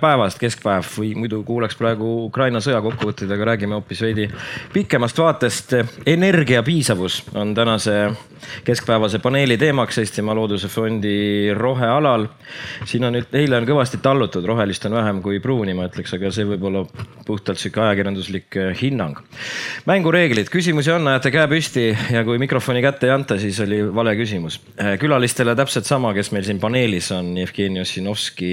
päevast, keskpäev või muidu kuulaks praegu Ukraina sõja kokkuvõtteid, aga räägime hoopis veidi pikemast vaatest. energia piisavus on tänase keskpäevase paneeli teemaks Eestimaa Looduse Fondi rohealal. siin on nüüd, eile on kõvasti tallutud, rohelist on vähem kui pruuni, ma ütleks, aga see võib olla puhtalt sihuke ajakirjanduslik eh, hinnang. mängureeglid, küsimusi on, ajate käe püsti ja kui mikrofoni kätte ei anta, siis oli vale küsimus. Eh, külalistele täpselt sama, kes meil siin paneelis on, Jevgeni Ossinovski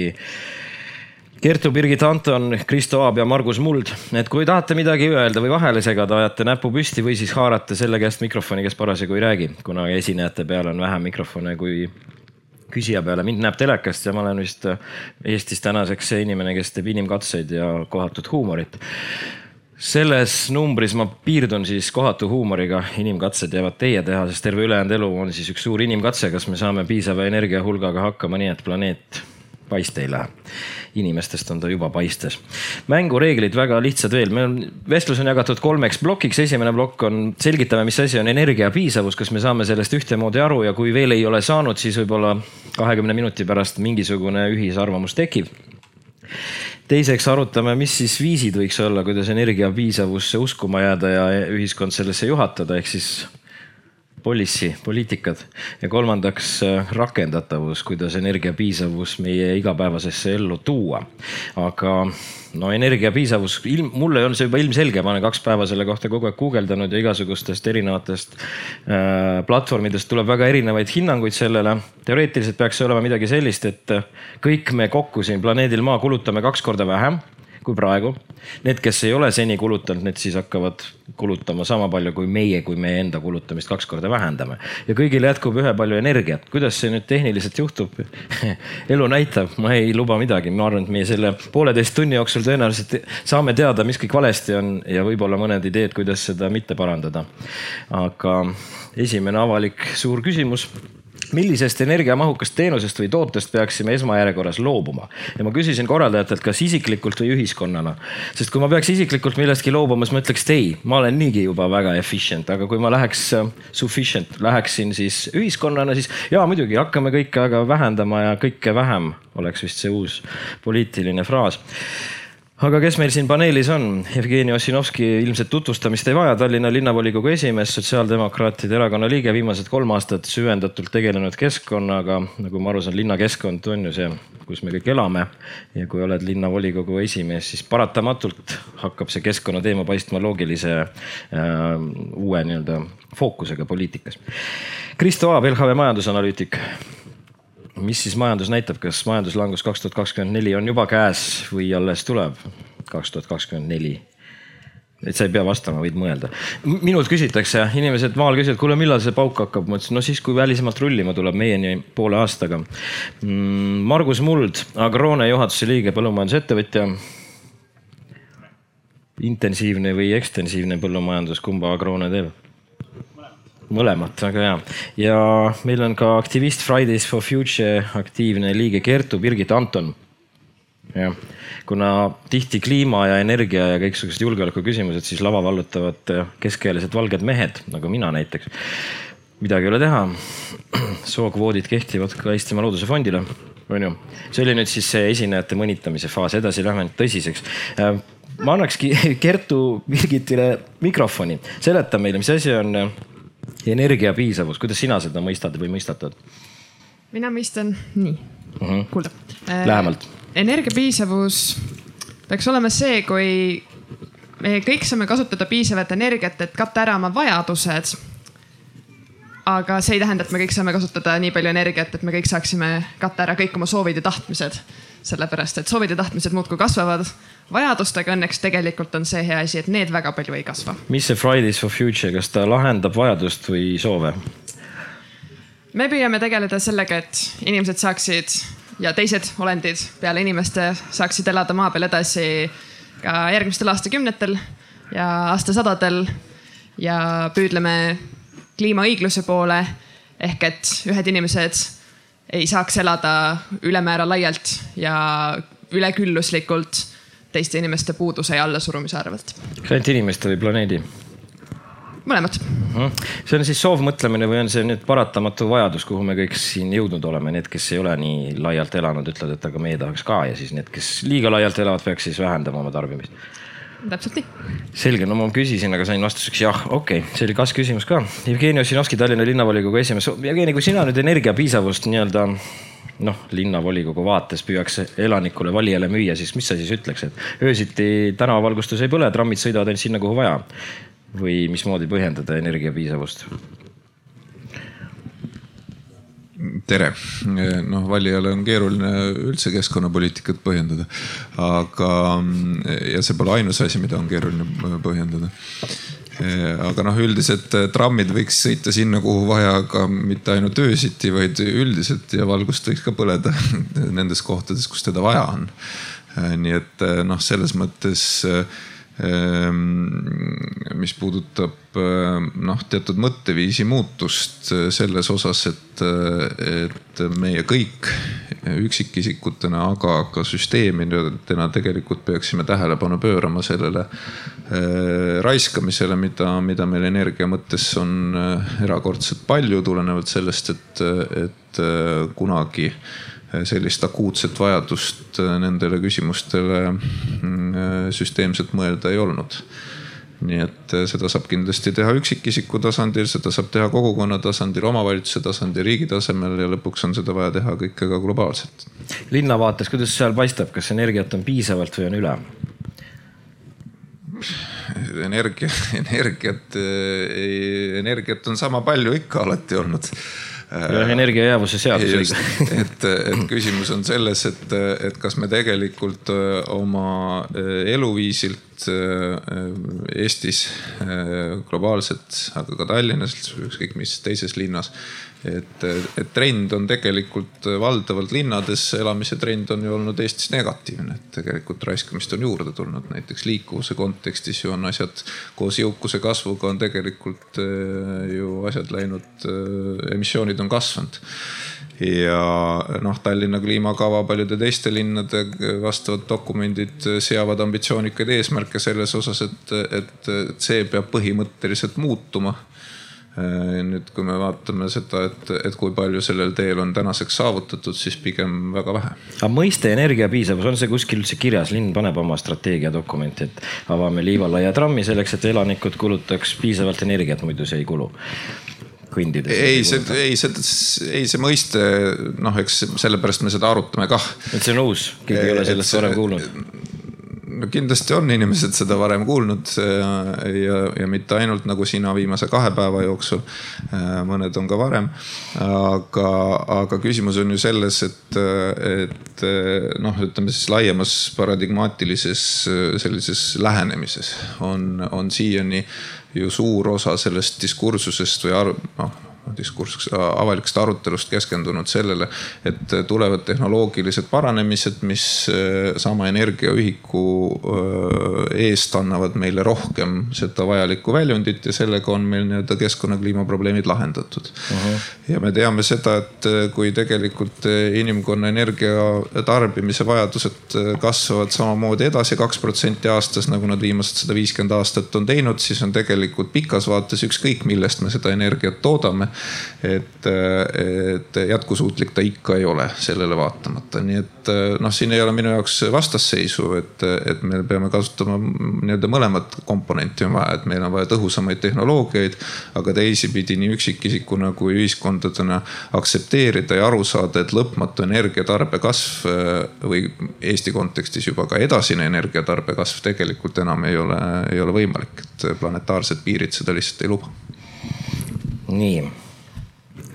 Kertu, Birgit Anton, Kristo Aab ja Margus Muld. et kui tahate midagi öelda või vahele segada, ajate näpu püsti või siis haarate selle käest mikrofoni, kes parasjagu ei räägi, kuna esinejate peal on vähem mikrofone kui küsija peale. mind näeb telekast ja ma olen vist Eestis tänaseks see inimene, kes teeb inimkatseid ja kohatut huumorit selles numbris ma piirdun siis kohatu huumoriga, inimkatsed jäävad teie teha, sest terve ülejäänud elu on siis üks suur inimkatse, kas me saame piisava energiahulgaga hakkama, nii et planeet paista ei lähe. inimestest on ta juba paistes. mängureeglid väga lihtsad veel, meil on, vestlus on jagatud kolmeks plokiks. esimene plokk on, selgitame, mis asi on energia piisavus, kas me saame sellest ühtemoodi aru ja kui veel ei ole saanud, siis võib-olla kahekümne minuti pärast mingisugune ühisarvamus tekib teiseks arutame, mis siis viisid võiks olla, kuidas energia piisavusse uskuma jääda ja ühiskond sellesse juhatada, ehk siis policy, poliitikad ja kolmandaks äh, rakendatavus, kuidas energiapiisavus meie igapäevasesse ellu tuua. aga no energiapiisavus, ilm, mulle on see juba ilmselge, ma olen kaks päeva selle kohta kogu aeg guugeldanud ja igasugustest erinevatest äh, platvormidest tuleb väga erinevaid hinnanguid sellele. teoreetiliselt peaks see olema midagi sellist, et kõik me kokku siin planeedil Maa kulutame kaks korda vähem kui praegu. Need, kes ei ole seni kulutanud, need siis hakkavad kulutama sama palju kui meie, kui meie enda kulutamist kaks korda vähendame. ja kõigil jätkub ühepalju energiat. kuidas see nüüd tehniliselt juhtub elu näitab, ma ei luba midagi, ma arvan, et meie selle pooleteist tunni jooksul tõenäoliselt saame teada, mis kõik valesti on ja võib-olla mõned ideed, kuidas seda mitte parandada. aga esimene avalik suur küsimus millisest energiamahukast teenusest või tootest peaksime esmajärjekorras loobuma? ja ma küsisin korraldajatelt, kas isiklikult või ühiskonnana. sest kui ma peaks isiklikult millestki loobuma, siis ma ütleks, et ei, ma olen niigi juba väga efficient, aga kui ma läheks uh, sufficient, läheksin siis ühiskonnana, siis ja muidugi hakkame kõike aga vähendama ja kõike vähem oleks vist see uus poliitiline fraas aga kes meil siin paneelis on? Jevgeni Ossinovski ilmselt tutvustamist ei vaja, Tallinna linnavolikogu esimees, Sotsiaaldemokraatide Erakonna liige, viimased kolm aastat süvendatult tegelenud keskkonnaga. nagu ma aru saan, linnakeskkond on ju see, kus me kõik elame. ja kui oled linnavolikogu esimees, siis paratamatult hakkab see keskkonnateema paistma loogilise äh, uue nii-öelda fookusega poliitikas. Kristo Aab, LHV majandusanalüütik mis siis majandus näitab, kas majanduslangus kaks tuhat kakskümmend neli on juba käes või alles tuleb kaks tuhat kakskümmend neli? et sa ei pea vastama, võid mõelda. minult küsitakse, inimesed maal küsivad, kuule, millal see pauk hakkab, ma ütlesin, no siis, kui välismaalt rullima tuleb meieni poole aastaga. Mm, Margus Muld, Agrone juhatuse liige, põllumajandusettevõtja. intensiivne või ekstensiivne põllumajandus, kumba Agrone teeb? Mõlemat, väga hea. ja meil on ka aktivist Fridays for Future aktiivne liige Kertu Birgit Anton. jah, kuna tihti kliima ja energia ja kõiksugused julgeoleku küsimused siis lava vallutavad keskealised valged mehed, nagu mina näiteks. midagi ei ole teha. sookvoodid kehtivad ka Eestimaa Looduse Fondile, on ju. see oli nüüd siis see esinejate mõnitamise faas, edasi lähme nüüd tõsiseks ma annakski Kertu Birgitile mikrofoni, seleta meile, mis asi on energiapiisavus, kuidas sina seda mõistad või mõistatad? mina mõistan nii uh mhm. -huh.. kuulda. Lähemalt. Äh, energiapiisavus peaks olema see, kui me kõik saame kasutada piisavat energiat, et katta ära oma vajadused. aga see ei tähenda, et me kõik saame kasutada nii palju energiat, et me kõik saaksime katta ära kõik oma soovid ja tahtmised sellepärast et soovid ja tahtmised muudkui kasvavad. vajadustega õnneks tegelikult on see hea asi, et need väga palju ei kasva. mis see Fridays for Future, kas ta lahendab vajadust või soove? me püüame tegeleda sellega, et inimesed saaksid ja teised olendid peale inimeste saaksid elada maa peal edasi ka järgmistel aastakümnetel ja aastasadadel ja püüdleme kliimaõigluse poole ehk et ühed inimesed ei saaks elada ülemäära laialt ja ülekülluslikult teiste inimeste puuduse ja allasurumise arvelt. kas ainult inimeste või planeedi? mõlemat. see on siis soovmõtlemine või on see nüüd paratamatu vajadus, kuhu me kõik siin jõudnud oleme, need, kes ei ole nii laialt elanud, ütlevad, et aga meie tahaks ka ja siis need, kes liiga laialt elavad, peaks siis vähendama oma tarbimist täpselt nii. selge, no ma küsisin, aga sain vastuseks jah, okei okay., see oli kas-küsimus ka. Jevgeni Ossinovski, Tallinna linnavolikogu esimees. Jevgeni, kui sina nüüd energiapiisavust nii-öelda noh, linnavolikogu vaates püüaks elanikule, valijale müüa, siis mis sa siis ütleks, et öösiti tänavavalgustus ei põle, trammid sõidavad ainult sinna, kuhu vaja? või mismoodi põhjendada energiapiisavust? Tere, noh valijale on keeruline üldse keskkonnapoliitikat põhjendada, aga ja see pole ainus asi, mida on keeruline põhjendada. aga noh, üldiselt trammid võiks sõita sinna, kuhu vaja, aga mitte ainult öösiti, vaid üldiselt ja valgust võiks ka põleda nendes kohtades, kus teda vaja on. nii et noh, selles mõttes mis puudutab Äh, noh, teatud mõtteviisi muutust äh, selles osas, et, äh, et meie kõik üksikisikutena, aga ka süsteemidena tegelikult peaksime tähelepanu pöörama sellele raiskamisele, mida, mida meil energia mõttes on erakordselt palju, tulenevalt sellest, et, et kunagi sellist akuutset vajadust nendele küsimustele mm, süsteemselt mõelda ei olnud nii et äh, seda saab kindlasti teha üksikisiku tasandil, seda saab teha kogukonna tasandil, omavalitsuse tasandil, riigi tasemel ja lõpuks on seda vaja teha kõike ka globaalselt. linna vaates, kuidas seal paistab, kas energiat on piisavalt või on üle? energia, energiat, äh, energiat on sama palju ikka alati olnud energia jäävuse seadus. et, et küsimus on selles, et, et kas me tegelikult äh, oma eluviisilt Eestis globaalselt, aga ka Tallinnas, ükskõik mis teises linnas et, et trend on tegelikult valdavalt linnades elamise trend on ju olnud Eestis negatiivne, et tegelikult raiskamist on juurde tulnud, näiteks liikuvuse kontekstis ju on asjad koos jõukuse kasvuga on tegelikult eh, ju asjad läinud, eh, emissioonid on kasvanud. Ja noh, Tallinna kliimakava, paljude teiste linnade vastavad dokumendid seavad ambitsioonikaid eesmärke selles osas, et, et see peab põhimõtteliselt muutuma nüüd, kui me vaatame seda, et, et kui palju sellel teel on tänaseks saavutatud, siis pigem väga vähe. aga mõiste energiapiisavus, on see kuskil üldse kirjas, linn paneb oma strateegiadokumenti, et avame Liivalaia trammi selleks, et elanikud kulutaks piisavalt energiat, muidu see ei kulu kõndides? ei, see, ei, see, ei see mõiste, noh, eks sellepärast me seda arutame kah. et see on uus, keegi ei ole sellest varem kuulnud no kindlasti on inimesed seda varem kuulnud ja, ja, ja mitte ainult nagu sina viimase kahe päeva jooksul. mõned on ka varem, aga, aga küsimus on ju selles, et, et noh, ütleme siis laiemas paradigmaatilises sellises lähenemises on, on siiani ju suur osa sellest diskursusest või noh diskurss, avalikust arutelust keskendunud sellele, et tulevad tehnoloogilised paranemised, mis eh, sama energiaühiku eh, eest annavad meile rohkem seda vajalikku väljundit ja sellega on meil nii-öelda keskkonna kliimaprobleemid lahendatud uh. -huh. ja me teame seda, et kui tegelikult inimkonna energia tarbimise vajadused kasvavad samamoodi edasi kaks protsenti aastas, nagu nad viimased sada viiskümmend aastat on teinud, siis on tegelikult pikas vaates ükskõik, millest me seda energiat toodame et, et jätkusuutlik ta ikka ei ole sellele vaatamata, nii et noh, siin ei ole minu jaoks vastasseisu, et, et me peame kasutama nii-öelda mõlemat komponenti on vaja, et meil on vaja tõhusamaid tehnoloogiaid. aga teisipidi nii üksikisikuna kui ühiskondadena aktsepteerida ja aru saada, et lõpmatu energiatarbe kasv või Eesti kontekstis juba ka edasine energiatarbe kasv tegelikult enam ei ole, ei ole võimalik, et planetaarsed piirid seda lihtsalt ei luba. nii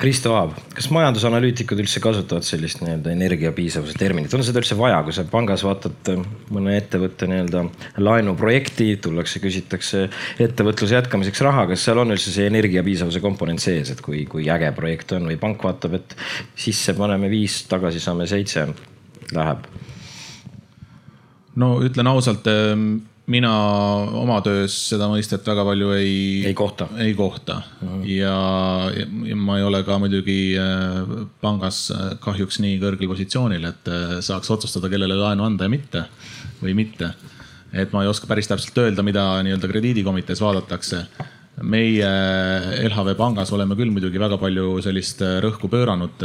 Kristo Aab, kas majandusanalüütikud üldse kasutavad sellist nii-öelda energiapiisavuse terminit, on seda üldse vaja, kui sa pangas vaatad äh, mõne ettevõtte nii-öelda laenuprojekti, tullakse, küsitakse ettevõtluse jätkamiseks raha, kas seal on üldse see energiapiisavuse komponent sees, et kui, kui äge projekt on või pank vaatab, et sisse paneme viis, tagasi saame seitse, läheb? no ütlen ausalt ähm, mina oma töös seda mõistet väga palju ei. ei kohta. ei kohta mm -hmm. ja, ja ma ei ole ka muidugi äh, pangas äh, kahjuks nii kõrgel positsioonil, et äh, saaks otsustada, kellele laenu anda ja mitte või mitte. et ma ei oska päris täpselt öelda, mida nii-öelda krediidikomitees vaadatakse meie LHV pangas oleme küll muidugi väga palju sellist rõhku pööranud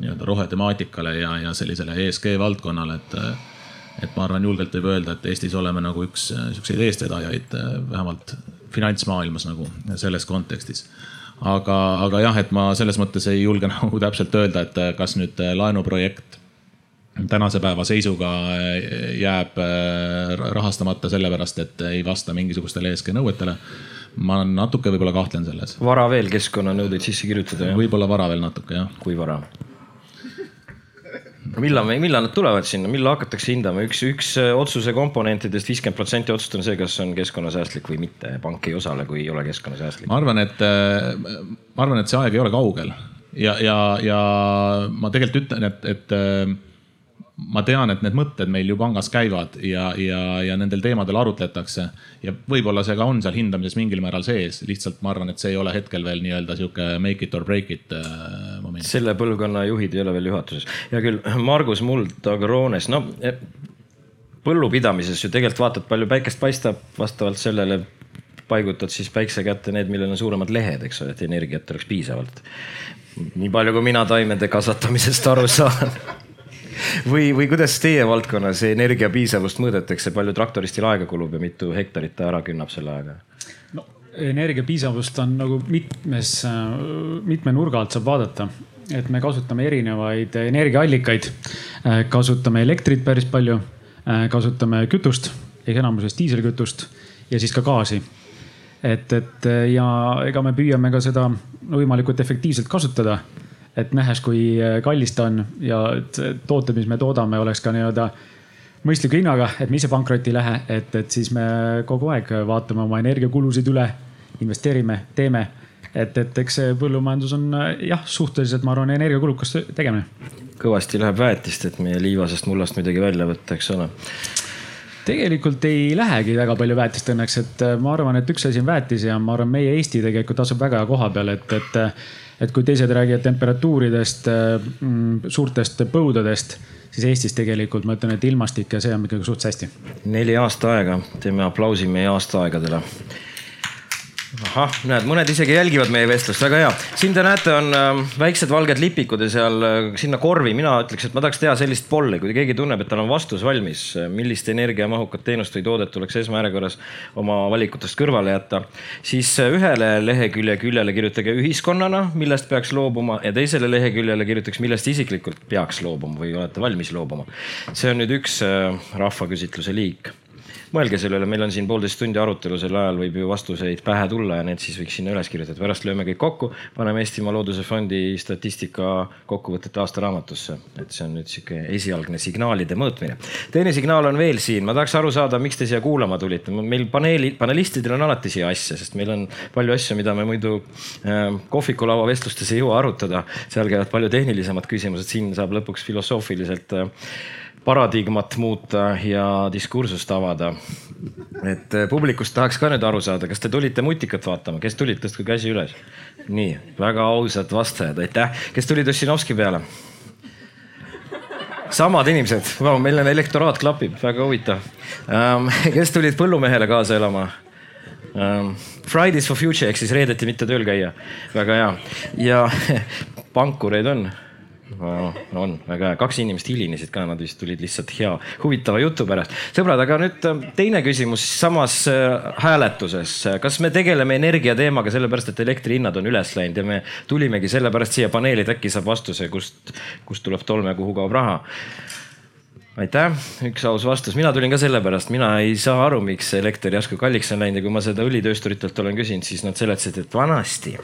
nii-öelda rohetemaatikale ja, ja sellisele ESG valdkonnale, et et ma arvan, julgelt võib öelda, et Eestis oleme nagu üks siukseid eestvedajaid vähemalt finantsmaailmas nagu selles kontekstis aga, aga jah, et ma selles mõttes ei julge nagu täpselt öelda, et kas nüüd laenuprojekt tänase päeva seisuga jääb rahastamata sellepärast, et ei vasta mingisugustele ESG nõuetele. ma natuke võib-olla kahtlen selles. vara veel keskkonnanõudeid sisse kirjutada, jah? võib-olla vara veel natuke, jah. kui vara? Millal, millal nad tulevad sinna, millal hakatakse hindama, üks, üks äh, otsuse komponentidest, viiskümmend protsenti otsust on see, kas on keskkonnasäästlik või mitte. pank ei osale, kui ei ole keskkonnasäästlik. ma arvan, et, äh, ma arvan, et see aeg ei ole kaugel ja, ja, ja ma tegelikult ütlen, et, et äh, ma tean, et need mõtted meil ju pangas käivad ja, ja, ja nendel teemadel arutletakse. ja võib-olla see ka on seal hindamises mingil määral sees, lihtsalt ma arvan, et see ei ole hetkel veel nii-öelda sihuke make it or break it äh, moment. selle põlvkonna juhid ei ole veel juhatuses. hea küll, Margus Muld Agroones, no e, põllupidamises ju tegelikult vaatad, palju päikest paistab, vastavalt sellele paigutad siis päikse kätte need, millel on suuremad lehed, eks ole, et energiat oleks piisavalt. nii palju, kui mina taimede kasvatamisest aru saan või, või kuidas teie valdkonnas energia piisavust mõõdetakse, palju traktoristil aega kulub ja mitu hektarit ta ära künnab selle ajaga? no energia piisavust on nagu mitmes, mitme nurga alt saab vaadata et me kasutame erinevaid energiaallikaid. kasutame elektrit päris palju, kasutame kütust ehk enamuses diiselkütust ja siis ka gaasi. et, et ja ega me püüame ka seda võimalikult efektiivselt kasutada et nähes, kui äh, kallis ta on ja tooted, mis me toodame, oleks ka nii-öelda mõistliku hinnaga, et me ise pankrotti ei lähe, et, et siis me kogu aeg vaatame oma energiakulusid üle, investeerime, teeme. et, et eks see põllumajandus on äh, jah, suhteliselt, ma arvan, energiakulukas tegemine. kõvasti läheb väetist, et meie liivasest mullast midagi välja võtta, eks ole tegelikult ei lähegi väga palju väetist õnneks, et äh, ma arvan, et üks asi on väetis ja ma arvan, meie Eesti tegelikult asub väga hea koha peal, et, et et kui teised räägivad temperatuuridest, äh, mm, suurtest põudadest, siis Eestis tegelikult ma ütlen, et ilmastik ja see on ikkagi suht hästi. neli aasta aega, teeme aplausi meie aastaaegadele ahah, näed, mõned isegi jälgivad meie vestlust, väga hea. siin te näete, on äh, väiksed valged lipikud ja seal äh, sinna korvi, mina ütleks, et ma tahaks teha sellist polli, kui keegi tunneb, et tal on vastus valmis, äh, millist energiamahukat teenust või toodet tuleks esmajärjekorras oma valikutest kõrvale jätta, siis äh, ühele lehekülje küljele kirjutage ühiskonnana, millest peaks loobuma ja teisele leheküljele kirjutaks, millest isiklikult peaks loobuma või olete valmis loobuma. see on nüüd üks rahvaküsitluse liik mõelge selle üle, meil on siin poolteist tundi arutelu, sel ajal võib ju vastuseid pähe tulla ja need siis võiks sinna üles kirjutada, pärast lööme kõik kokku, paneme Eestimaa Looduse Fondi statistika kokkuvõtete aastaraamatusse. et see on nüüd sihuke esialgne signaalide mõõtmine. teine signaal on veel siin, ma tahaks aru saada, miks te siia kuulama tulite, meil paneeli, panelistidel on alati siia asja, sest meil on palju asju, mida me muidu äh, kohvikulava vestlustes ei jõua arutada. seal käivad palju tehnilisemad küsimused, siin saab lõpuks filosoofiliselt äh, paradigmat muuta ja diskursust avada. et eh, publikust tahaks ka nüüd aru saada, kas te tulite Mutikat vaatama, kes tulid, tõstke käsi üles. nii, väga ausad vastajad, aitäh. kes tulid Ossinovski peale? samad inimesed, meil on elektoraat klapib, väga huvitav um,. kes tulid põllumehele kaasa elama um,? Fridays for future ehk siis reedeti mitte tööl käia, väga hea ja pankureid on on väga hea, kaks inimest hilinesid ka, nad vist tulid lihtsalt hea, huvitava jutu pärast. sõbrad, aga nüüd äh, teine küsimus samas äh, hääletuses. kas me tegeleme energiateemaga sellepärast, et elektrihinnad on üles läinud ja me tulimegi sellepärast siia paneeli, et äkki saab vastuse, kust, kust tuleb tolm ja kuhu kaob raha? aitäh, üks aus vastus, mina tulin ka sellepärast, mina ei saa aru, miks elekter järsku kalliks on läinud ja kui ma seda õlitöösturitelt olen küsinud, siis nad seletasid, et vanasti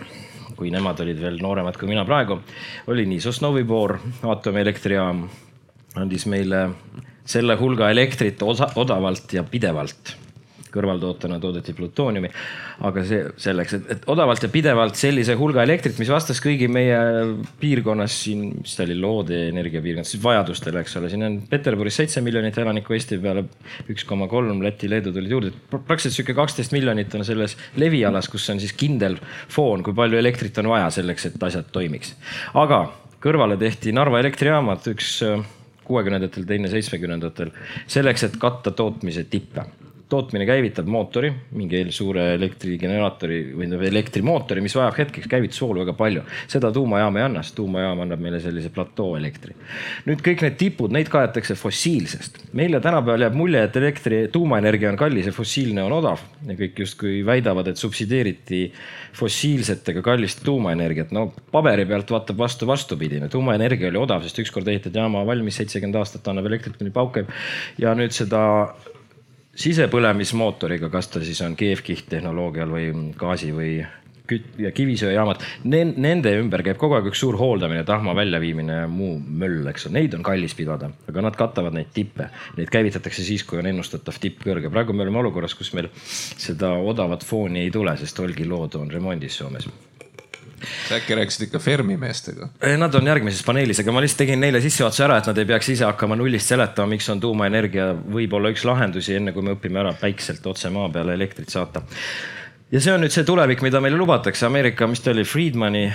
kui nemad olid veel nooremad kui mina praegu, oli nii Sosnovi Bor, aatomieelektrijaam, andis meile selle hulga elektrit osa, odavalt ja pidevalt kõrvaltootena toodeti plutooniumi. aga see selleks, et, et odavalt ja pidevalt sellise hulga elektrit, mis vastas kõigi meie piirkonnas siin, mis ta oli, loode energiapiirkonnas, vajadustele, eks ole, siin on Peterburis seitse miljonit elanikku, Eesti peale üks koma kolm, Läti, Leedu tulid juurde. praktiliselt sihuke kaksteist miljonit on selles levialas, kus on siis kindel foon, kui palju elektrit on vaja selleks, et asjad toimiks. aga kõrvale tehti Narva elektrijaamad, üks kuuekümnendatel, teine seitsmekümnendatel, selleks, et katta tootmise tippe tootmine käivitab mootori, mingi suure elektrigeneraatori või elektrimootori, mis vajab hetkeks käivitusvoolu väga palju. seda tuumajaam ei anna, sest tuumajaam annab meile sellise platoo elektri. nüüd kõik need tipud, neid kaetakse fossiilsest. meile tänapäeval jääb mulje, et elektri, tuumaenergia on kallis ja fossiilne on odav ja kõik justkui väidavad, et subsideeriti fossiilsetega kallist tuumaenergiat. no paberi pealt vaatab vastu vastupidine, tuumaenergia oli odav, sest ükskord ehitati jaama valmis, seitsekümmend aastat annab elektrit kuni pauk käib ja nüüd seda sisepõlemismootoriga, kas ta siis on keevkiht tehnoloogial või gaasi või küt- ja kivisöejaamad, nende ümber käib kogu aeg üks suur hooldamine, tahma väljaviimine ja muu möll, eks ole, neid on kallis pidada, aga nad katavad neid tippe. Neid käivitatakse siis, kui on ennustatav tipp kõrge. praegu me oleme olukorras, kus meil seda odavat fooni ei tule, sest Olkiluoto on remondis Soomes sa äkki rääkisid ikka Fermi meestega? Nad on järgmises paneelis, aga ma lihtsalt tegin neile sissejuhatuse ära, et nad ei peaks ise hakkama nullist seletama, miks on tuumaenergia võib-olla üks lahendusi, enne kui me õpime ära päikselt otse maa peale elektrit saata. ja see on nüüd see tulevik, mida meile lubatakse. Ameerika, mis ta oli, Friedmani,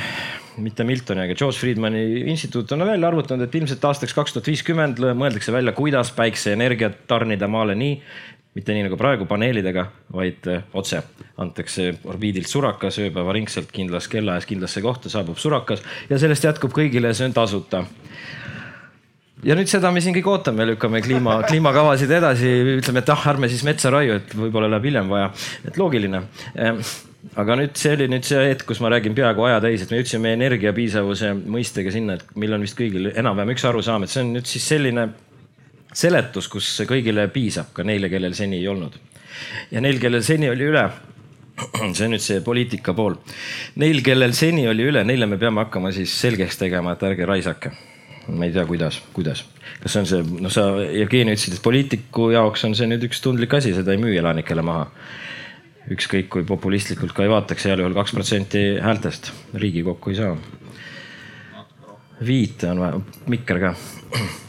mitte Miltoni, aga George Friedmani instituut on välja arvutanud, et ilmselt aastaks kaks tuhat viiskümmend mõeldakse välja, kuidas päikseenergiat tarnida maale nii, mitte nii nagu praegu paneelidega, vaid eh, otse. Antakse orbiidilt surakas ööpäevaringselt kindlas kellaajas kindlasse kohta, saabub surakas ja sellest jätkub kõigile see on tasuta. ja nüüd seda me siin kõik ootame, lükkame kliima, kliimakavasid edasi, ütleme, et ah, ärme siis metsa raiu, et võib-olla läheb hiljem vaja, et loogiline. Ehm, aga nüüd see oli nüüd see hetk, kus ma räägin peaaegu aja täis, et me jõudsime energiapiisavuse mõistega sinna, et meil on vist kõigil enam-vähem üks arusaam, et see on nüüd siis selline seletus, kus kõigile piisab, ka neile, kellel seni ei olnud. ja neil, kellel seni oli üle, see on nüüd see poliitika pool. Neil, kellel seni oli üle, neile me peame hakkama siis selgeks tegema, et ärge raisake. ma ei tea, kuidas, kuidas, kas see on see, noh, sa Jevgeni ütlesid, et poliitiku jaoks on see nüüd üks tundlik asi, seda ei müü elanikele maha. ükskõik kui populistlikult ka ei vaataks, heal juhul kaks protsenti häältest Riigikokku ei saa. viite on vaja, mikker ka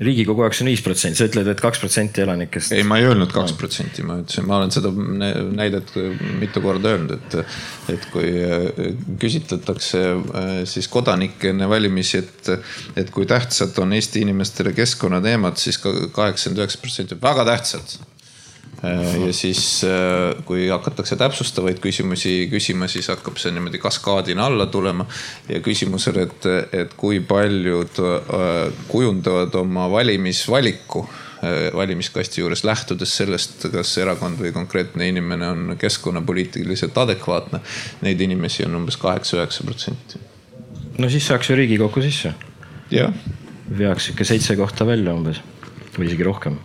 riigikogu on viis protsenti, sa ütled, et kaks protsenti elanikest. ei, ma ei öelnud kaks protsenti, ma ütlesin, ma olen seda näidet mitu korda öelnud, et, et kui äh, küsitletakse äh, siis kodanikke enne valimisi, et, et kui tähtsad on Eesti inimestele keskkonnateemad siis, siis kaheksakümmend üheksa protsenti. Väga tähtsad. Äh, ja siis, äh, kui hakatakse täpsustavaid küsimusi küsima, siis hakkab see niimoodi kaskaadina alla tulema. ja küsimus on, et, et kui paljud äh, kujundavad oma valimisvaliku valimiskasti juures, lähtudes sellest, kas erakond või konkreetne inimene on keskkonnapoliitiliselt adekvaatne. Neid inimesi on umbes kaheksa-üheksa protsenti. no siis saaks ju Riigikokku sisse. jah. veaks ikka seitse kohta välja umbes või isegi rohkem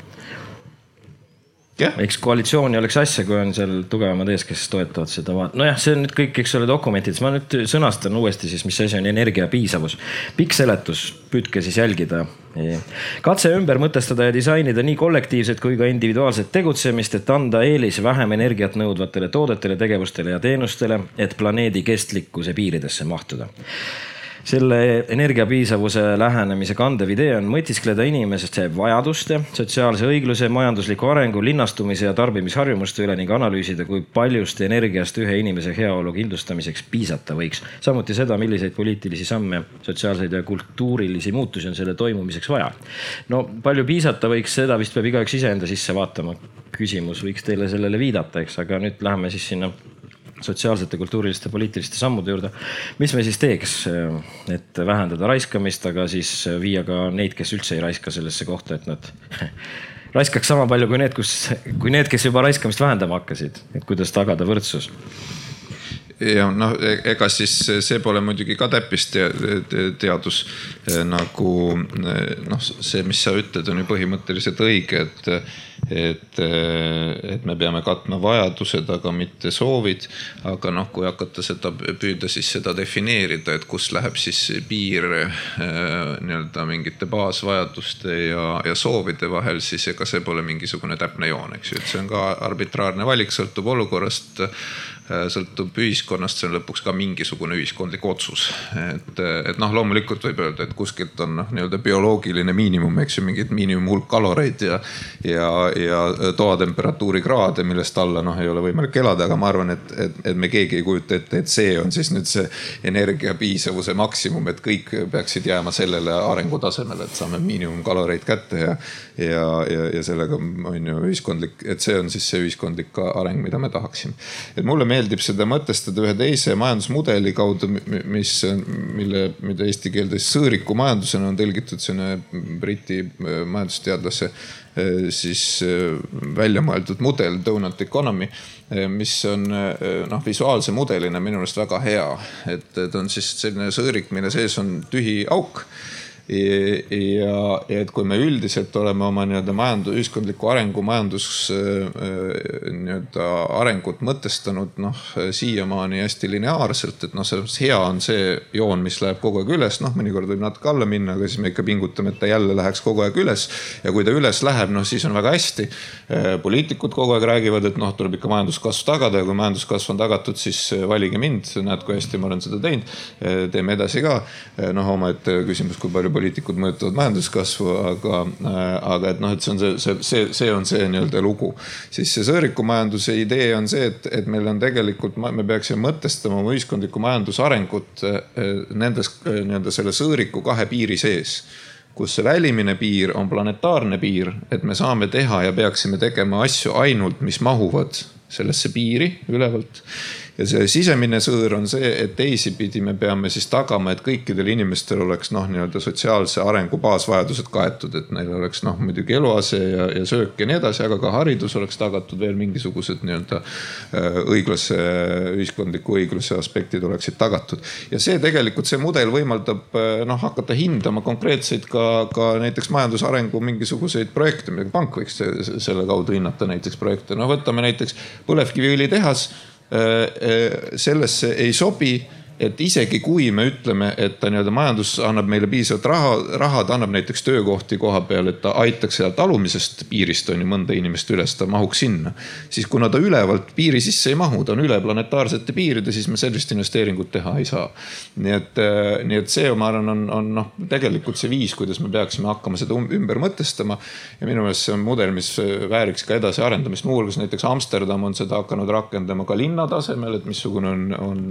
yeah.. eks koalitsiooni oleks asja, kui on seal tugevamad ees, kes toetavad seda vaat-, nojah, see on nüüd kõik, eks ole, dokumentides, ma nüüd sõnastan uuesti siis, mis asi on energia piisavus. pikk seletus, püüdke siis jälgida. katse ümber mõtestada ja disainida nii kollektiivset kui ka individuaalset tegutsemist, et anda eelis vähem energiat nõudvatele toodetele, tegevustele ja teenustele, et planeedi kestlikkuse piiridesse mahtuda selle energiapiisavuse lähenemise kandev idee on mõtiskleda inimeste vajaduste, sotsiaalse õigluse, majandusliku arengu, linnastumise ja tarbimisharjumuste üle ning analüüsida, kui paljust energiast ühe inimese heaolu kindlustamiseks piisata võiks. samuti seda, milliseid poliitilisi samme, sotsiaalseid ja kultuurilisi muutusi on selle toimumiseks vaja. no palju piisata võiks, seda vist peab igaüks iseenda sisse vaatama. küsimus võiks teile sellele viidata, eks, aga nüüd läheme siis sinna sotsiaalsete, kultuuriliste, poliitiliste sammude juurde. mis me siis teeks, et vähendada raiskamist, aga siis viia ka neid, kes üldse ei raiska sellesse kohta, et nad raiskaks sama palju kui need, kus, kui need, kes juba raiskamist vähendama hakkasid, et kuidas tagada võrdsus ja noh, e-, ega siis see pole muidugi ka täppisteadus nagu noh, see, mis sa ütled, on ju põhimõtteliselt õige, et, et, et me peame katma vajadused, aga mitte soovid. aga noh, kui hakata seda püüda siis seda defineerida, et kus läheb siis piir nii-öelda mingite baasvajaduste ja, ja soovide vahel, siis ega see pole mingisugune täpne joon, eks ju, et see on ka arbitraarne valik, sõltub olukorrast sõltub ühiskonnast, see on lõpuks ka mingisugune ühiskondlik otsus. et, et noh, loomulikult võib öelda, et kuskilt on noh, nii-öelda bioloogiline miinimum, eks ju, mingid miinimumhulk kaloreid ja, ja, ja toatemperatuuri kraade, millest alla noh, ei ole võimalik elada, aga ma arvan, et, et, et me keegi ei kujuta ette, et see on siis nüüd see energia piisavuse maksimum, et kõik peaksid jääma sellele arengutasemele, et saame miinimumkaloreid kätte ja, ja, ja, ja sellega on ju ühiskondlik, et see on siis see ühiskondlik areng, mida me tahaksime. et mulle meeldib seda mõtestada ühe teise majandusmudeli kaudu, mis, mille, mida eesti keelde sõõriku majandusena on tõlgitud, see on Briti äh, majandusteadlase äh, siis äh, välja mõeldud mudel, donut economy mis on noh, visuaalse mudelina minu meelest väga hea, et ta on siis selline sõõrik, mille sees on tühi auk ja, ja et kui me üldiselt oleme oma nii-öelda majandus, ühiskondliku arengu, majandus äh, nii-öelda arengut mõtestanud noh, siiamaani hästi lineaarselt, et noh, selles mõttes hea on see joon, mis läheb kogu aeg üles, noh, mõnikord võib natuke alla minna, aga siis me ikka pingutame, et ta jälle läheks kogu aeg üles. ja kui ta üles läheb, noh siis on väga hästi. Äh, poliitikud kogu aeg räägivad, et noh, tuleb ikka majanduskasv tagada ja kui majanduskasv on tagatud, siis äh, valige mind, näed, kui hästi ma olen seda teinud. teeme edasi ka. noh, omaette küsimus, kui palju poliitikud mõjutavad majanduskasvu, aga, äh, aga et noh, et see on see, see, see, see on see nii-öelda lugu. siis see sõõrikumajanduse idee on see, et, et meil on tegelikult, me peaksime mõtestama oma ühiskondlikku majandusarengut äh, nendes äh, nii-öelda selle sõõriku kahe piiri sees kus see välimine piir on planetaarne piir, et me saame teha ja peaksime tegema asju ainult, mis mahuvad sellesse piiri ülevalt ja see sisemine sõõr on see, et teisipidi me peame siis tagama, et kõikidel inimestel oleks noh, nii-öelda sotsiaalse arengu baasvajadused kaetud, et neil oleks noh, muidugi eluase ja, ja söök ja nii edasi, aga ka haridus oleks tagatud, veel mingisugused nii-öelda äh, õiglase, ühiskondliku õigluse aspektid oleksid tagatud. ja see tegelikult, see mudel võimaldab äh, noh, hakata hindama konkreetseid ka, ka näiteks majandusarengu mingisuguseid projekte, pank võiks selle kaudu hinnata näiteks projekte, no võtame näiteks põlevkiviõlitehas sellesse ei sobi et isegi kui me ütleme, et ta nii-öelda majandus annab meile piisavalt raha, raha, ta annab näiteks töökohti koha peal, et ta aitaks sealt alumisest piirist on ju mõnda inimest üles, ta mahuks sinna. siis kuna ta ülevalt piiri sisse ei mahu, ta on üle planetaarsete piiride, siis me sellist investeeringut teha ei saa. nii et, äh, nii et see, ma arvan, on, on noh, tegelikult see viis, kuidas me peaksime hakkama seda um-, ümber mõtestama. ja minu meelest see on mudel, mis vääriks ka edasiarendamist, muuhulgas näiteks Amsterdam on seda hakanud rakendama ka linna tasemel, et missugune on, on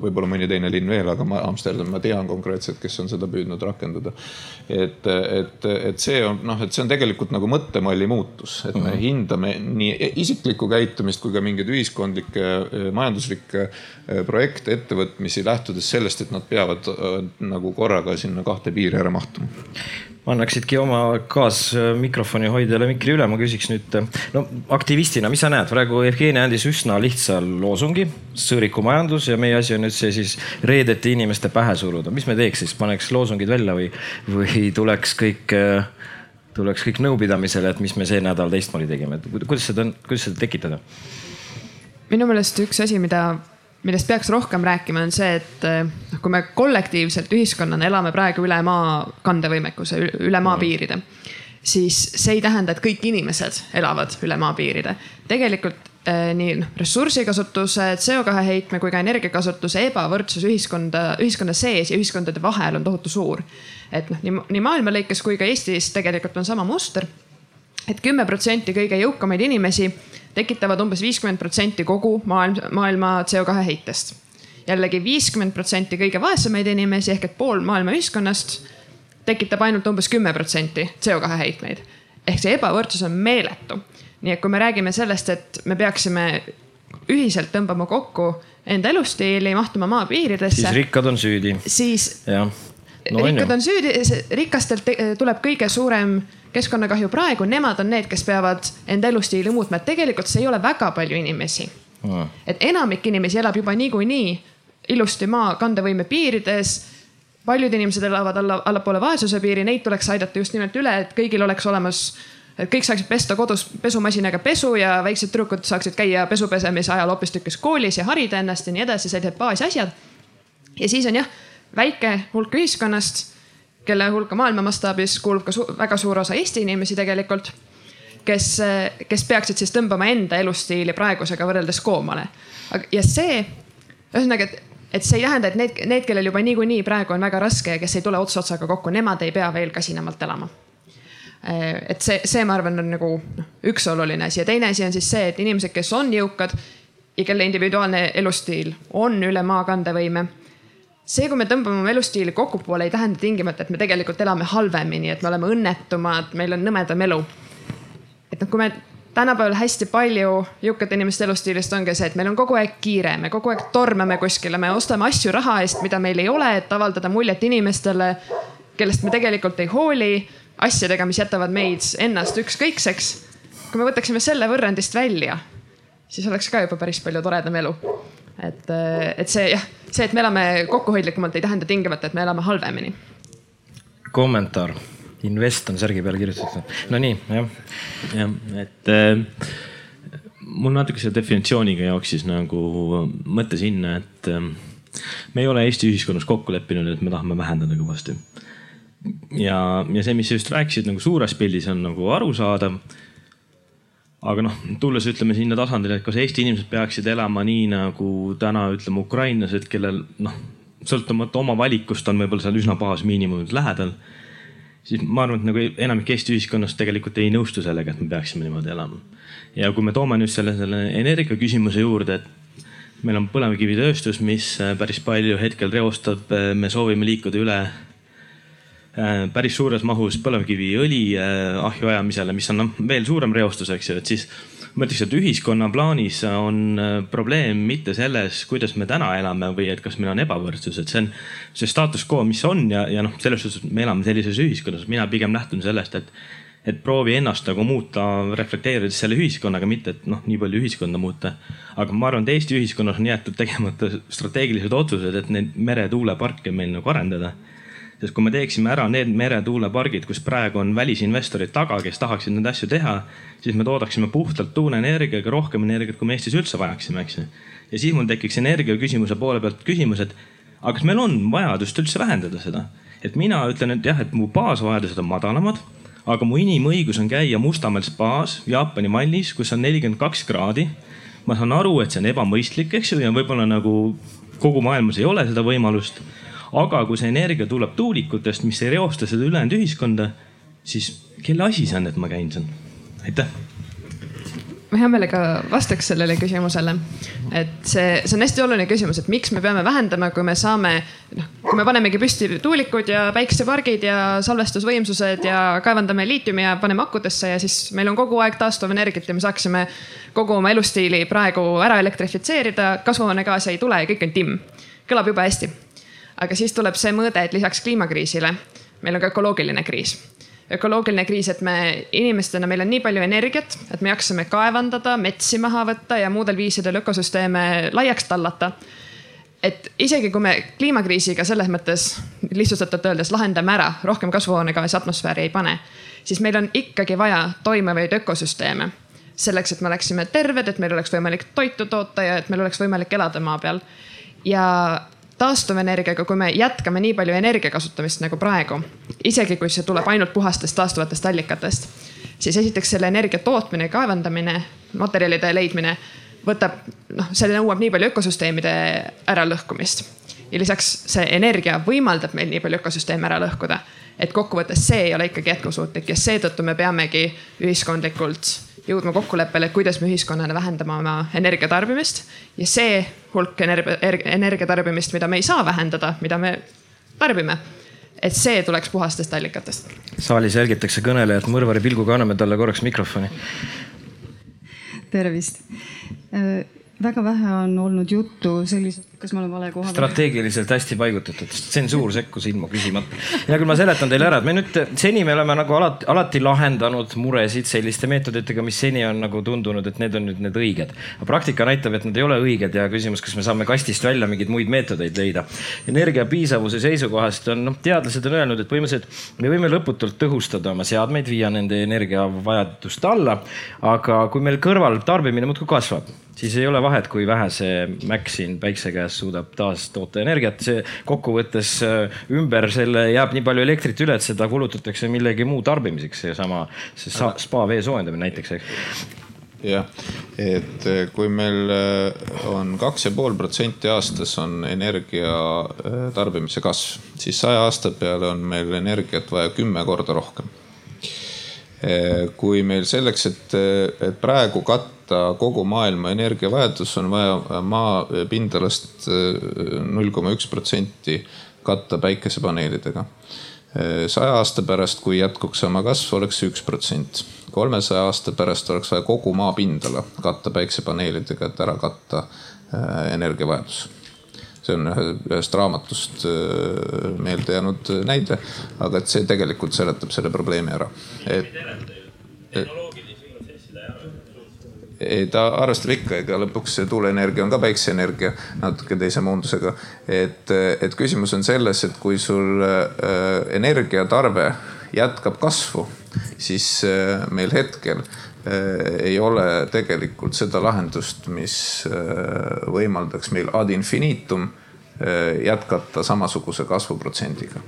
võib-olla mõni teine linn veel, aga ma Amsterdam, ma tean konkreetselt, kes on seda püüdnud rakendada. et, et, et see on noh, et see on tegelikult nagu mõttemalli muutus, et me -hmm. hindame nii isiklikku käitumist kui ka mingeid ühiskondlikke, majanduslikke eh, projekte, ettevõtmisi, lähtudes sellest, et nad peavad eh, nagu korraga sinna kahte piiri ära mahtuma ma annaksidki oma kaasmikrofoni hoidjale mikri üle, ma küsiks nüüd, no aktivistina, mis sa näed, praegu Jevgeni andis üsna lihtsa loosungi, sõõrikumajandus ja meie asi on nüüd see siis reedeti inimeste pähe suruda, mis me teeks siis, paneks loosungid välja või, või tuleks kõik, tuleks kõik nõupidamisele, et mis me see nädal teistmoodi tegime, et kuidas seda, kuidas seda tekitada? minu meelest üks asi, mida millest peaks rohkem rääkima, on see, et noh, kui me kollektiivselt ühiskonnana elame praegu üle maa kandevõimekuse, üle maapiiride, siis see ei tähenda, et kõik inimesed elavad üle maapiiride. tegelikult eh, nii noh, ressursikasutuse, CO2 heitme kui ka energiakasutuse ebavõrdsus ühiskonda, ühiskonna sees ja ühiskondade vahel on tohutu suur. et noh, nii, nii maailma lõikes kui ka Eestis tegelikult on sama muster et kümme protsenti kõige jõukamaid inimesi tekitavad umbes viiskümmend protsenti kogu maailm, maailma CO2 heitest. jällegi viiskümmend protsenti kõige vaesemaid inimesi ehk et pool maailma ühiskonnast tekitab ainult umbes kümme protsenti CO2 heitmeid. ehk see ebavõrdsus on meeletu. nii et kui me räägime sellest, et me peaksime ühiselt tõmbama kokku enda elustiili, mahtuma maapiiridesse. siis rikkad on süüdi. siis. No, rikkad on süüdi, rikastelt tuleb kõige suurem keskkonnakahju praegu, nemad on need, kes peavad enda elustiili muutma, et tegelikult see ei ole väga palju inimesi. Mm.. et enamik inimesi elab juba niikuinii ilusti maa kandevõime piirides. paljud inimesed elavad alla, allapoole vaesuse piiri, neid tuleks aidata just nimelt üle, et kõigil oleks olemas et kõik saaksid pesta kodus pesumasinaga pesu ja väiksed tüdrukud saaksid käia pesu pesemise ajal hoopistükkis koolis ja harida ennast ja nii edasi, sellised baasasjad. ja siis on jah, väike hulk ühiskonnast kelle hulka maailma mastaabis kuulub ka su väga suur osa Eesti inimesi tegelikult. kes, kes peaksid siis tõmbama enda elustiili praegusega võrreldes koomale. ja see, ühesõnaga, et, et see ei tähenda, et need, need, kellel juba niikuinii praegu on väga raske ja kes ei tule ots otsaga kokku, nemad ei pea veel kasinemalt elama et see, see, ma arvan, on nagu noh, üks oluline asi ja teine asi on siis see, et inimesed, kes on jõukad ja kelle individuaalne elustiil on üle maakandevõime see, kui me tõmbame oma elustiili kokkupoole, ei tähenda tingimata, et me tegelikult elame halvemini, et me oleme õnnetumad, meil on nõmedam elu. et noh, kui me tänapäeval hästi palju jõukate inimeste elustiilist ongi see, et meil on kogu aeg kiire, me kogu aeg tormame kuskile, me ostame asju raha eest, mida meil ei ole, et avaldada muljet inimestele, kellest me tegelikult ei hooli, asjadega, mis jätavad meid ennast ükskõikseks. kui me võtaksime selle võrrandist välja, siis oleks ka juba päris palju toredam elu et, äh, et see jah, see, et me elame kokkuhoidlikumalt, ei tähenda tingimata, et me elame halvemini. kommentaar, invest on särgi peale kirjutatud, no nii, jah. jah, et äh, mul natuke selle definitsiooniga jooksis nagu mõte sinna, et äh, me ei ole Eesti ühiskonnas kokku leppinud, et me tahame vähendada kõvasti. ja, ja see, mis sa just rääkisid nagu suures pildis on nagu arusaadav aga noh, tulles ütleme sinna tasandile, et kas Eesti inimesed peaksid elama nii nagu täna ütleme ukrainlased, kellel noh, sõltumata oma valikust on võib-olla seal üsna baasmiinimumid lähedal. siis ma arvan, et nagu enamik Eesti ühiskonnast tegelikult ei nõustu sellega, et me peaksime niimoodi elama. ja kui me toome nüüd selle, selle energia küsimuse juurde, et meil on põlevkivitööstus, mis päris palju hetkel reostab, me soovime liikuda üle Äh, päris suures mahus põlevkiviõli äh, ahju ajamisele, mis on noh, veel suurem reostus, eks ju, et siis ma ütleks, et ühiskonna plaanis on äh, probleem mitte selles, kuidas me täna elame või et kas meil on ebavõrdsus, et see on see status quo, mis on ja, ja noh, selles suhtes me elame sellises ühiskonnas, mina pigem lähtun sellest, et et proovi ennast nagu muuta, reflekteerides selle ühiskonnaga, mitte et noh, nii palju ühiskonda muuta. aga ma arvan, et Eesti ühiskonnas on jäetud tegemata strateegilised otsused, et neid meretuuleparke meil nagu arendada sest kui me teeksime ära need meretuulepargid, kus praegu on välisinvestorid taga, kes tahaksid neid asju teha, siis me toodaksime puhtalt tuuleenergiaga rohkem energiat, kui me Eestis üldse vajaksime, eks ju. ja siis mul tekiks energia küsimuse poole pealt küsimus, et aga kas meil on vajadust üldse vähendada seda? et mina ütlen, et jah, et mu baasvajadused on madalamad, aga mu inimõigus on käia Mustamäel spaas Jaapani mallis, kus on nelikümmend kaks kraadi. ma saan aru, et see on ebamõistlik, eks ju, ja võib-olla nagu kogu maailmas ei ole seda võimalust aga kui see energia tuleb tuulikutest, mis ei reosta seda ülejäänud ühiskonda, siis kelle asi see on, et ma käin seal? aitäh ma hea meelega vastaks sellele küsimusele. et see, see on hästi oluline küsimus, et miks me peame vähendama, kui me saame, noh, kui me panemegi püsti tuulikud ja päiksepargid ja salvestusvõimsused ja kaevandame liitiumi ja paneme akudesse ja siis meil on kogu aeg taastuvenergiat ja me saaksime kogu oma elustiili praegu ära elektrifitseerida, kasvuhoonegaase ei tule ja kõik on timm. kõlab jube hästi aga siis tuleb see mõõde, et lisaks kliimakriisile meil on ka ökoloogiline kriis ökoloogiline kriis, et me inimestena, meil on nii palju energiat, et me jaksame kaevandada, metsi maha võtta ja muudel viisidel ökosüsteeme laiaks tallata. et isegi kui me kliimakriisiga selles mõttes lihtsustatult öeldes lahendame ära, rohkem kasvuhoonegaasi atmosfääri ei pane, siis meil on ikkagi vaja toimivaid ökosüsteeme selleks, et me oleksime terved, et meil oleks võimalik toitu toota ja et meil oleks võimalik elada maa peal. ja taastuvenergiaga, kui me jätkame nii palju energia kasutamist nagu praegu, isegi kui see tuleb ainult puhastest taastuvatest allikatest, siis esiteks selle energia tootmine, kaevandamine, materjalide leidmine võtab, noh, see nõuab nii palju ökosüsteemide äralõhkumist. ja lisaks see energia võimaldab meil nii palju ökosüsteeme ära lõhkuda. et kokkuvõttes see ei ole ikkagi jätkusuutlik ja seetõttu me peamegi ühiskondlikult jõudma kokkuleppele, kuidas me ühiskonnana vähendame oma energiatarbimist. ja see hulk energia, energiatarbimist, mida me ei saa vähendada, mida me tarbime et see tuleks puhastest allikatest. saalis jälgitakse kõnelejat mõrvari pilguga, anname talle korraks mikrofoni. tervist väga vähe on olnud juttu sellisest, kas ma olen vale koha peal? strateegiliselt hästi paigutatud, tsensuur sekkus ilma küsimata. hea küll, ma seletan teile ära, et me nüüd seni me oleme nagu alati, alati lahendanud muresid selliste meetoditega, mis seni on nagu tundunud, et need on nüüd need õiged. praktika näitab, et need ei ole õiged ja küsimus, kas me saame kastist välja mingeid muid meetodeid leida. energia piisavuse seisukohast on noh, teadlased on öelnud, et põhimõtteliselt me võime lõputult tõhustada oma seadmeid, viia nende energiavajadust alla. aga kui meil kõrval tarbimine muudkui kasvab siis ei ole vahet, kui vähe see Mac siin päikse käes suudab taas toota energiat, see kokkuvõttes äh, ümber selle jääb nii palju elektrit üle, et seda kulutatakse millegi muu tarbimiseks, seesama see spa vee soojendamine näiteks, eks. Jah, et äh, kui meil on kaks ja pool protsenti aastas on energia tarbimise kasv, siis saja aasta peale on meil energiat vaja kümme korda rohkem. Kui meil selleks, et, et praegu katta kogu maailma energiavajadus, on vaja maapindalast eh, null koma üks protsenti katta päikesepaneelidega. Saja aasta pärast, kui jätkuks sama kasv, oleks see üks protsent. kolmesaja aasta pärast oleks vaja kogu maapindala katta päikesepaneelidega, et ära katta energiavajadus see on ühest raamatust äh, meelde jäänud näide, aga et see tegelikult seletab selle probleemi ära, et, et ei, ta arvestab ikka, ega lõpuks tuuleenergia on ka päikseenergia natuke teise moodusega. et, et küsimus on selles, et kui sul äh, energiatarve jätkab kasvu, siis äh, meil hetkel äh, ei ole tegelikult seda lahendust, mis äh, võimaldaks meil ad infinitum jätkata samasuguse kasvuprotsendiga.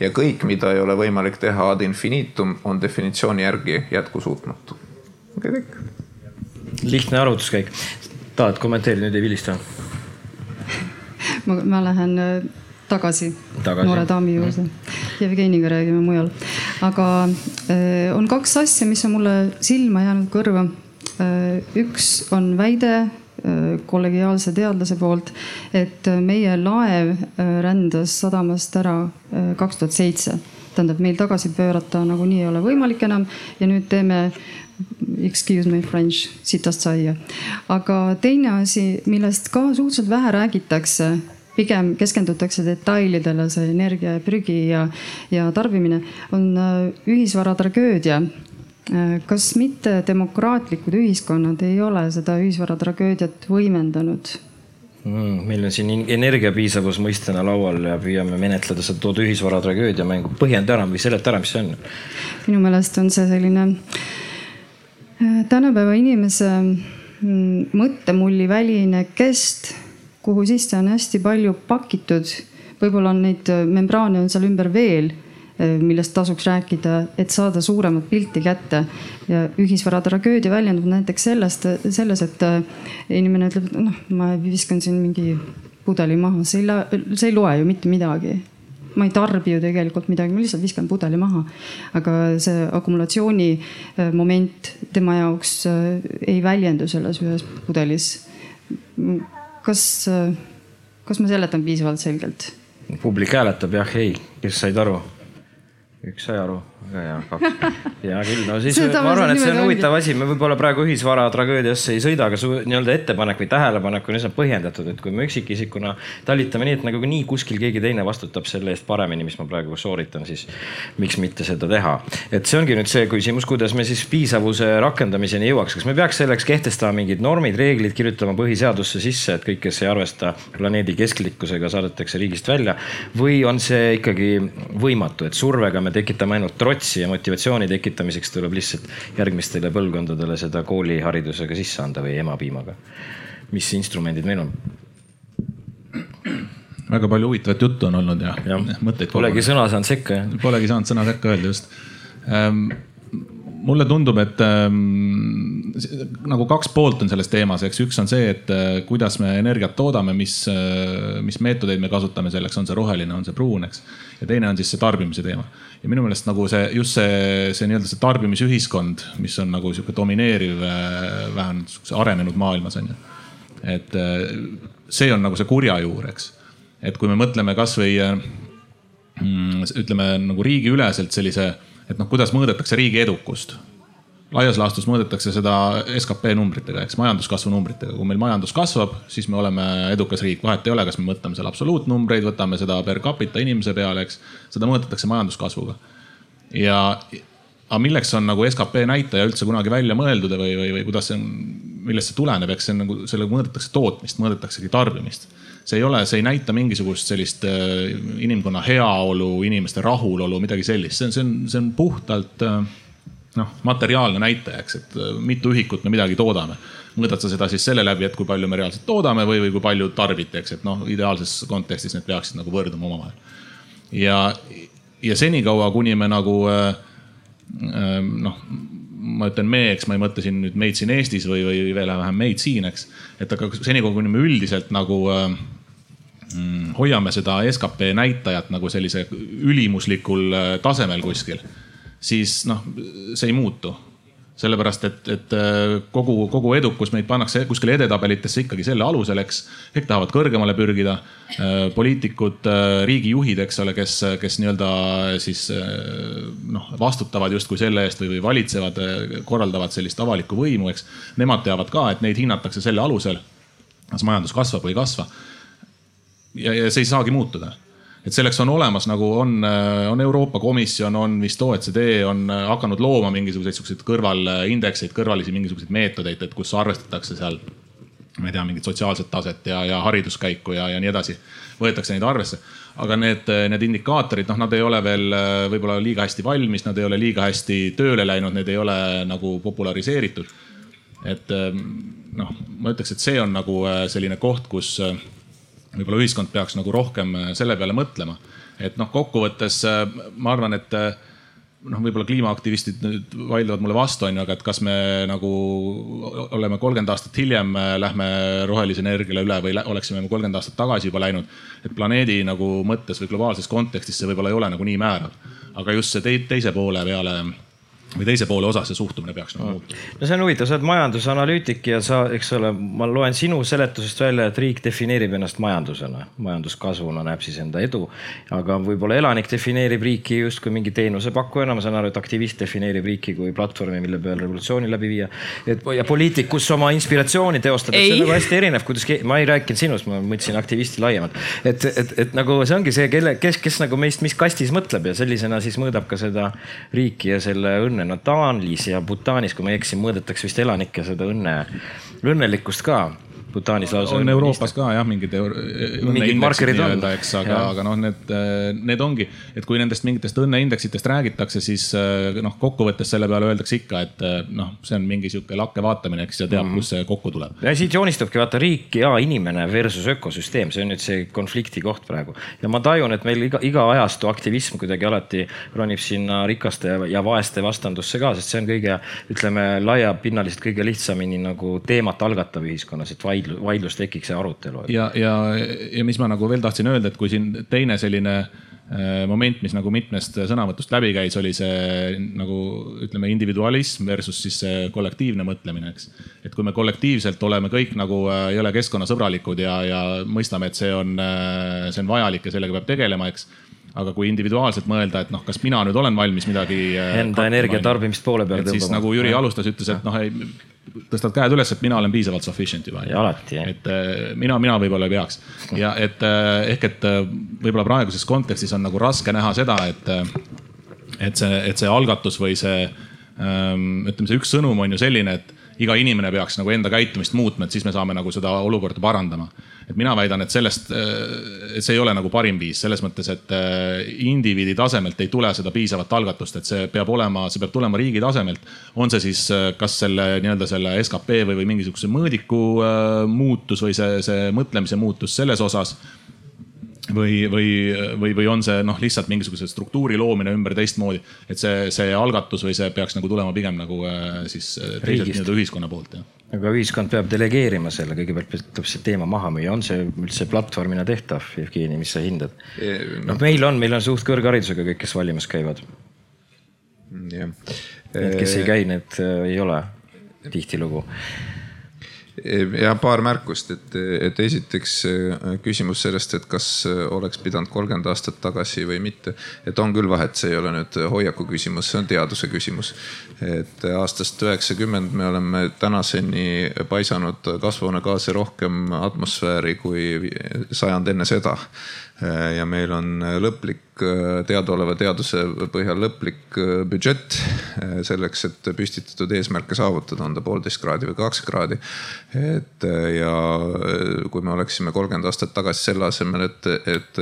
ja kõik, mida ei ole võimalik teha ad infinitum, on definitsiooni järgi jätkusuutmatu. ongi kõik. Lihtne arvutuskäik. tahad kommenteerida, nüüd ei vilista? ma, ma lähen tagasi, tagasi. noore daami juurde. Jevgeniga räägime mujal. aga äh, on kaks asja, mis on mulle silma jäänud kõrva äh,. üks on väide äh, kollegiaalse teadlase poolt, et meie laev äh, rändas sadamast ära äh, kaks tuhat seitse. tähendab, meil tagasi pöörata nagunii ei ole võimalik enam ja nüüd teeme excuse me french, sitast saia. aga teine asi, millest ka suhteliselt vähe räägitakse pigem keskendutakse detailidele, see energia ja prügi ja, ja tarbimine on äh, ühisvara tragöödia. Äh, kas mitte demokraatlikud ühiskonnad ei ole seda ühisvara tragöödiat võimendanud? Mm, meil on siin energiapiisavus mõistena laual ja püüame menetleda seda tood ühisvara tragöödia mängu. põhjenda ära või seleta ära, mis see on? minu meelest on see selline äh, tänapäeva inimese mm, mõttemulli väline kest kuhu sisse on hästi palju pakitud. võib-olla on neid äh, membraane on seal ümber veel, äh, millest tasuks rääkida, et saada suuremat pilti kätte. ja ühisvara tragöödia väljendub näiteks sellest, selles, et äh, inimene ütleb, noh, ma viskan siin mingi pudeli maha, see ei, see ei loe ju mitte midagi ma ei tarbi ju tegelikult midagi, ma lihtsalt viskan pudeli maha. aga see akumulatsiooni moment tema jaoks ei väljendu selles ühes pudelis kas, kas ma seletan piisavalt selgelt? publik hääletab jah, ei, kes said aru? üks sai aru, väga hea, kaks. hea küll, no siis Seda ma arvan, et see on huvitav asi, me võib-olla praegu ühisvara tragöödiasse ei sõida, aga su nii-öelda ettepanek või tähelepanek on üsna põhjendatud, et kui me üksikisikuna talitame nii, et nagu nii kuskil keegi teine vastutab selle eest paremini, mis ma praegu sooritan, siis miks mitte seda teha. et see ongi nüüd see küsimus, kuidas me siis piisavuse rakendamiseni jõuaks, kas me peaks selleks kehtestama mingid normid, reeglid, kirjutama põhiseadusesse sisse, et kõik, kes ei arvesta planeedi kestlikkusega, saadetakse riigist välja? Või on see ikkagi võimatu, et survega me me tekitame ainult trotsi ja motivatsiooni tekitamiseks tuleb lihtsalt järgmistele põlvkondadele seda kooliharidusega sisse anda või emapiimaga. mis instrumendid meil on? väga palju huvitavat juttu on olnud ja, ja. mõtteid. Polegi sõna saanud sekka jah? Polegi saanud sõna sekka öelda just ähm, mulle tundub, et ähm, nagu kaks poolt on selles teemas, eks üks on see, et äh, kuidas me energiat toodame, mis äh,, mis meetodeid me kasutame selleks, on see roheline, on see pruun, eks. ja teine on siis see tarbimise teema ja minu meelest nagu see, just see, see nii-öelda see tarbimisühiskond, mis on nagu sihuke domineeriv äh, vähemalt sihukese arenenud maailmas on ju. et äh, see on nagu see kurja juur, eks. et kui me mõtleme kasvõi äh, mm, ütleme nagu riigiüleselt sellise, et noh, kuidas mõõdetakse riigi edukust laias laastus mõõdetakse seda skp numbritega, eks majanduskasvu numbritega. kui meil majandus kasvab, siis me oleme edukas riik, vahet ei ole, kas me võtame seal absoluutnumbreid, võtame seda per capita inimese peale, eks. seda mõõdetakse majanduskasvuga. ja, aga milleks on nagu skp näitaja üldse kunagi välja mõeldud või, või, või kuidas see on, millest see tuleneb, eks see on nagu, sellega mõõdetakse tootmist, mõõdetaksegi tarbimist see ei ole, see ei näita mingisugust sellist äh, inimkonna heaolu, inimeste rahulolu, midagi sellist, see on, see on, see on puhtalt äh, noh, materiaalne näitaja, eks, et mitu ühikut me midagi toodame. mõõdad sa seda siis selle läbi, et kui palju me reaalselt toodame või, või kui palju tarbite, eks, et noh, ideaalses kontekstis need peaksid nagu võrduma omavahel. ja, ja senikaua, kuni me nagu noh ma ütlen me, eks ma ei mõtle siin nüüd meid siin Eestis või, või veel vähem meid siin, eks. et aga senikaua, kuni me üldiselt nagu äh, mm, hoiame seda skp näitajat nagu sellise ülimuslikul äh, tasemel kuskil, siis noh, see ei muutu sellepärast et, et äh, kogu, kogu edukus meid pannakse kuskile edetabelitesse ikkagi selle alusel, eks. kõik tahavad kõrgemale pürgida. Äh, poliitikud, äh, riigijuhid, eks ole, kes, kes nii-öelda siis noh, vastutavad justkui selle eest või, või valitsevad, korraldavad sellist avalikku võimu, eks. Nemad teavad ka, et neid hinnatakse selle alusel, kas majandus kasvab või ei kasva. ja, ja see ei saagi muutuda et selleks on olemas nagu on, äh, on Euroopa Komisjon, on vist OECD on äh, hakanud looma mingisuguseid siukseid kõrvalindekseid, kõrvalisi mingisuguseid meetodeid, et kus arvestatakse seal ma ei tea, mingit sotsiaalset taset ja, ja hariduskäiku ja, ja nii edasi. võetakse neid arvesse, aga need, need indikaatorid, noh, nad ei ole veel äh, võib-olla liiga hästi valmis, nad ei ole liiga hästi tööle läinud, need ei ole nagu populariseeritud. et noh, ma ütleks, et see on nagu selline koht, kus võib-olla ühiskond peaks nagu rohkem äh, selle peale mõtlema. et noh, kokkuvõttes äh, ma arvan, et äh, noh, võib-olla kliimaaktivistid nüüd vaidlevad mulle vastu, on ju, aga et kas me nagu oleme kolmkümmend aastat hiljem, lähme rohelisele energiale üle või oleksime kolmkümmend aastat tagasi juba läinud. et planeedi nagu mõttes või globaalses kontekstis see võib-olla ei ole nagu nii määrav. aga just see teise poole peale või teise poole osas see suhtumine peaks nagu muutuma. no see on huvitav, sa oled majandusanalüütik ja sa, eks ole, ma loen sinu seletusest välja, et riik defineerib ennast majandusena, majanduskasvuna näeb siis enda edu. aga võib-olla elanik defineerib riiki justkui mingi teenusepakkujana, ma saan aru, et aktivist defineerib riiki kui platvormi, mille peal revolutsiooni läbi viia. et ja poliitik, kus oma inspiratsiooni teostada, see on nagu hästi erinev, kuidas, ma ei rääkinud sinust, ma mõtlesin aktivisti laiemalt. et, et, et nagu see ongi see, kelle, kes, kes nagu meist, mis kastis mõtleb ja sellisena siis mõõdab ka seda riiki ja selle õnne õnne. no Taanis ja Bhutanis, kui ma ei eksi, mõõdetakse vist elanike seda õnne, õnnelikkust ka Bhutanis lausa. on Euroopas ka jah, mingid, mingid markerid on, eks, aga, aga noh, need, need ongi, et kui nendest mingitest õnneindeksitest räägitakse, siis noh, kokkuvõttes selle peale öeldakse ikka, et noh, see on mingi sihuke lakke vaatamine, eks ja teab mm, -hmm. kus see kokku tuleb. ja siit joonistubki vaata riik ja inimene versus ökosüsteem, see on nüüd see konflikti koht praegu. ja ma tajun, et meil iga, iga ajastu aktivism kuidagi alati ronib sinna rikaste ja vaeste vastandusse ka, sest see on kõige, ütleme laiapinnaliselt kõige lihtsamini nagu teemat algatav ühiskonnas, et vaid vaidlus, vaidlus tekiks ja arutelu. ja, ja, ja mis ma nagu veel tahtsin öelda, et kui siin teine selline äh, moment, mis nagu mitmest sõnavõtust läbi käis, oli see nagu ütleme, individualism versus siis see kollektiivne mõtlemine, eks. et kui me kollektiivselt oleme kõik nagu äh, ei ole keskkonnasõbralikud ja, ja mõistame, et see on, äh, see on vajalik ja sellega peab tegelema, eks aga kui individuaalselt mõelda, et noh, kas mina nüüd olen valmis midagi. Enda energia tarbimist poole peale tõmbama. siis nagu Jüri alustas, ütles, et noh, ei tõstad käed üles, et mina olen piisavalt sufficient juba. alati jah. et äh, mina, mina võib-olla ei peaks ja et äh, ehk, et äh, võib-olla praeguses kontekstis on nagu raske näha seda, et, et see, et see algatus või see ähm, ütleme, see üks sõnum on ju selline, et iga inimene peaks nagu enda käitumist muutma, et siis me saame nagu seda olukorda parandama. Et mina väidan, et sellest, äh, et see ei ole nagu parim viis selles mõttes, et äh, indiviidi tasemelt ei tule seda piisavat algatust, et see peab olema, see peab tulema riigi tasemelt. on see siis äh, kas selle nii-öelda selle skp või, või mingisuguse mõõdiku muutus või see, see mõtlemise muutus selles osas või, või, või, või on see noh, lihtsalt mingisuguse struktuuri loomine ümber teistmoodi. et see, see algatus või see peaks nagu tulema pigem nagu äh, siis äh, teiselt nii-öelda ühiskonna poolt jah. aga ühiskond peab delegeerima selle, kõigepealt tuleb see teema maha müüa, on see üldse platvormina tehtav, Jevgeni, mis sa hindad? noh, meil on, meil on suht kõrgharidusega kõik, kes valimas käivad. jah. Need, kes ei käi, need äh, ei ole tihtilugu ja paar märkust, et, et esiteks äh, küsimus sellest, et kas äh, oleks pidanud kolmkümmend aastat tagasi või mitte. et on küll vahet, see ei ole nüüd hoiaku küsimus, see on teaduse küsimus. et aastast üheksakümmend me oleme tänaseni paisanud kasvuhoonegaase rohkem atmosfääri kui sajand enne seda ja meil on lõplik Äh, teadaoleva teaduse põhjal lõplik äh, budžett äh, selleks, et püstitatud eesmärke saavutada, on ta poolteist kraadi või kaks kraadi. et ja kui me oleksime kolmkümmend aastat tagasi selle asemel, et, et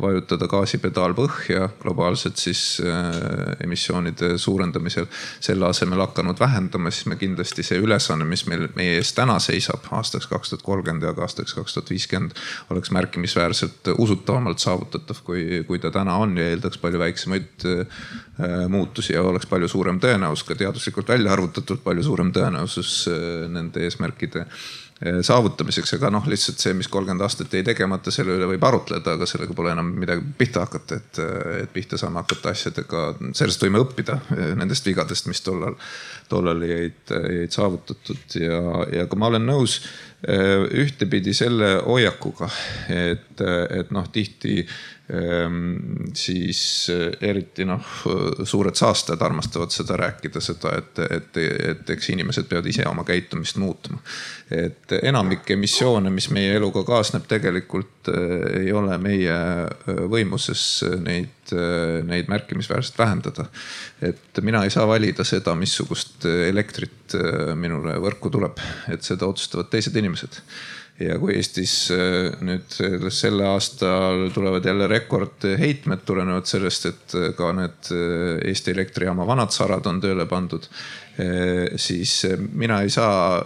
vajutada gaasipedaal põhja globaalselt siis emissioonide suurendamisel, selle asemel hakanud vähendama, siis me kindlasti see ülesanne, mis meil meie ees täna seisab aastaks kaks tuhat kolmkümmend ja ka aastaks kaks tuhat viiskümmend, oleks märkimisväärselt usutavamalt saavutatav, kui, kui ta ta täna on ja eeldaks palju väiksemaid äh, muutusi ja oleks palju suurem tõenäosus, ka teaduslikult välja arvutatud palju suurem tõenäosus äh, nende eesmärkide äh, saavutamiseks, aga noh, lihtsalt see, mis kolmkümmend aastat jäi tegemata, selle üle võib arutleda, aga sellega pole enam midagi pihta hakata, et, et pihta saame hakata asjadega, sellest võime õppida, nendest vigadest, mis tollal, tollal jäid, jäid saavutatud. Ja, ja ka ma olen nõus ühtepidi selle hoiakuga, et, et noh, tihti siis eh, eriti noh, suured saastajad armastavad seda rääkida, seda, et, et, et eks inimesed peavad ise oma käitumist muutma. et enamik emissioone, mis meie eluga kaasneb, tegelikult eh, ei ole meie eh, võimuses neid, neid märkimisväärselt vähendada. et mina ei saa valida seda, missugust elektrit minule võrku tuleb, et seda otsustavad teised inimesed ja kui Eestis äh, nüüd sel aastal tulevad jälle rekordheitmed tulenevalt sellest, et äh, ka need äh, Eesti Elektrijaama vanad sarad on tööle pandud, siis mina ei saa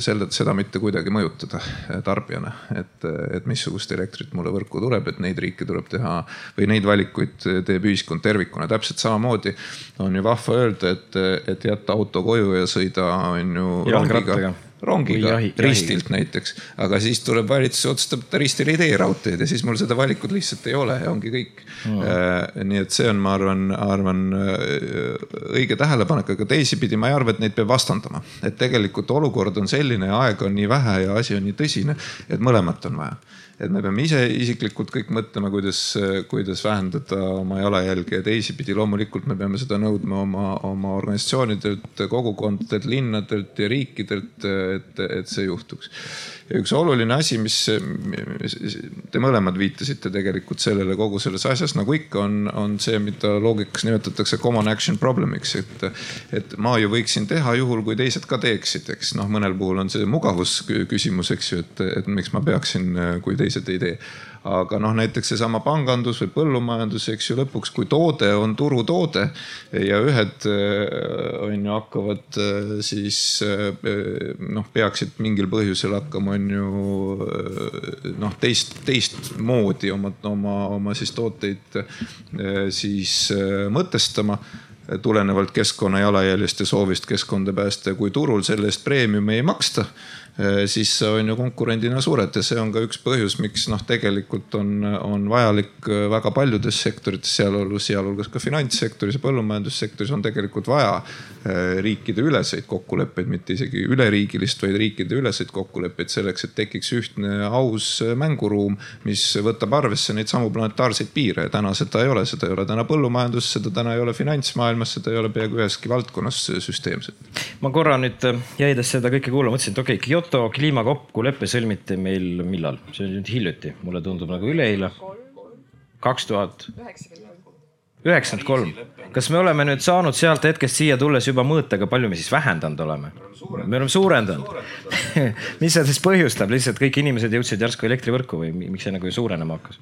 selle, seda mitte kuidagi mõjutada tarbijana, et, et missugust elektrit mulle võrku tuleb, et neid riike tuleb teha või neid valikuid teeb ühiskond tervikuna. täpselt samamoodi on ju vahva öelda, et, et jätta auto koju ja sõida on ju rongiga rongiga jahi, ristilt jahi. näiteks. aga siis tuleb valitsus, otsustab, et ta ristil ei tee raudteed ja siis mul seda valikut lihtsalt ei ole ja ongi kõik mm.. Äh, nii et see on, ma arvan, arvan äh, õige tähelepanek, aga teisipidi ma ei arva, et neid peab vastandama. et tegelikult olukord on selline ja aega on nii vähe ja asi on nii tõsine, et mõlemat on vaja et me peame ise isiklikult kõik mõtlema, kuidas, kuidas vähendada oma jalajälge ja teisipidi loomulikult me peame seda nõudma oma, oma organisatsioonidelt, kogukondadelt, linnadelt ja riikidelt, et, et see juhtuks ja üks oluline asi, mis te mõlemad viitasite tegelikult sellele kogu selles asjas, nagu ikka on, on see, mida loogikas nimetatakse common action problem'iks, et. et ma ju võiksin teha juhul, kui teised ka teeksid, eks noh, mõnel puhul on see mugavusküsimus, eks ju, et, et miks ma peaksin, kui teised ei tee. Aga noh, näiteks seesama pangandus või põllumajandus, eks ju, lõpuks kui toode on turutoode ja ühed äh, on ju hakkavad äh, siis äh, noh, peaksid mingil põhjusel hakkama, on ju noh, teist, teistmoodi oma, oma, oma siis tooteid siis mõtestama tulenevalt keskkonna jalajäljest ja soovist keskkonda päästa. Ja kui turul selle eest preemiumi ei maksta siis on ju konkurendina suured ja see on ka üks põhjus, miks noh, tegelikult on, on vajalik äh, väga paljudes sektorites, sealhulgas, sealhulgas ka finantssektoris ja põllumajandussektoris on tegelikult vaja äh, riikideüleseid kokkuleppeid, mitte isegi üleriigilist, vaid riikideüleseid kokkuleppeid selleks, et tekiks ühtne aus mänguruum, mis võtab arvesse neid samu planetaarseid piire. täna seda ei ole, seda ei ole täna põllumajanduses, seda täna ei ole finantsmaailmas, seda ei ole peaaegu üheski valdkonnas süsteemselt. ma korra nüüd jäides seda kõike kuulama, mõtlesin, et okei okay,, Kyoto kliimakokkulepe sõlmiti meil millal? see oli nüüd hiljuti, mulle tundub nagu üleeile. kaks tuhat üheksakümmend kolm. kas me oleme nüüd saanud sealt hetkest siia tulles juba mõõta, kui palju me siis vähendanud oleme? me oleme suurendanud mis see siis põhjustab, lihtsalt kõik inimesed jõudsid järsku elektrivõrku või miks see nagu suurenema hakkas?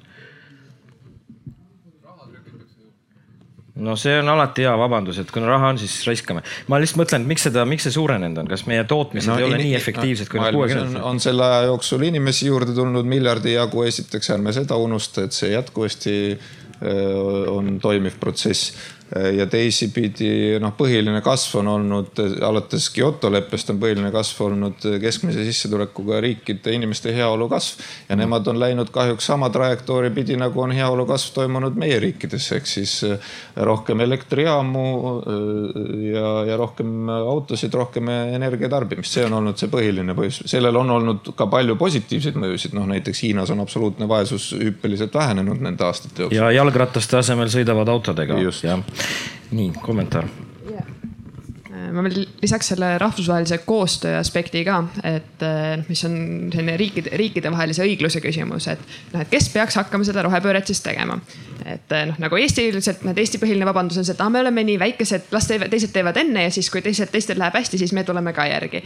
No see on alati hea vabandus, et kuna raha on, siis raiskame. ma lihtsalt mõtlen, et miks seda, miks see suurenenud on, kas meie tootmised no, ei ole nii efektiivsed kui kuuekümnendatel? on selle aja jooksul inimesi juurde tulnud miljardi jagu, esiteks ärme seda unusta, et see jätkuvasti on toimiv protsess ja teisipidi noh, põhiline kasv on olnud alates Kyoto leppest on põhiline kasv olnud keskmise sissetulekuga riikide inimeste heaolu kasv. ja mm. nemad on läinud kahjuks sama trajektoori pidi, nagu on heaolu kasv toimunud meie riikides, ehk siis äh, rohkem elektrijaamu äh, ja, ja rohkem autosid, rohkem energia tarbimist, see on olnud see põhiline põhjus. sellel on olnud ka palju positiivseid mõjusid, noh näiteks Hiinas on absoluutne vaesus hüppeliselt vähenenud nende aastate jooksul. ja jalgrataste asemel sõidavad autodega. jah nii, kommentaar. ma veel lisaks selle rahvusvahelise koostöö aspekti ka, et äh, mis on selline riikide, riikidevahelise õigluse küsimus, et noh, et kes peaks hakkama seda rohepööret siis tegema. et äh, noh, nagu Eesti üldiselt, noh Eesti põhiline vabandus on see, et ah, me oleme nii väikesed, las teevad, teised teevad enne ja siis, kui teised, teistel läheb hästi, siis me tuleme ka järgi.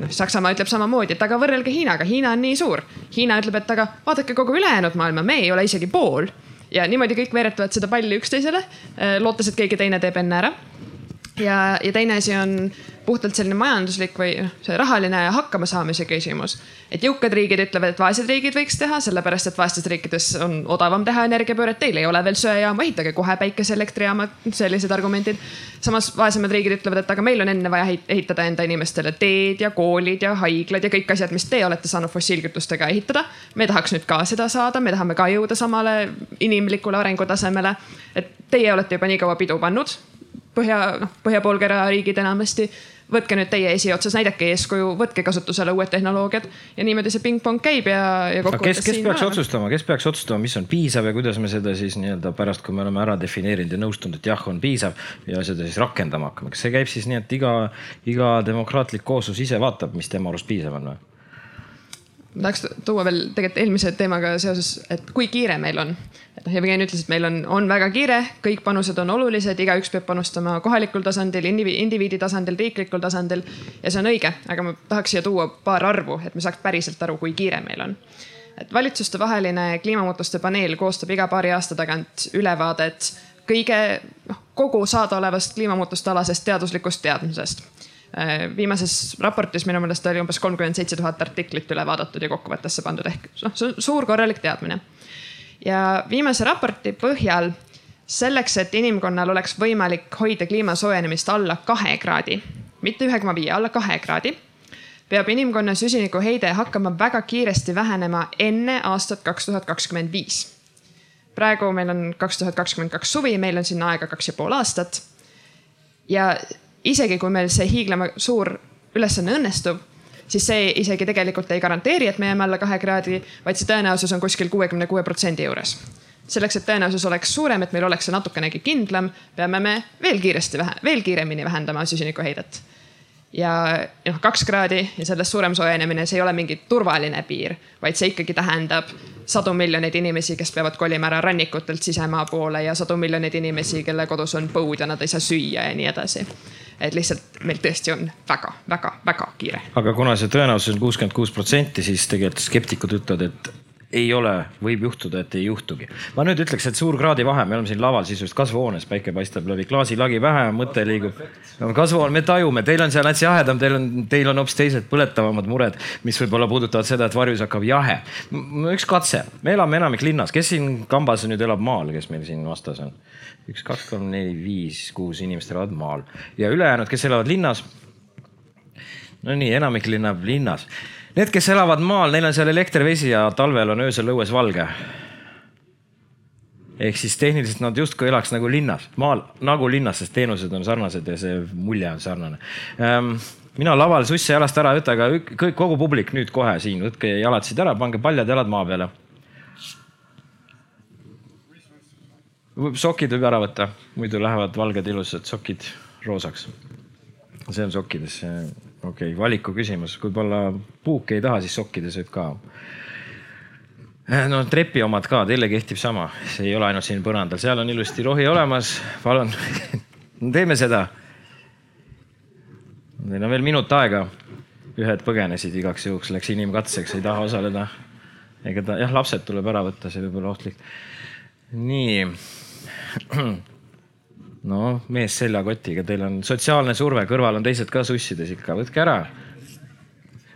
noh, Saksamaa ütleb samamoodi, et aga võrrelge Hiinaga, Hiina on nii suur. Hiina ütleb, et aga vaadake kogu ülejäänud maailma, me ei ole isegi pool ja niimoodi kõik veeretavad seda palli üksteisele, lootes, et keegi teine teeb enne ära ja, ja teine asi on puhtalt selline majanduslik või noh, see rahaline hakkamasaamise küsimus. et jõukad riigid ütlevad, et vaesed riigid võiks teha, sellepärast et vaestes riikides on odavam teha energiapööret, teil ei ole veel söejaama, ehitage kohe päikeseelektrijaamad, sellised argumendid. samas vaesemad riigid ütlevad, et aga meil on enne vaja ehitada enda inimestele teed ja koolid ja haiglad ja kõik asjad, mis te olete saanud fossiilkütustega ehitada. me tahaks nüüd ka seda saada, me tahame ka jõuda samale inimlikule arengutasemele. et teie olete juba nii kaua pidu pannud põhja, noh põhjapoolkera riigid enamasti. võtke nüüd teie esiotsas, näidake eeskuju, võtke kasutusele uued tehnoloogiad ja niimoodi see pingpong käib ja, ja kokkuvõttes. kes, kes peaks olema. otsustama, kes peaks otsustama, mis on piisav ja kuidas me seda siis nii-öelda pärast, kui me oleme ära defineerinud ja nõustunud, et jah, on piisav ja seda siis rakendama hakkame. kas see käib siis nii, et iga, iga demokraatlik kooslus ise vaatab, mis tema arust piisav on või? Ma tahaks tuua veel tegelikult eelmise teemaga seoses, et kui kiire meil on. et noh, Jevgeni ütles, et meil on, on väga kiire, kõik panused on olulised, igaüks peab panustama kohalikul tasandil, indiviidi tasandil, riiklikul tasandil. ja see on õige, aga ma tahaks siia tuua paar arvu, et me saaks päriselt aru, kui kiire meil on. et valitsustevaheline kliimamuutuste paneel koostab iga paari aasta tagant ülevaadet kõige, noh kogu saadaolevast kliimamuutuste alasest teaduslikust teadmisest viimases raportis minu meelest oli umbes kolmkümmend seitse tuhat artiklit üle vaadatud ja kokkuvõttesse pandud ehk noh, see on suur korralik teadmine. ja viimase raporti põhjal selleks, et inimkonnal oleks võimalik hoida kliima soojenemist alla kahe kraadi, mitte ühe koma viie, alla kahe kraadi, peab inimkonna süsinikuheide hakkama väga kiiresti vähenema enne aastat kaks tuhat kakskümmend viis. praegu meil on kaks tuhat kakskümmend kaks suvi, meil on sinna aega kaks ja pool aastat. ja isegi kui meil see hiiglama suur ülesanne õnnestub, siis see isegi tegelikult ei garanteeri, et me jääme alla kahe kraadi, vaid see tõenäosus on kuskil kuuekümne kuue protsendi juures. selleks, et tõenäosus oleks suurem, et meil oleks see natukenegi kindlam, peame me veel kiiresti vähe, veel kiiremini vähendama süsinikuheidet ja noh, kaks kraadi ja sellest suurem soojenemine, see ei ole mingi turvaline piir, vaid see ikkagi tähendab sadu miljoneid inimesi, kes peavad kolima ära rannikutelt sisemaa poole ja sadu miljoneid inimesi, kelle kodus on põud ja nad ei saa süüa ja nii edasi et lihtsalt meil tõesti on väga-väga-väga kiire. aga kuna see tõenäosus on kuuskümmend kuus protsenti, siis tegelikult skeptikud ütlevad, et ei ole, võib juhtuda, et ei juhtugi. ma nüüd ütleks, et suur kraadivahe, me oleme siin laval sisuliselt kasvuhoones, päike paistab läbi klaasilagi pähe, mõte liigub. kasvuhoone, me tajume, teil on seal hästi jahedam, teil on, teil on hoopis teised põletavamad mured, mis võib-olla puudutavad seda, et varjus hakkab jahe. üks katse, me elame enamik linnas, kes siin kambas nüüd elab maal, kes meil siin vastas on? üks, kaks, kolm, neli, viis, kuus inimest elavad maal ja ülejäänud, kes elavad linnas. no nii, enamik elab linnas. Need, kes elavad maal, neil on seal elekter, vesi ja talvel on öösel õues valge. ehk siis tehniliselt nad justkui elaks nagu linnas, maal nagu linnas, sest teenused on sarnased ja see mulje on sarnane ähm, mina laval susse jalast ära ei võta, aga kõik, kogu publik nüüd kohe siin, võtke jalad siit ära, pange paljad jalad maa peale sokid võib ära võtta, muidu lähevad valged ilusad sokid roosaks. see on sokkides, okei okay,, valiku küsimus, võib-olla puuki ei taha, siis sokkides võib ka. No trepi omad ka, teile kehtib sama, see ei ole ainult siin põrandal, seal on ilusti rohi olemas, palun teeme seda. Teil on veel minut aega. ühed põgenesid igaks juhuks, läks inimkatseks, ei taha osaleda. ega ta, jah, lapsed tuleb ära võtta, see võib olla ohtlik. nii no mees seljakotiga, teil on sotsiaalne surve, kõrval on teised ka sussides ikka, võtke ära.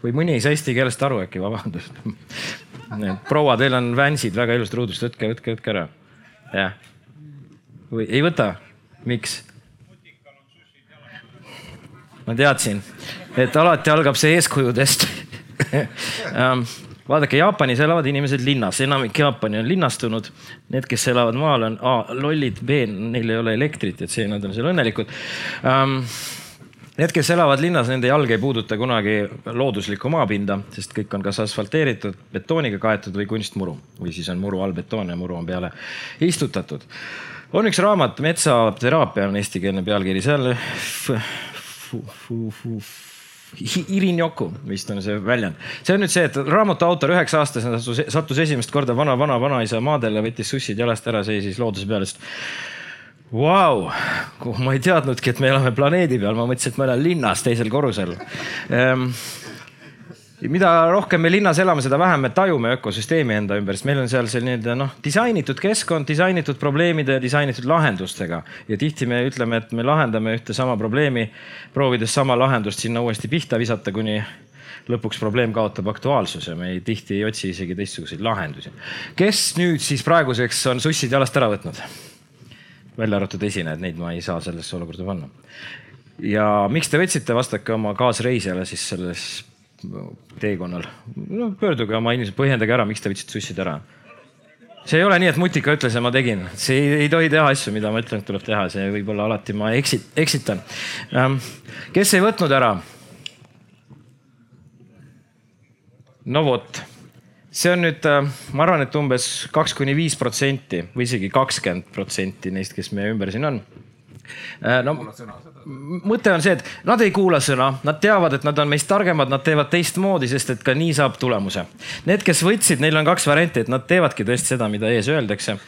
või mõni ei saa eesti keelest aru äkki, vabandust. proua, teil on vänsid väga ilusad ruudust, võtke, võtke, võtke ära. jah. või ei võta, miks? ma teadsin, et alati algab see eeskujudest um, vaadake, Jaapanis elavad inimesed linnas, enamik Jaapani on linnastunud. Need, kes elavad maal, on A lollid, B neil ei ole elektrit, et see, nad on seal õnnelikud um, Need, kes elavad linnas, nende jalg ei puuduta kunagi looduslikku maapinda, sest kõik on kas asfalteeritud, betooniga kaetud või kunstmuru või siis on muru all betoon ja muru on peale istutatud. on üks raamat, Metsateraapia on eestikeelne pealkiri, seal Irinjoku vist on see väljend. see on nüüd see, et raamatu autor üheksa aastasena sattus esimest korda vana, vana, vanaisa maadele, võttis sussid jalast ära, seisis looduse peal, ütles Vau, ma ei teadnudki, et me elame planeedi peal, ma mõtlesin, et ma elan linnas teisel korrusel ehm, mida rohkem me linnas elame, seda vähem me tajume ökosüsteemi enda ümber, sest meil on seal selline noh, disainitud keskkond, disainitud probleemide ja disainitud lahendustega. ja tihti me ütleme, et me lahendame ühte sama probleemi, proovides sama lahendust sinna uuesti pihta visata, kuni lõpuks probleem kaotab aktuaalsuse, me ei, tihti ei otsi isegi teistsuguseid lahendusi. kes nüüd siis praeguseks on sussid jalast ära võtnud? välja arvatud esinejad, neid ma ei saa sellesse olukorda panna. ja miks te võtsite, vastake oma kaasreisijale siis selles teekonnal. no pöörduge oma inimesed, põhjendage ära, miks te võtsite sussid ära. see ei ole nii, et mutika ütles ja ma tegin, see ei, ei tohi teha asju, mida ma ütlen, et tuleb teha, see võib-olla alati ma eksit-, eksitan. Ähm, kes ei võtnud ära? no vot, see on nüüd, äh, ma arvan, et umbes kaks kuni viis protsenti või isegi kakskümmend protsenti neist, kes meie ümber siin on Äh, no mõte on see, et nad ei kuula sõna, nad teavad, et nad on meist targemad, nad teevad teistmoodi, sest et ka nii saab tulemuse. Need, kes võtsid, neil on kaks varianti, et nad teevadki tõesti seda, mida ees öeldakse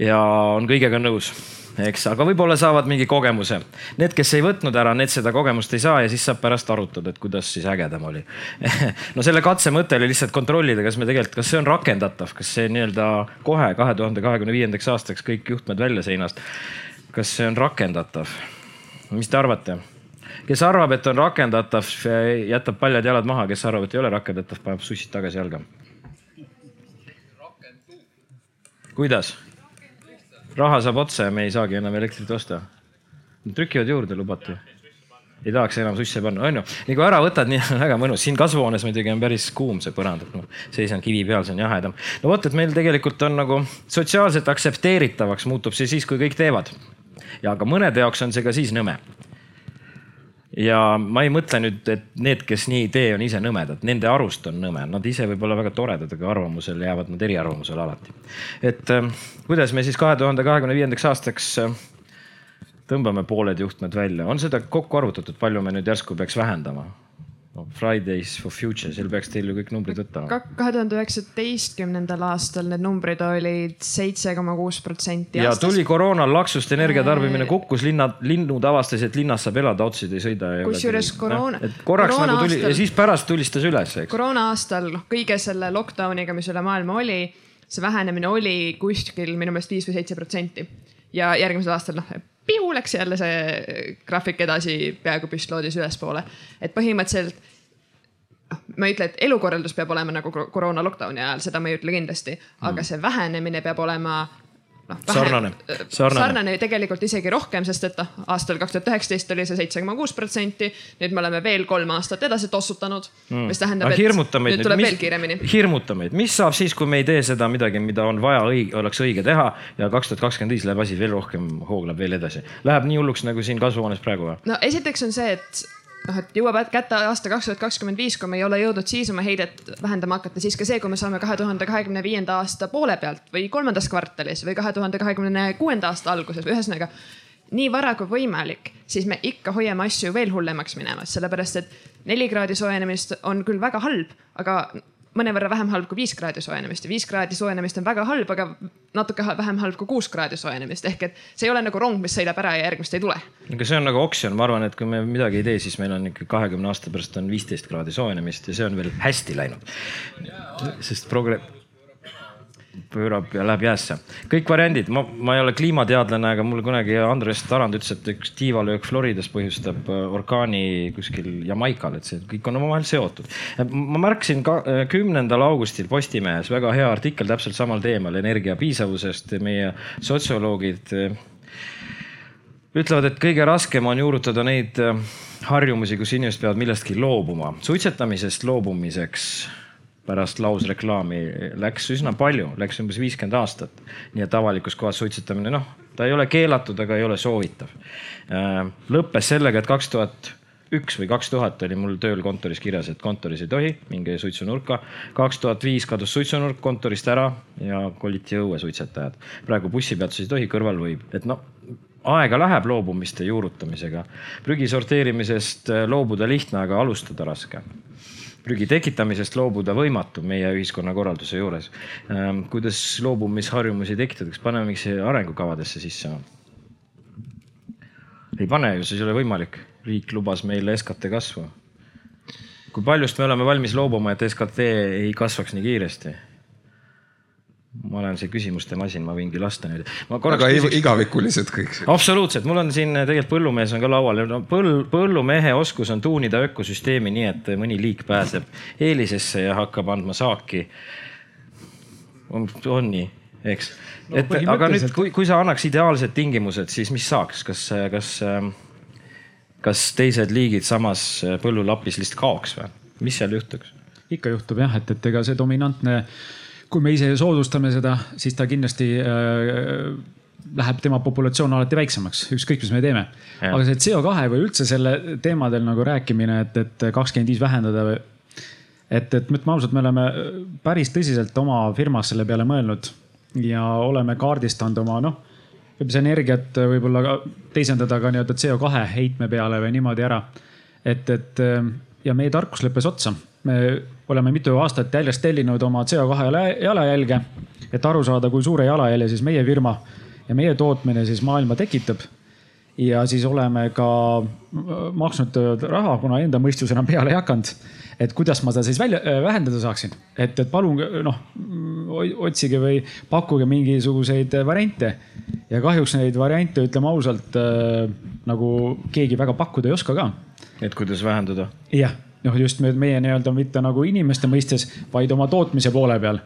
ja on kõigega nõus eks, aga võib-olla saavad mingi kogemuse. Need, kes ei võtnud ära, need seda kogemust ei saa ja siis saab pärast arutada, et kuidas siis ägedam oli no selle katse mõte oli lihtsalt kontrollida, kas me tegelikult, kas see on rakendatav, kas see nii-öelda kohe kahe tuhande kahekümne viiendaks aastaks kõik juhtmed välja seinast kas see on rakendatav? Mis te arvate? kes arvab, et on rakendatav, jätab paljad jalad maha, kes arvab, et ei ole rakendatav, paneb sussid tagasi jalga. kuidas? raha saab otsa ja me ei saagi enam elektrit osta. trükivad juurde, lubati ei tahaks enam susse panna, onju. nii kui ära võtad, nii on väga mõnus. siin kasvuhoones muidugi on päris kuum see põrand, et noh, seisan kivi peal, see on jahedam. no vot, et meil tegelikult on nagu sotsiaalselt aktsepteeritavaks muutub see siis, kui kõik teevad ja ka mõnede jaoks on see ka siis nõme. ja ma ei mõtle nüüd, et need, kes nii ei tee, on ise nõmedad, nende arust on nõme, nad ise võib olla väga toredad, aga arvamusel jäävad nad eriarvamusele alati. et äh, kuidas me siis kahe tuhande kahekümne viiendaks aastaks äh, tõmbame pooled juhtmed välja, on seda kokku arvutatud, palju me nüüd järsku peaks vähendama? No Fridays for Future, seal peaks teil ju kõik numbrid võtta olema. kahe tuhande üheksateistkümnendal aastal need numbrid olid seitse koma kuus protsenti. ja tuli koroonal laksust energiatarbimine kukkus, linnad, linnud avastasid, et linnas saab elada, otsid ei sõida. kusjuures koroona. korraks koroona nagu tuli aastal, ja siis pärast tulistas üles, eks. koroona aastal noh, kõige selle lockdown'iga, mis üle maailma oli, see vähenemine oli kuskil minu meelest viis või seitse protsenti ja järgmisel aastal noh pihu läks jälle see graafik edasi peaaegu püstloodis ülespoole. et põhimõtteliselt noh, ma ei ütle, et elukorraldus peab olema nagu koroona lockdown'i ajal, seda ma ei ütle kindlasti, aga mm. see vähenemine peab olema noh. sarnane, sarnane., sarnane tegelikult isegi rohkem, sest et noh, aastal kaks tuhat üheksateist oli see seitse koma kuus protsenti. nüüd me oleme veel kolm aastat edasi tossutanud mm., mis tähendab, et nüüd tuleb mis, veel kiiremini. hirmuta meid, mis saab siis, kui me ei tee seda midagi, mida on vaja oleks õige teha ja kaks tuhat kakskümmend viis läheb asi veel rohkem, hoogleb veel edasi. Läheb nii hulluks nagu siin kasvuhoones praegu või? no esiteks on see, et noh, et jõuab kätte aasta kaks tuhat kakskümmend viis, kui me ei ole jõudnud siis oma heidet vähendama hakata, siis ka see, kui me saame kahe tuhande kahekümne viienda aasta poole pealt või kolmandas kvartalis või kahe tuhande kahekümne kuuenda aasta alguses, ühesõnaga nii vara kui võimalik, siis me ikka hoiame asju veel hullemaks minemas, sellepärast et neli kraadi soojenemist on küll väga halb, aga mõnevõrra vähem halb kui viis kraadi soojenemist ja viis kraadi soojenemist on väga halb, aga natuke vähem halb kui kuus kraadi soojenemist ehk et see ei ole nagu rong, mis sõidab ära ja järgmist ei tule. aga see on nagu oksjon, ma arvan, et kui me midagi ei tee, siis meil on ikka kahekümne aasta pärast on viisteist kraadi soojenemist ja see on veel hästi läinud. sest progre-, pöörab ja läheb jäässe. kõik variandid, ma, ma ei ole kliimateadlane, aga mul kunagi Andres Tarand ütles, et üks tiivalöök Floridas põhjustab äh, orkaani kuskil Jamaikal, et see kõik on omavahel seotud. ma märkasin ka äh, kümnendal augustil Postimehes väga hea artikkel täpselt samal teemal energiapiisavusest. meie sotsioloogid äh, ütlevad, et kõige raskem on juurutada neid harjumusi, kus inimesed peavad millestki loobuma. suitsetamisest loobumiseks pärast lausreklaami läks üsna palju, läks umbes viiskümmend aastat. nii et avalikus kohas suitsetamine, noh, ta ei ole keelatud, aga ei ole soovitav. Äh, lõppes sellega, et kaks tuhat üks või kaks tuhat oli mul tööl kontoris kirjas, et kontoris ei tohi, minge suitsunurka. kaks tuhat viis kadus suitsunurk kontorist ära ja koliti õue suitsetajad. praegu bussipeatuses ei tohi, kõrval võib, et noh aega läheb loobumiste juurutamisega. prügi sorteerimisest äh, loobuda lihtne, aga alustada raske. Prügi tekitamisest loobuda võimatu meie ühiskonnakorralduse juures. Ähm, kuidas loobumisharjumusi tekitada, kas paneme mingi arengukavadesse sisse? ei pane ju, siis ei ole võimalik. riik lubas meile SKT kasvu. kui paljust me oleme valmis loobuma, et SKT ei kasvaks nii kiiresti? Ma olen see küsimuste masin, ma võingi lasta nüüd. aga küsiks... igavikulised kõik. absoluutselt, mul on siin tegelikult põllumees on ka laual no,. põll, põllumehe oskus on tuunida ökosüsteemi nii, et mõni liik pääseb eelisesse ja hakkab andma saaki. on, on nii, eks no,? et aga nüüd, kui, kui sa annaks ideaalsed tingimused, siis mis saaks, kas, kas, kas teised liigid samas põllulapis lihtsalt kaoks või? mis seal juhtuks? ikka juhtub jah, et, et ega see dominantne kui me ise soodustame seda, siis ta kindlasti äh, läheb tema populatsioon alati väiksemaks, ükskõik, mis me teeme. aga see CO2 või üldse selle teemadel nagu rääkimine, et, et kakskümmend viis vähendada või. et, et ütleme ausalt, me oleme päris tõsiselt oma firmas selle peale mõelnud ja oleme kaardistanud oma noh, see energiat võib-olla ka teisendada ka nii-öelda CO2 heitme peale või niimoodi ära. et, et ja meie tarkus lõppes otsa me oleme mitu aastat järjest tellinud oma CO2 jalajälge, et aru saada, kui suure jalajälje siis meie firma ja meie tootmine siis maailma tekitab. ja siis oleme ka maksnud raha, kuna enda mõistus enam peale ei hakanud. et kuidas ma seda siis välja, vähendada saaksin, et, et palun noh, otsige või pakkuge mingisuguseid variante. ja kahjuks neid variante, ütleme ausalt äh, nagu keegi väga pakkuda ei oska ka. et kuidas vähendada? jah noh, just meie nii-öelda mitte nagu inimeste mõistes, vaid oma tootmise poole peal.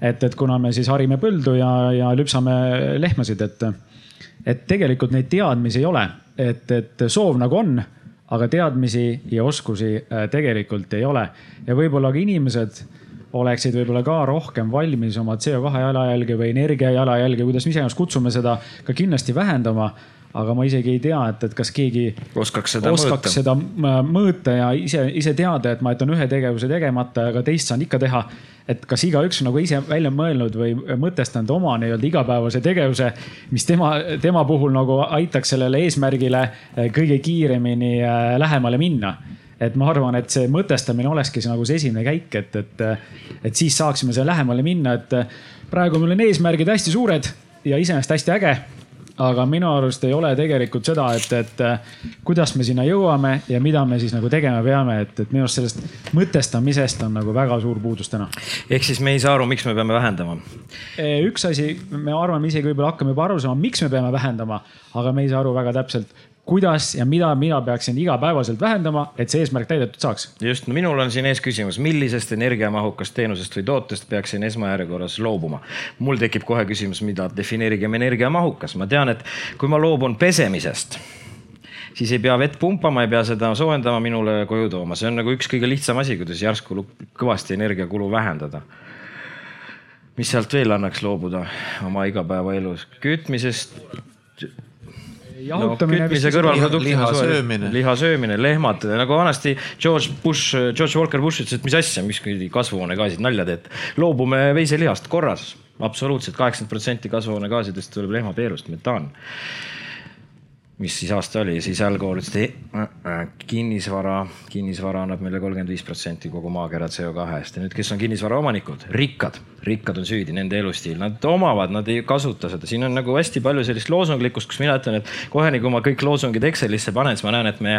et, et kuna me siis harime põldu ja, ja lüpsame lehmasid, et, et tegelikult neid teadmisi ei ole, et, et soov nagu on, aga teadmisi ja oskusi äh, tegelikult ei ole. ja võib-olla ka inimesed oleksid võib-olla ka rohkem valmis oma CO2 jalajälge või energia jalajälge, kuidas me iganes kutsume seda, ka kindlasti vähendama aga ma isegi ei tea, et, et kas keegi oskaks seda oskaks mõõta, seda mõõta ja ise, ise teada, et ma jätan ühe tegevuse tegemata, aga teist saan ikka teha. et kas igaüks nagu ise välja mõelnud või mõtestanud oma nii-öelda igapäevase tegevuse, mis tema, tema puhul nagu aitaks sellele eesmärgile äh, kõige kiiremini äh, lähemale minna. Et ma arvan, et see mõtestamine olekski nagu see esimene käik, et, et, et siis saaksime selle lähemale minna, et praegu meil on eesmärgid hästi suured ja iseenesest hästi äge aga minu arust ei ole tegelikult seda, et, et äh, kuidas me sinna jõuame ja mida me siis nagu tegema peame, et, et minu arust sellest mõtestamisest on nagu väga suur puudus täna. ehk siis me ei saa aru, miks me peame vähendama? üks asi, me arvame isegi võib-olla hakkame juba aru saama, miks me peame vähendama, aga me ei saa aru väga täpselt kuidas ja mida mina peaksin igapäevaselt vähendama, et see eesmärk täidetud saaks? just, no minul on siin ees küsimus, millisest energiamahukast teenusest või tootest peaksin esmajärjekorras loobuma? mul tekib kohe küsimus, mida defineerigem energiamahukas, ma tean, et kui ma loobun pesemisest siis ei pea vett pumpama, ei pea seda soojendama, minule koju tooma, see on nagu üks kõige lihtsam asi, kuidas järsku kõvasti energiakulu vähendada. mis sealt veel annaks loobuda oma igapäevaelus, kütmisest jahutamine no,. kütmise kõrvalprodukt. liha söömine. liha söömine, lehmad, nagu vanasti George Bush, George Walker Bush ütles, et mis asja, mis kasvuhoonegaasid, nalja teete. loobume veiselihast korras, absoluutselt kaheksakümmend protsenti kasvuhoonegaasidest tuleb lehmapeerust, metaan mis siis aasta oli, siis Al Gore ütles, et äh, äh, kinnisvara, kinnisvara annab meile kolmkümmend viis protsenti kogu maakera CO2-st ja nüüd, kes on kinnisvara omanikud, rikkad, rikkad on süüdi, nende elustiil, nad omavad, nad ei kasuta seda, siin on nagu hästi palju sellist loosunglikkust, kus mina ütlen, et kohe nii kui ma kõik loosungid Excelisse panen, siis ma näen, et me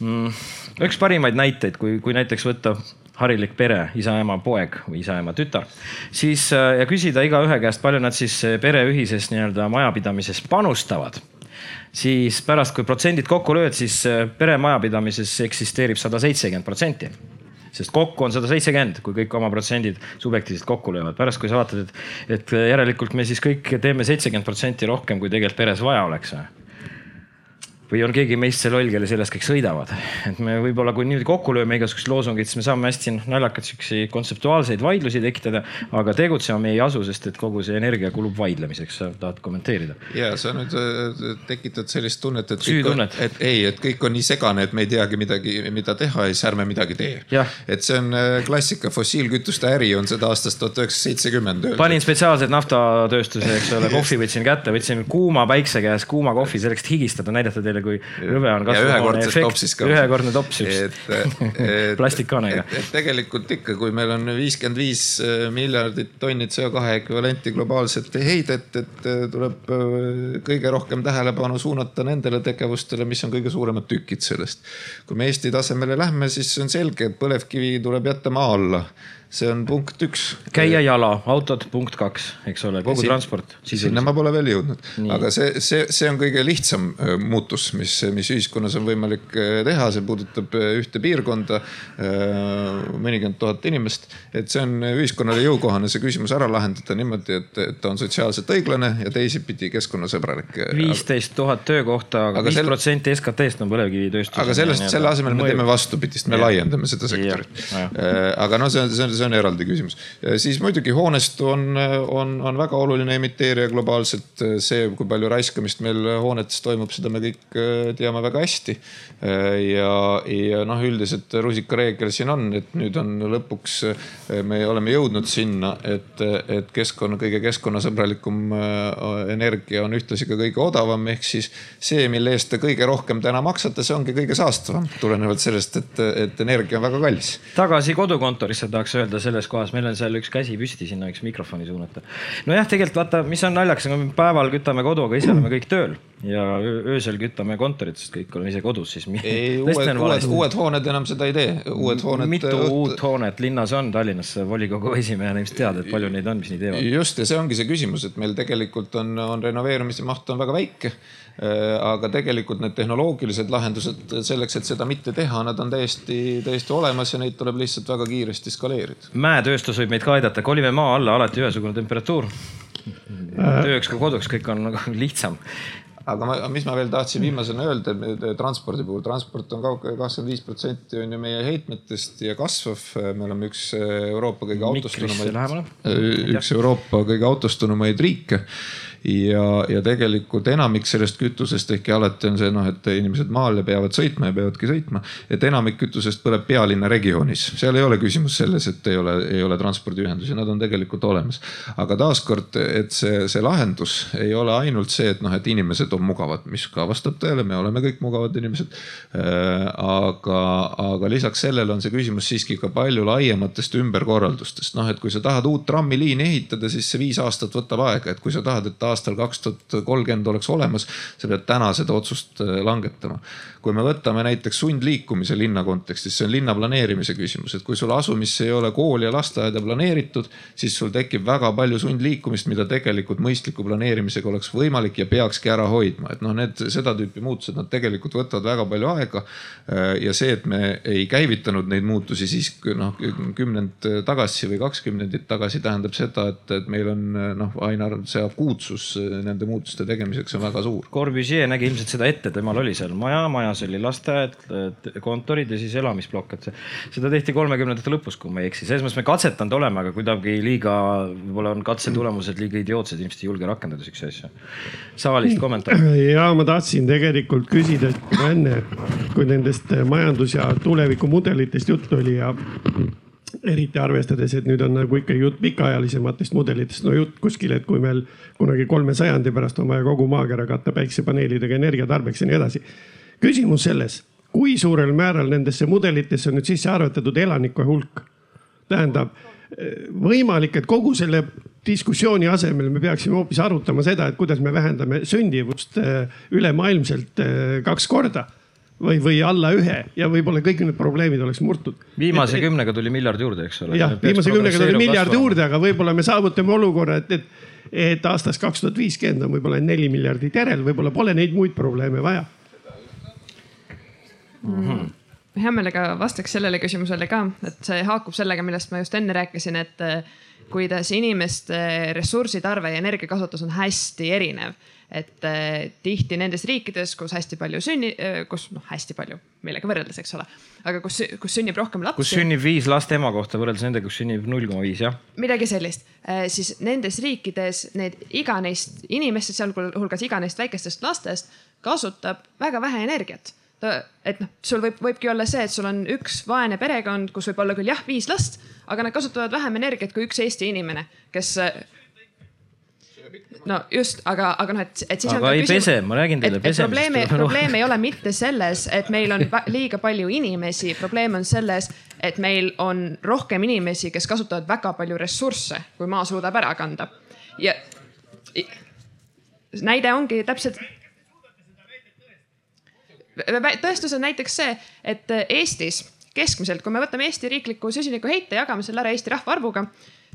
mm, üks parimaid näiteid, kui, kui näiteks võtta harilik pere, isa, ema, poeg või isa, ema, tütar, siis äh, ja küsida igaühe käest, palju nad siis pere ühises nii-öelda majapidamises panustavad siis pärast, kui protsendid kokku lööd, siis äh, peremajapidamises eksisteerib sada seitsekümmend protsenti sest kokku on sada seitsekümmend, kui kõik oma protsendid subjektiivselt kokku löövad. pärast, kui sa vaatad, et, et järelikult me siis kõik teeme seitsekümmend protsenti rohkem, kui tegelikult peres vaja oleks. Või on keegi meist see loll, kelle seljas kõik sõidavad. et me võib-olla, kui niimoodi kokku lööme igasuguseid loosungeid, siis me saame hästi naljakalt siukseid kontseptuaalseid vaidlusi tekitada, aga tegutsema me ei asu, sest et kogu see energia kulub vaidlemiseks. sa tahad kommenteerida? ja sa nüüd äh, tekitad sellist tunnet, et. süütunnet. et ei, et kõik on nii segane, et me ei teagi midagi, mida teha ja siis ärme midagi tee. et see on äh, klassika, fossiilkütuste äri on seda aastast tuhat üheksasada seitsekümmend. panin spetsiaalselt naftatööstuse, eks ole, kohvi võtsin kätte, võtsin kuuma päikse käes kuuma kohvi selleks, et higistada, näidata teile, kui rõve on kasvuhoone efekt. ühekordne tops just. plastikkaanega. et, et tegelikult ikka, kui meil on viiskümmend viis äh, miljardit tonni CO2 ekvivalenti globaalset heidet, et äh, tuleb äh, kõige rohkem tähelepanu suunata nendele tegevustele, mis on kõige suuremad tükid sellest. kui me Eesti tasemele lähme, siis on selge, et põlevkivi tuleb jätta maa alla see on punkt üks. käia jala, autod punkt kaks, eks ole, kogu siin, transport. sinna ma pole veel jõudnud, aga see, see, see on kõige lihtsam äh, muutus, mis, mis ühiskonnas on võimalik äh, teha, see puudutab äh, ühte piirkonda, mõnikümmend tuhat inimest. et see on ühiskonnale jõukohane see küsimus ära lahendada niimoodi, et, et ta on sotsiaalselt õiglane ja teisipidi keskkonnasõbralik. viisteist tuhat töökohta, aga viis protsenti SKT-st on põlevkivitööstus. aga sellest, selle asemel me teeme vastupidist, me ja. laiendame seda sektorit. aga noh, see on, see on see on eraldi küsimus. siis muidugi hoonestu on, on, on väga oluline emiteerija globaalselt. see, kui palju raiskamist meil hoonetes toimub, seda me kõik äh, teame väga hästi. Äh, ja, ja noh, üldiselt rusikareegel siin on, et nüüd on lõpuks, äh, me oleme jõudnud sinna, et, et keskkonna, kõige keskkonnasõbralikum energia on ühtlasi ka kõige odavam. ehk siis see, mille eest te kõige rohkem täna maksate, see ongi kõige saastavam, tulenevalt sellest, et, et energia on väga kallis. tagasi kodukontorisse tahaks öelda öelda selles kohas, meil on seal üks käsi püsti, sinna võiks mikrofoni suunata. nojah, tegelikult vaata, mis on naljakas, kui me päeval kütame kodu, aga ise oleme kõik tööl ja öösel kütame kontorit, sest kõik oleme ise kodus, siis. uued, uued, uued hooned enam seda ei tee, uued hooned. mitu õht... uut hoonet linnas on, Tallinnas volikogu esimehena ilmselt tead, et palju neid on, mis nii teevad. just ja see ongi see küsimus, et meil tegelikult on, on renoveerimise maht on väga väike aga tegelikult need tehnoloogilised lahendused selleks, et seda mitte teha, nad on täiesti, täiesti olemas ja neid tuleb lihtsalt väga kiiresti skaleerida. mäetööstus võib meid ka aidata, kolime maa alla, alati ühesugune temperatuur. tööks kui koduks, kõik on nagu lihtsam aga ma, mis ma veel tahtsin viimasena öelda transpordi puhul, transport on kakskümmend viis protsenti on ju meie heitmetest ja kasvav. me oleme üks Euroopa kõige autostunumaid, üks Euroopa kõige autostunumaid riike ja, ja tegelikult enamik sellest kütusest, ehkki alati on see noh, et inimesed maal ja peavad sõitma ja peavadki sõitma. et enamik kütusest põleb pealinna regioonis, seal ei ole küsimus selles, et ei ole, ei ole transpordiühendusi, nad on tegelikult olemas. aga taaskord, et see, see lahendus ei ole ainult see, et noh, et inimesed on mugavad, mis ka vastab tõele, me oleme kõik mugavad inimesed. Äh, aga, aga lisaks sellele on see küsimus siiski ka palju laiematest ümberkorraldustest, noh, et kui sa tahad uut trammiliini ehitada, siis see viis aastat võtab aega, et kui sa tahad, et aastal kaks tuhat kolmkümmend oleks olemas, sa pead täna seda otsust äh, langetama. Kui me võtame näiteks sundliikumise linna kontekstis, see on linna planeerimise küsimus, et kui sul asumisse ei ole kooli ja lasteaeda planeeritud, siis sul tekib väga palju sundliikumist, mida tegelikult mõistliku planeerimisega oleks võimalik ja peakski ära hoidma. et noh, need seda tüüpi muutused, nad tegelikult võtavad väga palju aega. Äh, ja see, et me ei käivitanud neid muutusi siis noh kümnend tagasi või kaks kümnendit tagasi, tähendab seda, et, et meil on noh, aina see akuutsus äh, nende muutuste tegemiseks on väga suur. Corbusier nägi ilmselt seda ette, temal oli seal maja, majas oli lasteaed, kontorid ja siis elamisplokk, et seda tehti kolmekümnendate lõpus, kui ma ei eksi, selles mõttes me katsetanud oleme, aga kuidagi liiga, võib-olla on katse tulemused liiga idiootsed, ilmselt ei julge rakendada siukseid asju. saalist kommentaar. ja ma tahtsin tegelikult küsida enne, kui nendest majandus ja tulevikumudelitest juttu oli ja eriti arvestades, et nüüd on nagu ikkagi jutt pikaajalisematest mudelitest, no jutt kuskil, et kui meil kunagi kolme sajandi pärast on vaja kogu maakera katta päiksepaneelidega energiatarbeks ja nii edasi. Küsimus selles, kui suurel määral nendesse mudelitesse on nüüd sisse arvutatud elanike hulk? tähendab võimalik, et kogu selle diskussiooni asemel me peaksime hoopis arutama seda, et kuidas me vähendame sündivust eh, ülemaailmselt eh, kaks korda või, või alla ühe ja võib-olla kõik need probleemid oleks murtud. viimase et, kümnega tuli miljard juurde, eks ole. jah, viimase kümnega tuli miljard juurde, aga võib-olla me saavutame olukorra, et, et, et aastast kaks tuhat viiskümmend on võib-olla neli miljardit järel, võib-olla pole neid muid probleeme vaja mm. -hmm hea meelega vastaks sellele küsimusele ka, et see haakub sellega, millest ma just enne rääkisin, et kuidas inimeste ressursitarve ja energiakasutus on hästi erinev et äh, tihti nendes riikides, kus hästi palju sünni äh,, kus noh, hästi palju, millega võrreldes, eks ole, aga kus, kus sünnib rohkem lapsi. kus sünnib viis last ema kohta võrreldes nendega, kus sünnib null koma viis, jah. midagi sellist siis nendes riikides need iga neist inimestest, sealhulgas iga neist väikestest lastest kasutab väga vähe energiat et noh, sul võib, võibki olla see, et sul on üks vaene perekond, kus võib olla küll jah, viis last, aga nad kasutavad vähem energiat kui üks Eesti inimene, kes no just, aga, aga noh, et, et siis. aga ei küsimus, pese, ma räägin teile probleem, probleem ei ole mitte selles, et meil on liiga palju inimesi, probleem on selles, et meil on rohkem inimesi, kes kasutavad väga palju ressursse, kui maa suudab ära kanda. ja näide ongi täpselt. Tõestus on näiteks see, et Eestis keskmiselt, kui me võtame Eesti riikliku süsinikuheite, jagame selle ära Eesti rahvaarvuga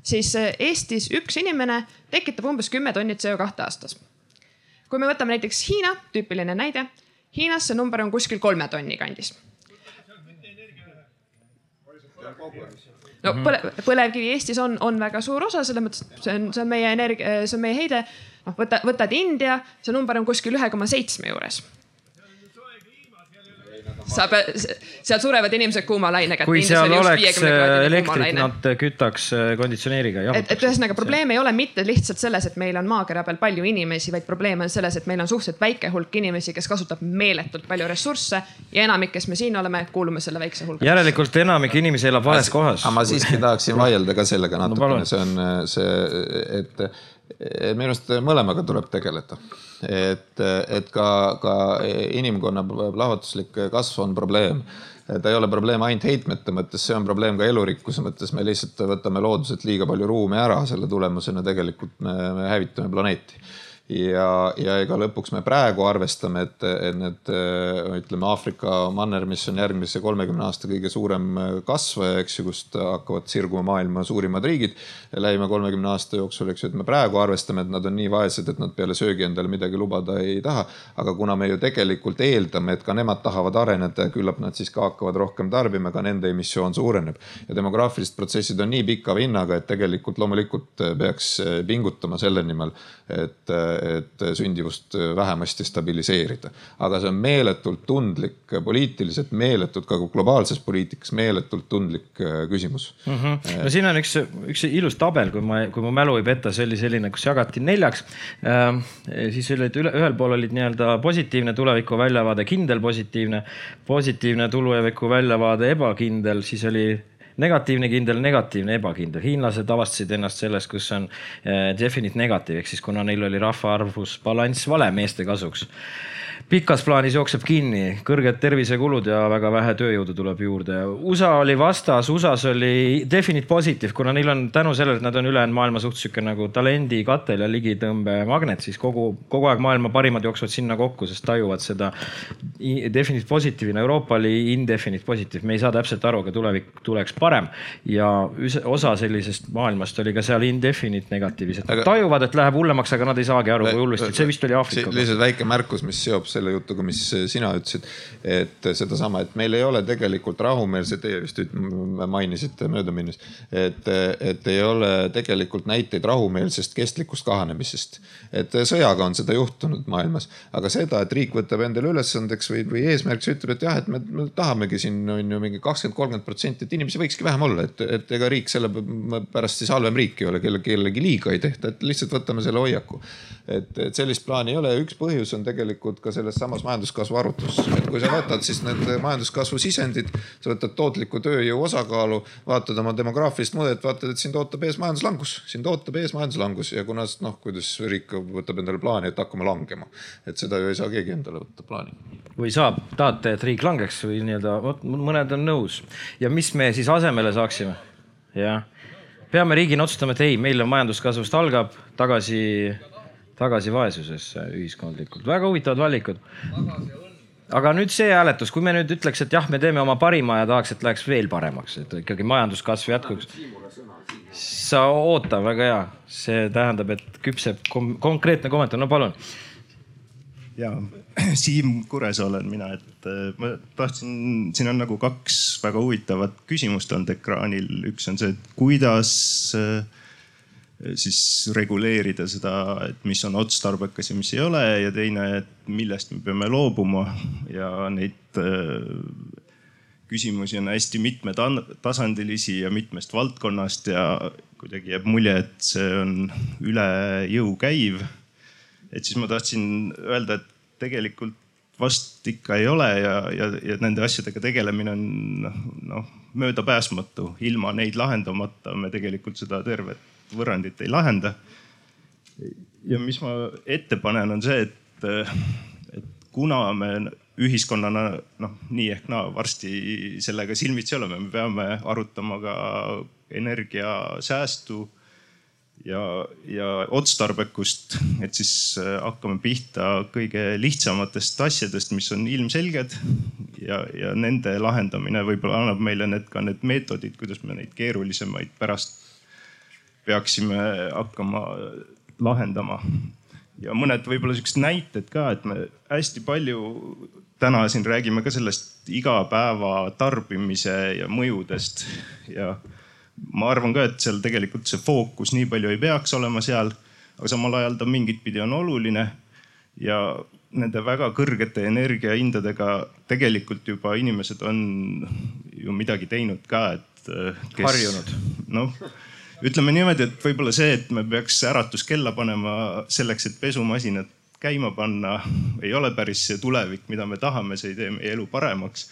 siis eh, Eestis üks inimene tekitab umbes kümme tonni CO2 aastas. kui me võtame näiteks Hiina, tüüpiline näide, Hiinas see number on kuskil kolme tonni kandis. no põle, põlevkivi Eestis on, on väga suur osa, selles mõttes, et see on, see on meie energia, see on meie heide. noh, võta, võtad India, see number on kuskil ühe koma seitsme juures sa pead, seal surevad inimesed kuumalainega. kui seal oleks elektrit, nad kütaks äh, konditsioneeriga. et, et ühesõnaga probleem ei ole mitte lihtsalt selles, et meil on maakera peal palju inimesi, vaid probleem on selles, et meil on suhteliselt väike hulk inimesi, kes kasutab meeletult palju ressursse ja enamik, kes me siin oleme, kuulume selle väikse hulka. järelikult enamik inimesi elab vales kohas. aga ma siiski tahaksin vaielda ka sellega natukene no,, see on äh, see, et minu arust mõlemaga tuleb tegeleda. Et, et ka, ka inimkonna plahvatuslik kasv on probleem. Ta ei ole probleem ainult heitmete mõttes, see on probleem ka elurikkuse mõttes, me lihtsalt võtame looduselt liiga palju ruumi ära, selle tulemusena tegelikult me, me hävitame planeeti ja, ja ega lõpuks me praegu arvestame, et, et need ütleme, Aafrika manner, mis on järgmise kolmekümne aasta kõige suurem kasvaja, eks ju, kust hakkavad sirguma maailma suurimad riigid lähima kolmekümne aasta jooksul, eks ju, et me praegu arvestame, et nad on nii vaesed, et nad peale söögi endale midagi lubada ei taha. aga kuna me ju tegelikult eeldame, et ka nemad tahavad areneda ja küllap nad siis ka hakkavad rohkem tarbima, ka nende emissioon suureneb. ja demograafilised protsessid on nii pika vinnaga, et tegelikult loomulikult peaks pingutama selle nimel, et et sündivust vähemasti stabiliseerida. aga see on meeletult tundlik, poliitiliselt meeletult, ka globaalses poliitikas meeletult tundlik äh, küsimus mm. -hmm. no siin on üks, üks ilus tabel, kui ma, kui mu mälu ei peta, see oli selline, kus jagati neljaks äh,. siis olid üle, ühel pool olid nii-öelda positiivne tuleviku väljavaade, kindel positiivne, positiivne tuleviku väljavaade, ebakindel, siis oli negatiivne kindel, negatiivne ebakindel. hiinlased avastasid ennast sellest, kus on eh, definite negatiiv ehk siis kuna neil oli rahvaarvus balanss vale meeste kasuks pikas plaanis jookseb kinni, kõrged tervisekulud ja väga vähe tööjõudu tuleb juurde. USA oli vastas, USA-s oli definite positive, kuna neil on tänu sellele, et nad on ülejäänud maailma suhtes sihuke nagu talendi katel ja ligitõmbemagnet, siis kogu, kogu aeg maailma parimad jooksevad sinna kokku, sest tajuvad seda definite positive'ina. Euroopa oli indefinite positive, me ei saa täpselt aru, aga tulevik tuleks parem ja osa sellisest maailmast oli ka seal indefinite negatiivis, et aga... tajuvad, et läheb hullemaks, aga nad ei saagi aru, kui hullusti, see vist oli Aafrika. lihtsalt väike märkus, mis seob selle jutuga, mis sina ütlesid. et sedasama, et meil ei ole tegelikult rahumeelset, teie vist mainisite möödaminnes, et, et ei ole tegelikult näiteid rahumeelsest kestlikust kahanemisest. et sõjaga on seda juhtunud maailmas, aga seda, et riik võtab endale ülesandeks või, või eesmärgiks, ütleb, et jah, et me, me tahamegi siin on ju mingi kakskümmend, kolmkümmend protsenti, et inimesi võikski vähem olla, et, et ega riik selle pärast siis halvem riik ei ole, kelle, kellelegi liiga ei tehta, et lihtsalt võtame selle hoiaku. Et, et sellist plaani ei ole, üks põhjus on tegelikult ka selles samas majanduskasvu arvutuses. et kui sa võtad siis need majanduskasvu sisendid, sa võtad tootliku tööjõu osakaalu, vaatad oma demograafilist mudelit, vaatad, et sind ootab ees majanduslangus, sind ootab ees majanduslangus ja kuna noh, kuidas riik võtab endale plaani, et hakkame langema, et seda ju ei saa keegi endale võtta plaani. või saab, tahate, et riik langeks või nii-öelda, vot mõned on nõus ja mis me siis asemele saaksime? jah, peame riigina otsustama, et ei, meil on majanduskasvust algab tagasi tagasi vaesusesse ühiskondlikult, väga huvitavad valikud. aga nüüd see hääletus, kui me nüüd ütleks, et jah, me teeme oma parima ja tahaks, et läheks veel paremaks, et ikkagi majanduskasv jätkuks. sa oota, väga hea, see tähendab, et küpseb konkreetne kommentaar, no palun. ja Siim Kures olen mina, et äh, ma tahtsin, siin on nagu kaks väga huvitavat küsimust olnud ekraanil, üks on see, et kuidas äh, siis reguleerida seda, et mis on otstarbekas ja mis ei ole ja teine, et millest me peame loobuma ja neid küsimusi on hästi mitmetasandilisi ja mitmest valdkonnast ja kuidagi jääb mulje, et see on üle jõu käiv. et siis ma tahtsin öelda, et tegelikult vast ikka ei ole ja, ja, ja nende asjadega tegelemine on noh möödapääsmatu. ilma neid lahendamata me tegelikult seda tervet võrrandit ei lahenda. ja mis ma ette panen, on see, et, et kuna me ühiskonnana noh, nii ehk naa varsti sellega silmitsi oleme, me peame arutama ka energiasäästu ja, ja otstarbekust, et siis äh, hakkame pihta kõige lihtsamatest asjadest, mis on ilmselged ja, ja nende lahendamine võib-olla annab meile need ka need meetodid, kuidas me neid keerulisemaid pärast peaksime hakkama lahendama. ja mõned võib-olla siuksed näited ka, et me hästi palju täna siin räägime ka sellest igapäeva tarbimise ja mõjudest ja ma arvan ka, et seal tegelikult see fookus nii palju ei peaks olema seal, aga samal ajal ta mingit pidi on oluline ja nende väga kõrgete energiahindadega tegelikult juba inimesed on ju midagi teinud ka, et kes.... harjunud. noh ütleme niimoodi, et võib-olla see, et me peaks äratuskella panema selleks, et pesumasinat käima panna, ei ole päris see tulevik, mida me tahame, see ei tee meie elu paremaks.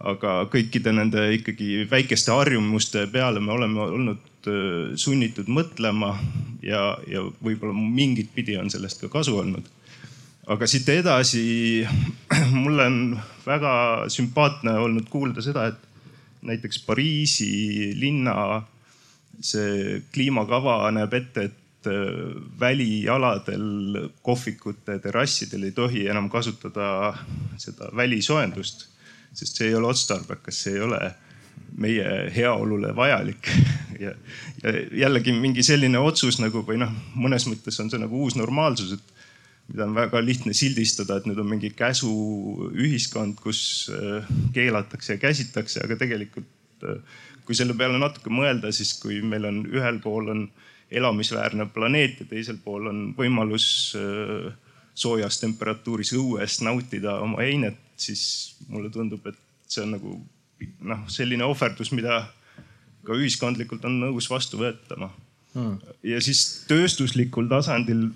aga kõikide nende ikkagi väikeste harjumuste peale me oleme olnud sunnitud mõtlema ja, ja võib-olla mingit pidi on sellest ka kasu olnud. aga siit edasi mulle on väga sümpaatne olnud kuulda seda, et näiteks Pariisi linna see kliimakava näeb ette, et äh, välialadel, kohvikute terrassidel ei tohi enam kasutada seda välisoojendust, sest see ei ole otstarbekas, see ei ole meie heaolule vajalik. ja, ja jällegi mingi selline otsus nagu või noh, mõnes mõttes on see nagu uus normaalsus, et mida on väga lihtne sildistada, et nüüd on mingi käsuühiskond, kus äh, keelatakse ja käsitakse, aga tegelikult äh, kui selle peale natuke mõelda, siis kui meil on ühel pool on elamisväärne planeet ja teisel pool on võimalus äh, soojas temperatuuris õues nautida oma heinet, siis mulle tundub, et see on nagu noh, selline ohverdus, mida ka ühiskondlikult on nõus vastu võetama hmm.. ja siis tööstuslikul tasandil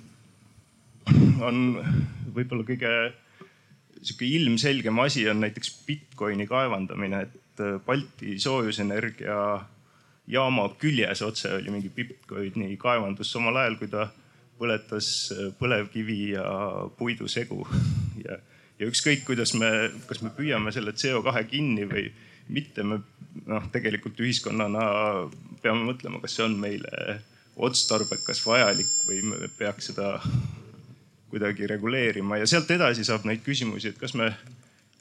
on võib-olla kõige sihuke ilmselgem asi on näiteks Bitcoini kaevandamine, et et äh, Balti soojusenergia jaama küljes otse oli mingi Bitcoini kaevandus samal ajal, kui ta põletas äh, põlevkivi ja puidu segu. ja, ja ükskõik, kuidas me, kas me püüame selle CO2 kinni või mitte, me noh, tegelikult ühiskonnana peame mõtlema, kas see on meile otstarbekas, vajalik või me peaks seda kuidagi reguleerima ja sealt edasi saab neid küsimusi, et kas me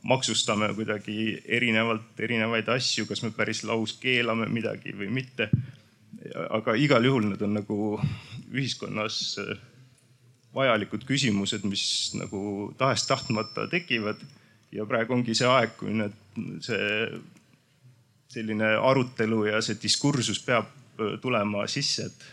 maksustame kuidagi erinevalt erinevaid asju, kas me päris laus keelame midagi või mitte. aga igal juhul need on nagu ühiskonnas äh, vajalikud küsimused, mis nagu tahes-tahtmata tekivad. ja praegu ongi see aeg, kui need, see selline arutelu ja see diskursus peab äh, tulema sisse, et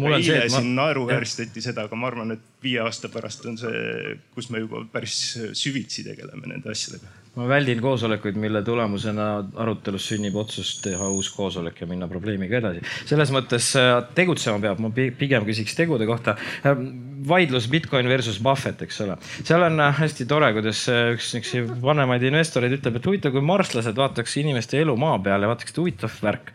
eile siin ma... naeruvääristati seda, aga ma arvan, et viie aasta pärast on see, kus me juba päris süvitsi tegeleme nende asjadega. ma väldin koosolekuid, mille tulemusena arutelus sünnib otsus teha uus koosolek ja minna probleemiga edasi. selles mõttes äh, tegutsema peab, ma pigem küsiks tegude kohta. Äh, vaidlus Bitcoin versus Buffett, eks ole. seal on äh, hästi tore, kuidas üks niisuguseid vanemaid investoreid ütleb, et huvitav, kui marslased vaataks inimeste elu maa peal ja vaataks, et huvitav värk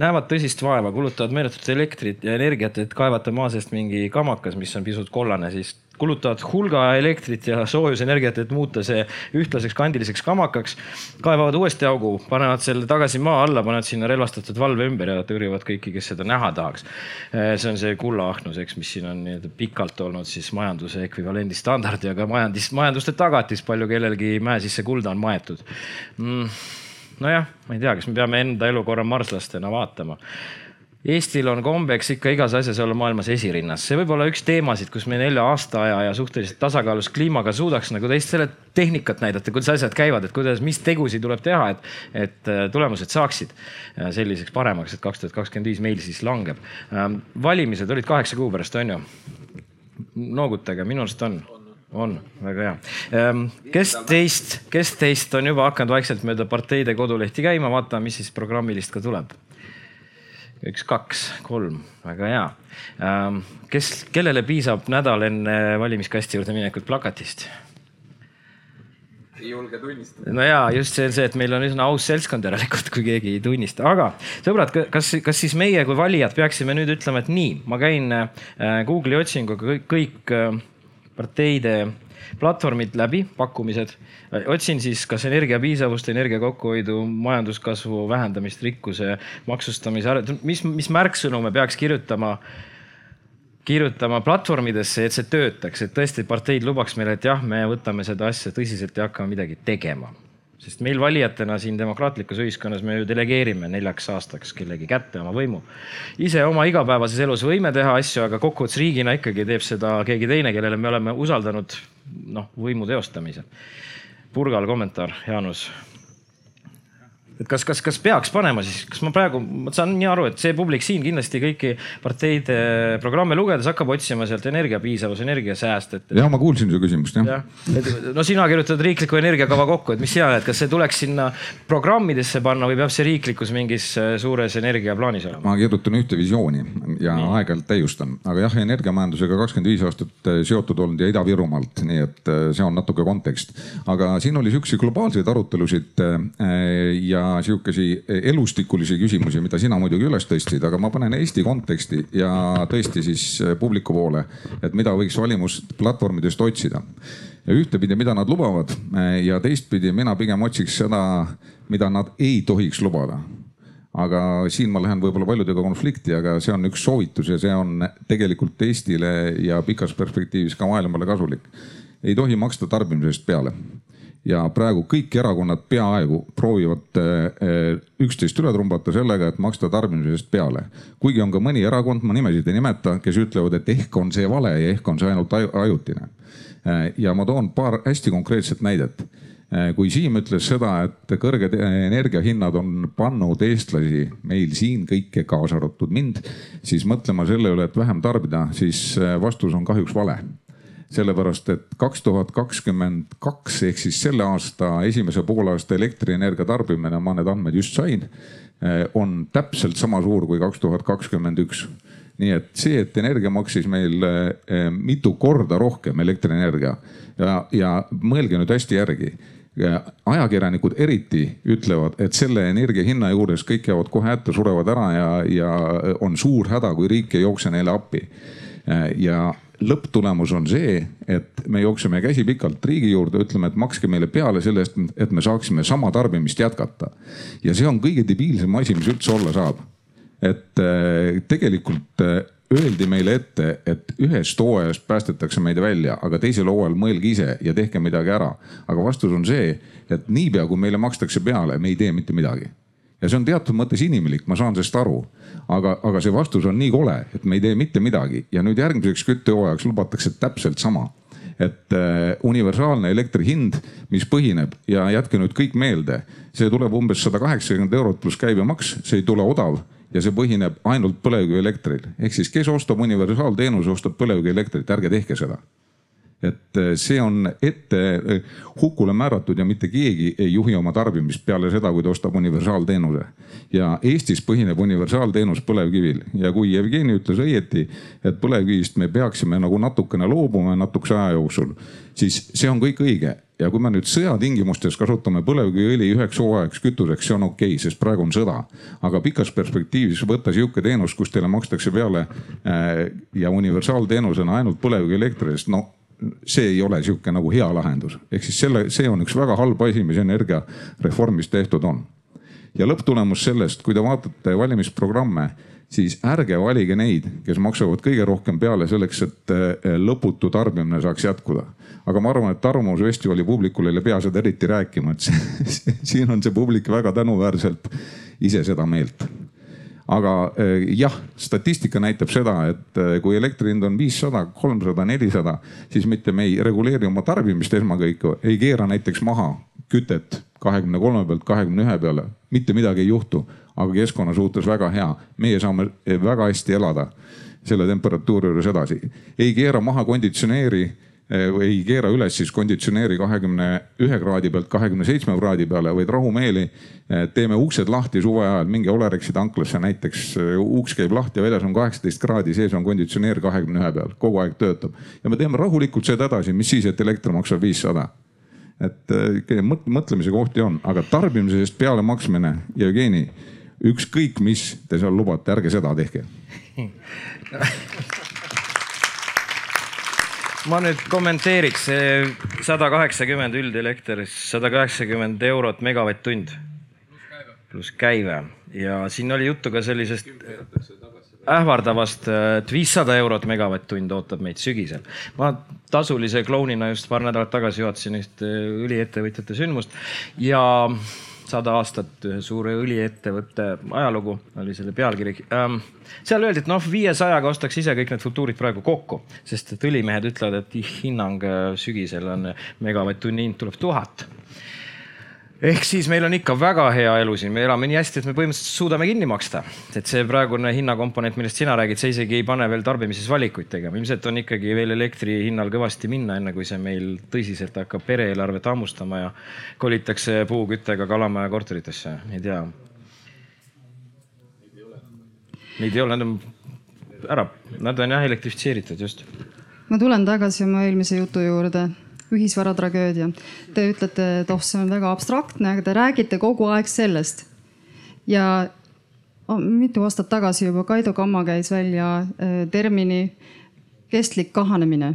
näevad tõsist vaeva, kulutavad meeletut elektrit ja energiat, et kaevata maa seest mingi kamakas, mis on pisut kollane, siis kulutavad hulga elektrit ja soojusenergiat, et muuta see ühtlaseks kandiliseks kamakaks. kaevavad uuesti augu, panevad selle tagasi maa alla, panevad sinna relvastatud valve ümber ja tõrjuvad kõiki, kes seda näha tahaks. see on see kullaahnus, eks, mis siin on nii-öelda pikalt olnud siis majanduse ekvivalendi standard ja ka majandis, majanduste tagatis, palju kellelgi mäe sisse kulda on maetud mm nojah, ma ei tea, kas me peame enda elu korra marslastena vaatama. Eestil on kombeks ikka igas asjas olla maailmas esirinnas, see võib olla üks teemasid, kus me nelja aastaaja ja suhteliselt tasakaalus kliimaga suudaks nagu teist selle tehnikat näidata, kuidas asjad käivad, et kuidas, mis tegusid tuleb teha, et, et äh, tulemused saaksid äh, selliseks paremaks, et kaks tuhat kakskümmend viis meil siis langeb. Ähm, valimised olid kaheksa kuu pärast, on ju? noogutage, minu arust on on, väga hea. Ähm, kes teist, kes teist on juba hakanud vaikselt mööda parteide kodulehti käima, vaatame, mis siis programmilist ka tuleb üks, kaks, kolm, väga hea. Ähm, kes, kellele piisab nädal enne valimiskasti juurde minekut plakatist? ei julge tunnistada. no ja just see on see, et meil on üsna aus seltskond järelikult, kui keegi ei tunnista, aga sõbrad, kas, kas siis meie kui valijad peaksime nüüd ütlema, et nii, ma käin äh, Google'i otsinguga kõik, kõik äh, parteide platvormid läbi, pakkumised. otsin siis kas energia piisavust, energia kokkuhoidu, majanduskasvu vähendamist, rikkuse maksustamise, mis, mis märksõnu me peaks kirjutama kirjutama platvormidesse, et see töötaks, et tõesti parteid lubaks meile, et jah, me võtame seda asja tõsiselt ja hakkame midagi tegema sest meil valijatena siin demokraatlikus ühiskonnas me ju delegeerime neljaks aastaks kellegi kätte oma võimu. ise oma igapäevases elus võime teha asju, aga kokkuvõttes riigina ikkagi teeb seda keegi teine, kellele me oleme usaldanud noh, võimu teostamise. Purgal kommentaar, Jaanus et kas, kas, kas peaks panema siis, kas ma praegu, ma saan nii aru, et see publik siin kindlasti kõiki parteide programme lugedes hakkab otsima sealt energiapiisavus, energiasääst, et. ja ma kuulsin su küsimust jah ja.. no sina kirjutad riikliku energiakava kokku, et mis sina näed, kas see tuleks sinna programmidesse panna või peab see riiklikus mingis äh, suures energiaplaanis olema? ma kirjutan ühte visiooni ja aeg-ajalt täiustan, aga jah, energiamajandusega kakskümmend viis aastat äh, seotud olnud ja Ida-Virumaalt, nii et äh, see on natuke kontekst. aga siin oli siukseid globaalseid arutelusid ja sihukesi elustikulisi küsimusi, mida sina muidugi üles tõstsid, aga ma panen Eesti konteksti ja tõesti siis publiku poole, et mida võiks valimusplatvormidest otsida. ja ühtepidi, mida nad lubavad ja teistpidi mina pigem otsiks seda, mida nad ei tohiks lubada aga siin ma lähen võib-olla paljudega konflikti, aga see on üks soovitus ja see on tegelikult Eestile ja pikas perspektiivis ka maailmale kasulik. ei tohi maksta tarbimisest peale ja praegu kõik erakonnad peaaegu proovivad eh, üksteist üle trumbata sellega, et maksta tarbimise eest peale. kuigi on ka mõni erakond, ma nimesid ei nimeta, kes ütlevad, et ehk on see vale ja ehk on see ainult ajutine. Eh, ja ma toon paar hästi konkreetset näidet kui Siim ütles seda, et kõrged energiahinnad on pannud eestlasi meil siin kõike, kaasa arvatud mind, siis mõtlema selle üle, et vähem tarbida, siis vastus on kahjuks vale sellepärast et kaks tuhat kakskümmend kaks ehk siis selle aasta esimese poolaasta elektrienergia tarbimine, ma need andmed just sain, eh, on täpselt sama suur kui kaks tuhat kakskümmend üks nii et see, et energia maksis meil mitu korda rohkem, elektrienergia ja, ja mõelge nüüd hästi järgi. Ajakirjanikud eriti ütlevad, et selle energia hinna juures kõik jäävad kohe hätta, surevad ära ja, ja on suur häda, kui riik ei jookse neile appi. Ja lõpptulemus on see, et me jookseme käsi pikalt riigi juurde, ütleme, et makske meile peale selle eest, et me saaksime sama tarbimist jätkata. ja see on kõige debiilsem asi, mis üldse olla saab. Et äh, tegelikult äh, öeldi meile ette, et ühest hooajast päästetakse meid välja, aga teisel hooajal mõelge ise ja tehke midagi ära. aga vastus on see, et niipea kui meile makstakse peale, me ei tee mitte midagi ja see on teatud mõttes inimlik, ma saan sellest aru. aga, aga see vastus on nii kole, et me ei tee mitte midagi ja nüüd järgmiseks küttehooajaks lubatakse täpselt sama et äh, universaalne elektri hind, mis põhineb ja jätke nüüd kõik meelde, see tuleb umbes sada kaheksakümmend eurot pluss käibemaks, see ei tule odav ja see põhineb ainult põlevkivielektril. ehk siis, kes ostab universaalteenuse, ostab põlevkivielektrit, ärge tehke seda et eh, see on ette eh, hukule määratud ja mitte keegi ei juhi oma tarbimist peale seda, kui ta ostab universaalteenuse. ja Eestis põhineb universaalteenus põlevkivil ja kui Jevgeni ütles õieti, et põlevkivist me peaksime nagu natukene loobuma natukese aja jooksul, siis see on kõik õige ja kui me nüüd sõjatingimustes kasutame põlevkiviõli üheks hooajaks kütuseks, see on okei okay,, sest praegu on sõda. aga pikas perspektiivis võtta sihuke teenus, kus teile makstakse peale äh, ja universaalteenusena ainult põlevkivielektri eest, no see ei ole sihuke nagu hea lahendus, ehk siis selle, see on üks väga halb asi, mis energiareformis tehtud on. ja lõpptulemus sellest, kui te vaatate valimisprogramme, siis ärge valige neid, kes maksavad kõige rohkem peale selleks, et eh, lõputu tarbimine saaks jätkuda. aga ma arvan, et Arvamusfestivali publikule ei pea seda eriti rääkima, et siin on see publik väga tänuväärselt ise seda meelt. Aga eh, jah, statistika näitab seda, et eh, kui elektri hind on viissada, kolmsada, nelisada, siis mitte me ei reguleeri oma tarbimist esmakõike, ei keera näiteks maha kütet kahekümne kolme pealt kahekümne ühe peale, mitte midagi ei juhtu, aga keskkonna suhtes väga hea, meie saame väga hästi elada selle temperatuuri juures edasi. ei keera maha konditsioneeri Eh, ei keera üles siis konditsioneeri kahekümne ühe kraadi pealt kahekümne seitsme kraadi peale, vaid rahumeeli eh, teeme uksed lahti suve ajal, minge Olerexi tanklasse näiteks, eh, uks käib lahti ja väljas on kaheksateist kraadi, sees on konditsioneer kahekümne ühe peal, kogu aeg töötab. ja me teeme rahulikult seda edasi, mis siis, et elekter maksab viissada et mõtlemise kohti on, aga tarbimise eest peale maksmine, Jevgeni, ükskõik mis te seal lubate, ärge seda tehke ma nüüd kommenteeriks, sada kaheksakümmend üldelekter, sada kaheksakümmend eurot megavatt-tund. pluss käive ja siin oli juttu ka sellisest ähvardavast, et viissada eurot megavatt-tund ootab meid sügisel. ma tasulise klounina just paar nädalat tagasi juhatasin ühte õliettevõtjate sündmust ja sada aastat ühe suure õliettevõtte ajalugu oli selle pealkiri ähm,. seal öeldi, et noh, viiesajaga ostaks ise kõik need futuurid praegu kokku, sest et õlimehed ütlevad, et hinnang äh, sügisel on megavatt-tunni hind tuleb tuhat ehk siis meil on ikka väga hea elu siin, me elame nii hästi, et me põhimõtteliselt suudame kinni maksta. et see praegune hinnakomponent, millest sina räägid, see isegi ei pane veel tarbimises valikuid tegema, ilmselt on ikkagi veel elektri hinnal kõvasti minna, enne kui see meil tõsiselt hakkab pere-eelarvet hammustama ja kolitakse puuküttega Kalamaja korteritesse, ei tea. Neid ei ole, nad on ära, nad on jah elektrifitseeritud just. ma tulen tagasi oma eelmise jutu juurde ühisvaratragöödia. Te ütlete, et oh, see on väga abstraktne, aga te räägite kogu aeg sellest. ja oh, mitu aastat tagasi juba Kaido Kamma käis välja äh, termini kestlik kahanemine.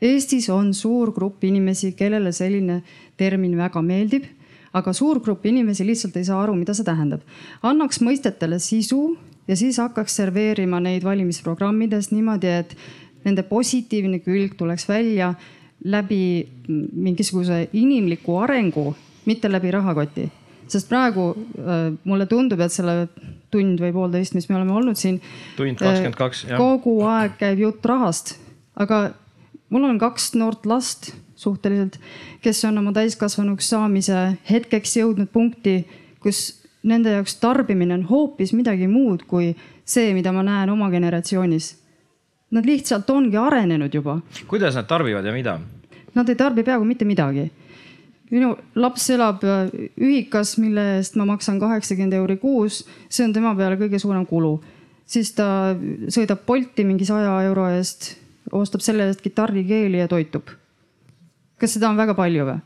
Eestis on suur grupp inimesi, kellele selline termin väga meeldib, aga suur grupp inimesi lihtsalt ei saa aru, mida see tähendab. annaks mõistetele sisu ja siis hakkaks serveerima neid valimisprogrammides niimoodi, et nende positiivne külg tuleks välja läbi mingisuguse inimliku arengu, mitte läbi rahakoti. sest praegu äh, mulle tundub, et selle tund või poolteist, mis me oleme olnud siin. tund kakskümmend kaks, jah. kogu aeg käib jutt rahast, aga mul on kaks noort last suhteliselt, kes on oma täiskasvanuks saamise hetkeks jõudnud punkti, kus nende jaoks tarbimine on hoopis midagi muud kui see, mida ma näen oma generatsioonis Nad lihtsalt ongi arenenud juba. kuidas nad tarbivad ja mida? Nad ei tarbi peaaegu mitte midagi. minu laps elab äh, ühikas, mille eest ma maksan kaheksakümmend euri kuus, see on tema peale kõige suurem kulu. siis ta sõidab Bolti mingi saja euro eest, ostab selle eest kitarrikeeli ja toitub. kas seda on väga palju või?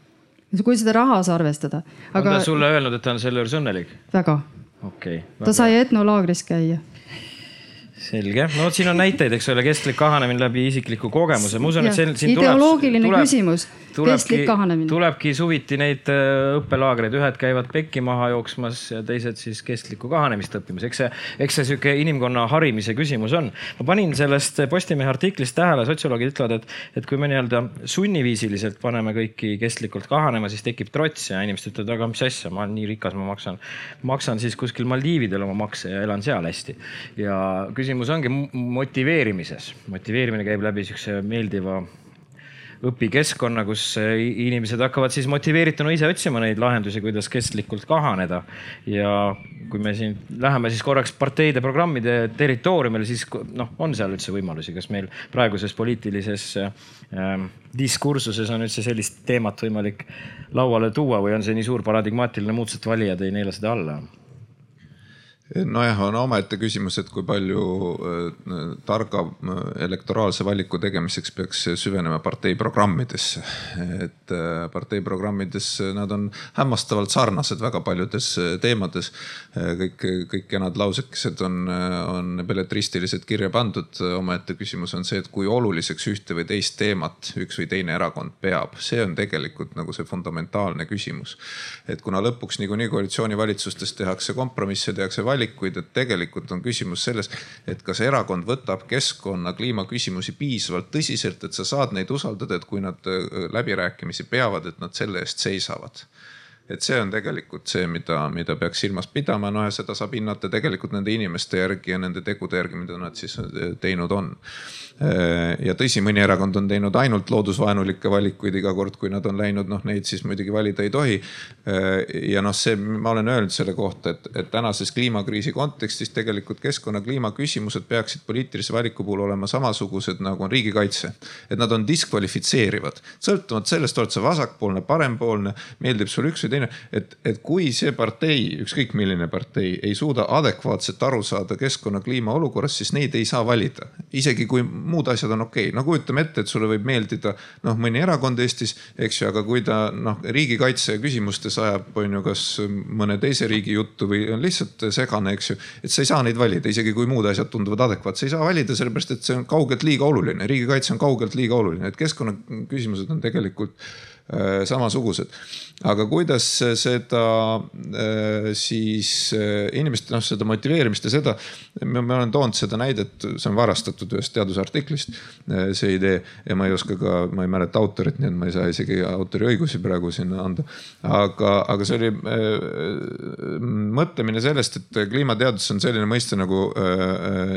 kui seda rahas arvestada. Aga... on ta sulle öelnud, et ta on selle juures õnnelik? väga. okei okay,. ta sai etnolaagris käia selge, no vot siin on näiteid, eks ole, kestlik kahanemine läbi isikliku kogemuse, ma usun, et see ideoloogiline tuleb, küsimus, kahanemine. tulebki suviti neid äh, õppelaagreid, ühed käivad pekki maha jooksmas ja teised siis kestlikku kahanemist õppimas, eks see, eks see sihuke inimkonna harimise küsimus on. ma panin sellest Postimehe artiklist tähele, sotsioloogid ütlevad, et, et kui me nii-öelda sunniviisiliselt paneme kõiki kestlikult kahanema, siis tekib trots ja inimesed ütlevad, aga mis asja, ma olen nii rikas, ma maksan, maksan siis kuskil Maldiividel oma makse ja elan seal hästi. ja küsimus küsimus ongi motiveerimises. motiveerimine käib läbi sihukese meeldiva õpikeskkonna, kus inimesed hakkavad siis motiveerituna ise otsima neid lahendusi, kuidas kestlikult kahaneda. ja kui me siin läheme siis korraks parteide programmide territooriumile, siis noh, on seal üldse võimalusi, kas meil praeguses poliitilises äh, diskursuses on üldse sellist teemat võimalik lauale tuua või on see nii suur paradigmaatiline muutus, et valijad ei neela seda alla? Nojah, on omaette küsimus, et kui palju äh, targa äh, elektoraalse valiku tegemiseks peaks süvenema partei programmidesse. et äh, partei programmides nad on hämmastavalt sarnased väga paljudes teemades. kõik, kõik kenad lausekesed on, on belletristiliselt kirja pandud. omaette küsimus on see, et kui oluliseks ühte või teist teemat üks või teine erakond peab, see on tegelikult nagu see fundamentaalne küsimus. et kuna lõpuks niikuinii koalitsioonivalitsustes tehakse kompromisse, tehakse valikuid valikuid, et tegelikult on küsimus selles, et kas erakond võtab keskkonna, kliimaküsimusi piisavalt tõsiselt, et sa saad neid usaldada, et kui nad äh, läbirääkimisi peavad, et nad selle eest seisavad et see on tegelikult see, mida, mida peaks silmas pidama, no ja seda saab hinnata tegelikult nende inimeste järgi ja nende tegude järgi, mida nad siis teinud on Äh, ja tõsi, mõni erakond on teinud ainult loodusvaenulikke valikuid iga kord, kui nad on läinud, noh neid siis muidugi valida ei tohi. Äh, ja noh, see, ma olen öelnud selle kohta, et, et tänases kliimakriisi kontekstis tegelikult keskkonna kliimaküsimused peaksid poliitilise valiku puhul olema samasugused nagu on riigikaitse. et nad on diskvalifitseerivad, sõltumata sellest, oled sa vasakpoolne, parempoolne, meeldib sulle üks või teine. et, et kui see partei, ükskõik milline partei, ei suuda adekvaatselt aru saada keskkonna kliima olukorrast, siis neid ei saa valida. isegi kui muud asjad on okei okay.. no kujutame ette, et sulle võib meeldida noh, mõni erakond Eestis, eks ju, aga kui ta noh, riigikaitse küsimustes ajab, on ju, kas mõne teise riigi juttu või on lihtsalt segane, eks ju. et sa ei saa neid valida, isegi kui muud asjad tunduvad adekvaatsed, sa ei saa valida, sellepärast et see on kaugelt liiga oluline, riigikaitse on kaugelt liiga oluline, et keskkonnaküsimused on tegelikult samasugused aga kuidas seda äh, siis äh, inimeste noh, seda motiveerimist ja seda, ma olen toonud seda näidet, see on varastatud ühest teadusartiklist, äh, see idee ja ma ei oska ka, ma ei mäleta autorit, nii et ma ei saa isegi autoriõigusi praegu sinna anda. aga, aga see oli mõtlemine sellest, et kliimateadus on selline mõiste nagu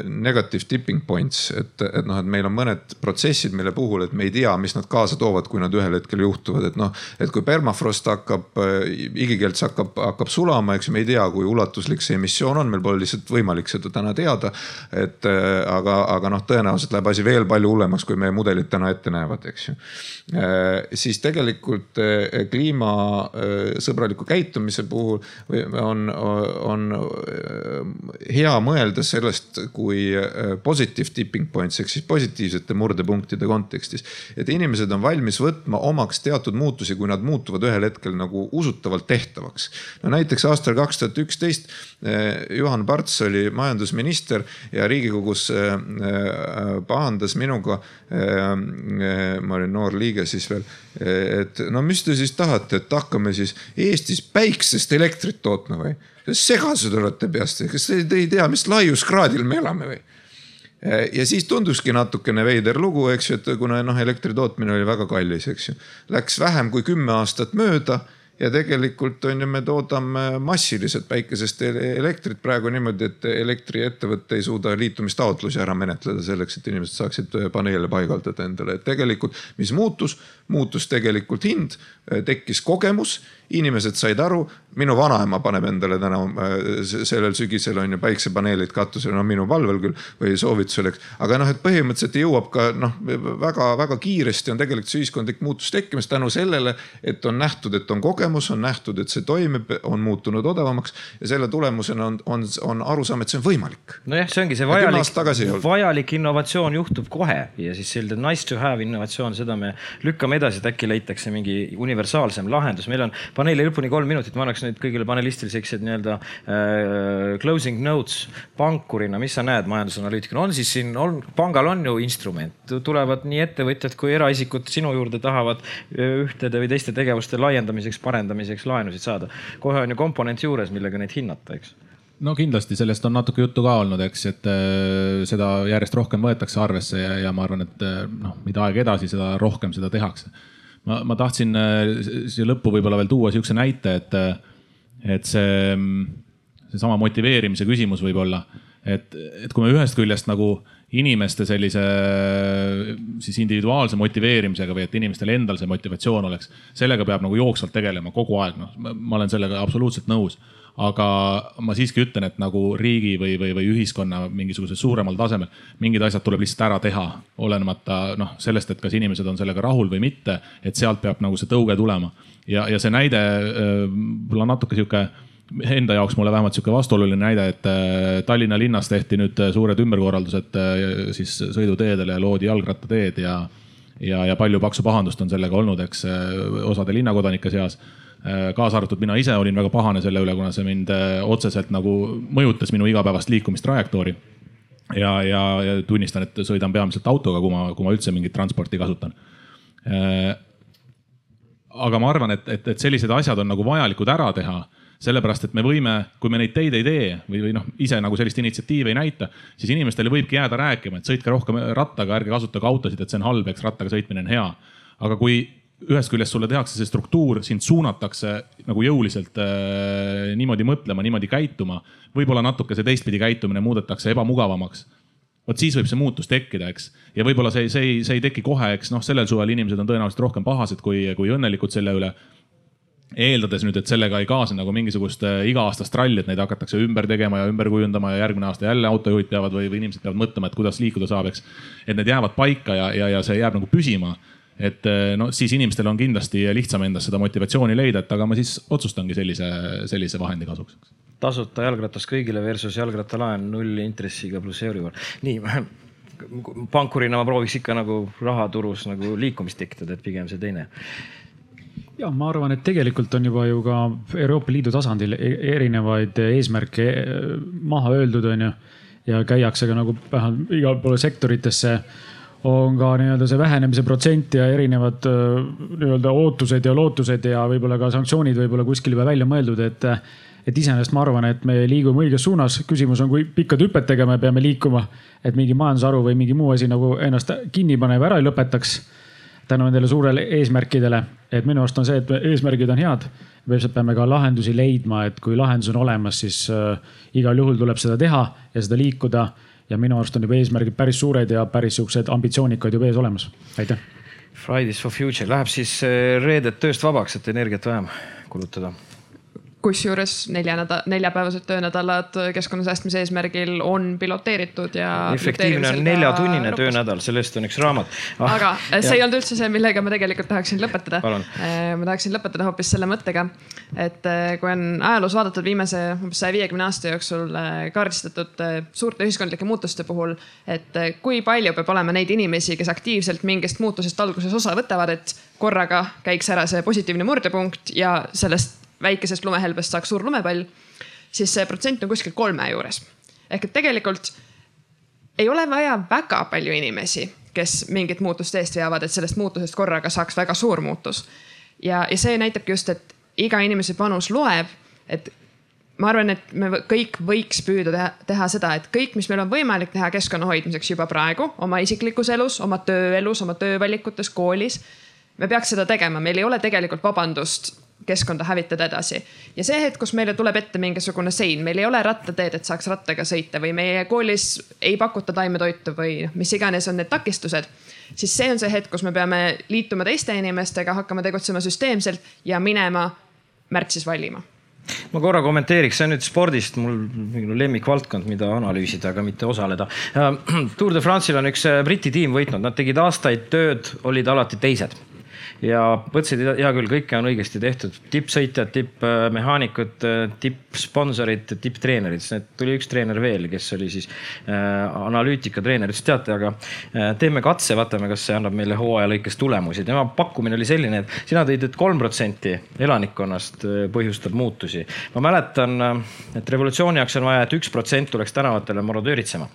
negative tipping points, et, et noh, et meil on mõned protsessid, mille puhul, et me ei tea, mis nad kaasa toovad, kui nad ühel hetkel juhtuvad, et noh, et kui permafrost hakkab, äh, igikeelts hakkab, hakkab sulama, eks ju, me ei tea, kui ulatuslik see emissioon on, meil pole lihtsalt võimalik seda täna teada. et äh, aga, aga noh, tõenäoliselt läheb asi veel palju hullemaks, kui meie mudelid täna ette näevad, eks ju. Äh, siis tegelikult kliimasõbraliku käitumise puhul on, on hea mõelda sellest kui positive tipping points ehk siis positiivsete murdepunktide kontekstis. et inimesed on valmis võtma omaks teatud muutusi, kui nad muutuvad ühel hetkel nagu usutavalt tehtavaks. no näiteks aastal kaks tuhat üksteist eh, Juhan Parts oli majandusminister ja riigikogus eh, eh, pahandas minuga. ma olin noor liige siis veel, et no mis te siis tahate, et hakkame siis Eestis päiksest elektrit tootma või? segased olete peast, kas te ei tea, mis laiuskraadil me elame või? Ja siis tunduski natukene veider lugu, eks ju, et kuna noh, elektri tootmine oli väga kallis, eks ju. Läks vähem kui kümme aastat mööda ja tegelikult on ju, me toodame massiliselt päikesest elektrit praegu niimoodi, et elektriettevõte ei suuda liitumistaotlusi ära menetleda selleks, et inimesed saaksid paneele paigaldada endale, et tegelikult, mis muutus, muutus tegelikult hind, tekkis kogemus inimesed said aru, minu vanaema paneb endale täna äh, sellel sügisel on ju päiksepaneelid katusel, no minu palvel küll või soovitusel, eks. aga noh, et põhimõtteliselt jõuab ka noh, väga-väga kiiresti on tegelikult see ühiskondlik muutus tekkimas tänu sellele, et on nähtud, et on kogemus, on nähtud, et see toimib, on muutunud odavamaks ja selle tulemusena on, on, on arusaam, et see on võimalik. nojah, see ongi see vajalik, vajalik innovatsioon juhtub kohe ja siis selline nice to have innovatsioon, seda me lükkame edasi, et äkki leitakse mingi universaalsem lahendus, meil on paneeli lõpuni kolm minutit, ma annaks nüüd kõigile panelistile siuksed nii-öelda äh, closing notes pankurina, mis sa näed majandusanalüütikuna, on siis siin, on, pangal on ju instrument, tulevad nii ettevõtjad kui eraisikud sinu juurde tahavad äh, ühtede või teiste tegevuste laiendamiseks, parendamiseks laenusid saada. kohe on ju komponent juures, millega neid hinnata, eks. No kindlasti sellest on natuke juttu ka olnud, eks, et äh, seda järjest rohkem võetakse arvesse ja, ja ma arvan, et äh, noh, mida aeg edasi, seda rohkem seda tehakse ma, ma tahtsin äh, siia lõppu võib-olla veel tuua sihukese näite, et, äh, et see, seesama motiveerimise küsimus võib-olla, et, et kui me ühest küljest nagu inimeste sellise siis individuaalse motiveerimisega või et inimestel endal see motivatsioon oleks, sellega peab nagu jooksvalt tegelema kogu aeg, noh, ma olen sellega absoluutselt nõus aga ma siiski ütlen, et nagu riigi või, või, või ühiskonna mingisugusel suuremal tasemel mingid asjad tuleb lihtsalt ära teha, olenemata noh sellest, et kas inimesed on sellega rahul või mitte, et sealt peab nagu see tõuge tulema. ja, ja see näide võib-olla natuke sihuke enda jaoks mulle vähemalt sihuke vastuoluline näide, et äh, Tallinna linnas tehti nüüd äh, suured ümberkorraldused äh, siis sõiduteedele loodi jalgrattateed ja, ja, ja palju paksu pahandust on sellega olnud, eks osade linnakodanike seas Äh, kaasa arvatud mina ise olin väga pahane selle üle, kuna see mind äh, otseselt nagu mõjutas minu igapäevast liikumistrajektoori. ja, ja, ja tunnistan, et sõidan peamiselt autoga, kui ma, kui ma üldse mingit transporti kasutan. Äh, aga ma arvan, et, et, et sellised asjad on nagu vajalikud ära teha sellepärast, et me võime, kui me neid teid ei tee või, või noh, ise nagu sellist initsiatiivi ei näita, siis inimestele võibki jääda rääkima, et sõitke rohkem rattaga, ärge kasutage autosid, et see on halb, eks rattaga sõitmine on hea. aga kui ühest küljest sulle tehakse see struktuur, sind suunatakse nagu jõuliselt äh, niimoodi mõtlema, niimoodi käituma. võib-olla natuke see teistpidi käitumine muudetakse ebamugavamaks. vot siis võib see muutus tekkida, eks. ja võib-olla see, see ei, see ei teki kohe, eks noh, sellel suvel inimesed on tõenäoliselt rohkem pahased kui, kui õnnelikud selle üle eeldades nüüd, et sellega ei kaasne nagu mingisugust äh, iga-aastast ralli, et neid hakatakse ümber tegema ja ümber kujundama ja järgmine aasta jälle autojuhid peavad või, või inimesed peavad mõtlema, et kuidas liikuda saab, eks. et need jäävad paika ja, ja, ja see jääb nagu püsima et äh, no siis inimestel on kindlasti lihtsam endas seda motivatsiooni leida, et aga ma siis otsustangi sellise, sellise vahendi kasuks. tasuta jalgratas kõigile versus jalgrattalaen null intressiga pluss Euribor. nii, pankurina ma prooviks ikka nagu rahaturus nagu liikumist tekitada, et pigem see teine ja ma arvan, et tegelikult on juba ju ka Euroopa Liidu tasandil e-, erinevaid eesmärke e-, maha öeldud, on ju. ja käiakse ka nagu vähemalt igale poole sektoritesse on ka nii-öelda see vähenemise protsent ja erinevad nii-öelda ootused ja lootused ja võib-olla ka sanktsioonid võib-olla kuskil juba välja mõeldud, et. et iseenesest ma arvan, et me liigume õiges suunas, küsimus on, kui pikkade hüpetega me peame liikuma. et mingi majandusharu või mingi muu asi nagu ennast kinni panev ära ei lõpetaks tänu nendele suurele eesmärkidele. et minu arust on see, et eesmärgid on head. lihtsalt peame ka lahendusi leidma, et kui lahendus on olemas, siis äh, igal juhul tuleb seda teha ja seda liikuda. Ja minu arust on juba eesmärgid päris suured ja päris siuksed ambitsioonikad juba ees olemas. aitäh. Fridays for future läheb siis äh, reeded tööst vabaks, et energiat vähem kulutada kusjuures nelja nädala, neljapäevased töönädalad keskkonna säästmise eesmärgil on piloteeritud ja. efektiivne on neljatunnine töönädal, sellest on üks raamat ah,. aga see ja. ei olnud üldse see, millega ma tegelikult tahaksin lõpetada. Äh, ma tahaksin lõpetada hoopis selle mõttega, et äh, kui on ajaloos vaadatud viimase umbes saja viiekümne aasta jooksul äh, kaardistatud suurte ühiskondlike muutuste puhul, et kui palju peab olema neid inimesi, kes aktiivselt mingist muutusest alguses osa võtavad, et korraga käiks ära see positiivne murdepunkt ja sellest väikesest lumehelbest saaks suur lumepall, siis see protsent on kuskil kolme juures. ehk et tegelikult ei ole vaja väga palju inimesi, kes mingit muutust eest veavad, et sellest muutusest korraga saaks väga suur muutus. ja, ja see näitabki just, et iga inimese panus loeb, et ma arvan, et me kõik võiks püüda teha, teha seda, et kõik, mis meil on võimalik teha keskkonna hoidmiseks juba praegu oma isiklikus elus, oma tööelus, oma töövalikutes, koolis. me peaks seda tegema, meil ei ole tegelikult vabandust keskkonda hävitada edasi. ja see hetk, kus meile tuleb ette mingisugune sein, meil ei ole rattateed, et saaks rattaga sõita või meie koolis ei pakuta taimetoitu või noh, mis iganes on need takistused. siis see on see hetk, kus me peame liituma teiste inimestega, hakkama tegutsema süsteemselt ja minema märtsis valima ma korra kommenteeriks, see on nüüd spordist mul lemmikvaldkond, mida analüüsida, aga mitte osaleda. Tour de France'il on üks äh, Briti tiim võitnud, nad tegid aastaid tööd, olid alati teised ja mõtlesid, hea küll, kõike on õigesti tehtud, tippsõitjad, tippmehaanikud, tippsponsorid, tipptreenerid, siis tuli üks treener veel, kes oli siis äh, analüütikatreener, ütles teate, aga äh, teeme katse, vaatame, kas see annab meile hooaja lõikes tulemusi. tema pakkumine oli selline, et sina tõid, et kolm protsenti elanikkonnast äh, põhjustab muutusi. ma mäletan, äh, et revolutsiooni jaoks on vaja, et üks protsent tuleks tänavatele marodööritsema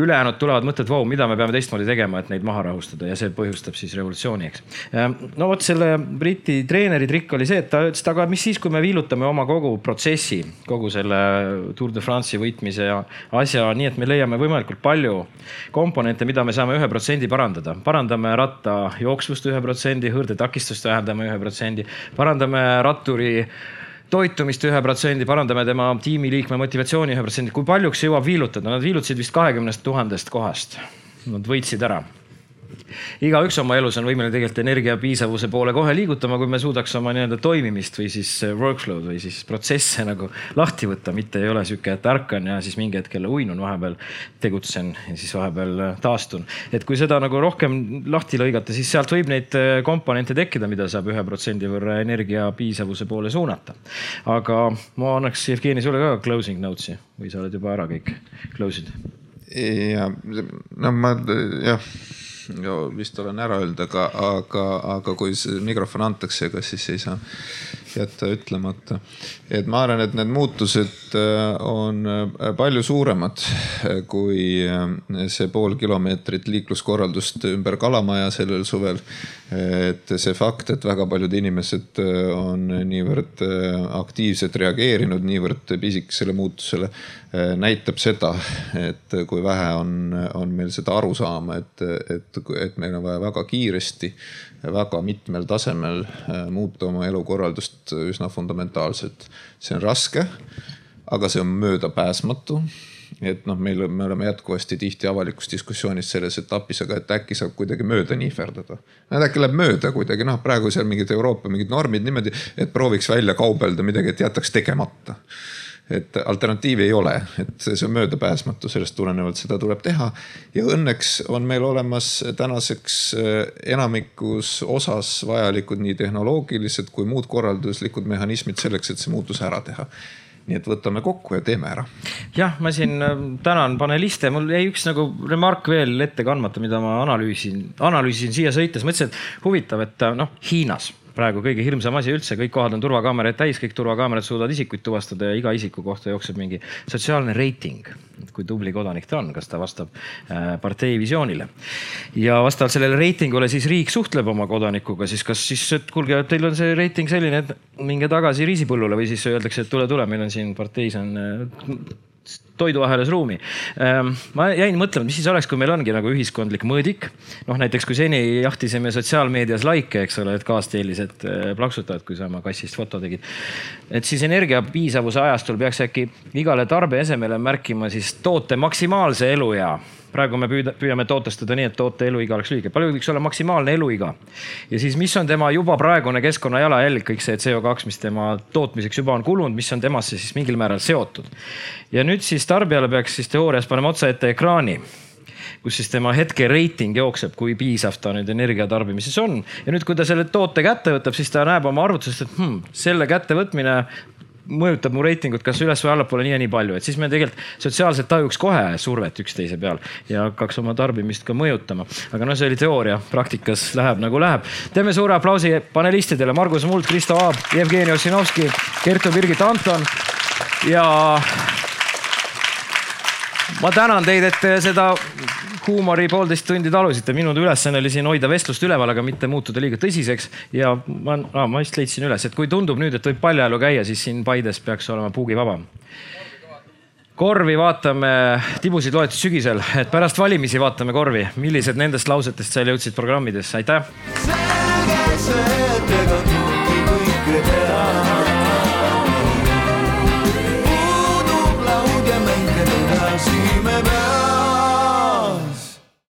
ülejäänud tulevad mõtted, vau, mida me peame teistmoodi tegema, et neid maha rahustada ja see põhjustab siis revolutsiooni, eks. Ehm, no vot selle Briti treeneri trikk oli see, et ta ütles, et aga mis siis, kui me viilutame oma kogu protsessi, kogu selle Tour de France'i võitmise ja asja nii, et me leiame võimalikult palju komponente, mida me saame ühe protsendi parandada. parandame ratta jooksvust ühe protsendi, hõõrdetakistust vähendame ühe protsendi, parandame ratturi toitumist ühe protsendi, parandame tema tiimiliikme motivatsiooni ühe protsendi. kui paljuks jõuab viilutada? Nad viilutasid vist kahekümnest tuhandest kohast. Nad võitsid ära igaüks oma elus on võimeline tegelikult energia piisavuse poole kohe liigutama, kui me suudaks oma nii-öelda toimimist või siis äh, workflow'd või siis protsesse nagu lahti võtta, mitte ei ole sihuke, et ärkan ja siis mingi hetk jälle uinun, vahepeal tegutsen ja siis vahepeal äh, taastun. et kui seda nagu rohkem lahti lõigata, siis sealt võib neid äh, komponente tekkida, mida saab ühe protsendi võrra energia piisavuse poole suunata. aga ma annaks Jevgeni sulle ka closing notes'i või sa oled juba ära kõik close'id? ja no ma jah vist olen ära öelnud, aga, aga, aga kui mikrofon antakse, ega siis ei saa jätta ütlemata. et ma arvan, et need muutused on palju suuremad kui see pool kilomeetrit liikluskorraldust ümber Kalamaja sellel suvel. et see fakt, et väga paljud inimesed on niivõrd aktiivselt reageerinud niivõrd pisikesele muutusele, näitab seda, et kui vähe on, on meil seda arusaama, et, et, et meil on vaja väga kiiresti väga mitmel tasemel äh, muuta oma elukorraldust üsna fundamentaalselt. see on raske, aga see on möödapääsmatu et noh, meil, me oleme jätkuvasti tihti avalikus diskussioonis selles etapis, aga et äkki saab kuidagi mööda nihverdada. no äkki läheb mööda kuidagi, noh praegu seal mingid Euroopa mingid normid niimoodi, et prooviks välja kaubelda midagi, et jätaks tegemata et alternatiivi ei ole, et see on möödapääsmatu, sellest tulenevalt seda tuleb teha. ja õnneks on meil olemas tänaseks eh, enamikus osas vajalikud nii tehnoloogilised kui muud korralduslikud mehhanismid selleks, et see muutus ära teha nii et võtame kokku ja teeme ära. jah, ma siin äh, tänan paneliste, mul jäi üks nagu remark veel ette kandmata, mida ma analüüsin, analüüsisin siia sõites, mõtlesin, et huvitav, et äh, noh, Hiinas praegu kõige hirmsam asi üldse, kõik kohad on turvakaameraid täis, kõik turvakaamerad suudavad isikuid tuvastada ja iga isiku kohta jookseb mingi sotsiaalne reiting. kui tubli kodanik ta on, kas ta vastab äh, partei visioonile. ja vastavalt sellele reitingule siis riik suhtleb oma kodanikuga siis kas siis, et kuulge, teil on see reiting selline, et minge tagasi riisipõllule või siis öeldakse, et tule, tule, meil on siin parteis on äh, toiduahelas ruumi. Ehm, ma jäin mõtlema, mis siis oleks, kui meil ongi nagu ühiskondlik mõõdik. noh, näiteks kui seni jahtisime sotsiaalmeedias likee, eks ole, et kaasteelised eh, plaksutavad, kui sa oma kassist foto tegid. et siis energia piisavuse ajastul peaks äkki igale tarbeesemele märkima siis toote maksimaalse eluea praegu me püüda, püüame tootestada nii, et toote eluiga oleks lühike, palju võiks olla maksimaalne eluiga. ja siis, mis on tema juba praegune keskkonna jalajälg, kõik see CO2, mis tema tootmiseks juba on kulunud, mis on temasse siis mingil määral seotud. ja nüüd siis tarbijale peaks siis teoorias panema otsa ette ekraani kus siis tema hetke reiting jookseb, kui piisav ta nüüd energia tarbimises on. ja nüüd, kui ta selle toote kätte võtab, siis ta näeb oma arvutusest, et hmm, selle kättevõtmine mõjutab mu reitingut kas üles või allapoole nii ja nii palju, et siis me tegelikult sotsiaalselt tajuks kohe survet üksteise peal ja hakkaks oma tarbimist ka mõjutama. aga noh, see oli teooria, praktikas läheb nagu läheb. teeme suure aplausi panelistidele, Margus Muld, Kristo Aab, Jevgeni Ossinovski, Kertu Birgit Anton ja ma tänan teid, et seda huumori poolteist tundi talusite, minu ülesanne oli siin hoida vestlust üleval, aga mitte muutuda liiga tõsiseks. ja ma ah,, ma just leidsin üles, et kui tundub nüüd, et võib paljajalu käia, siis siin Paides peaks olema puugivabam. korvi vaatame, tibusid loeti sügisel, et pärast valimisi vaatame korvi, millised nendest lausetest seal jõudsid programmidesse, aitäh. selge see, et ega kõike kõike teha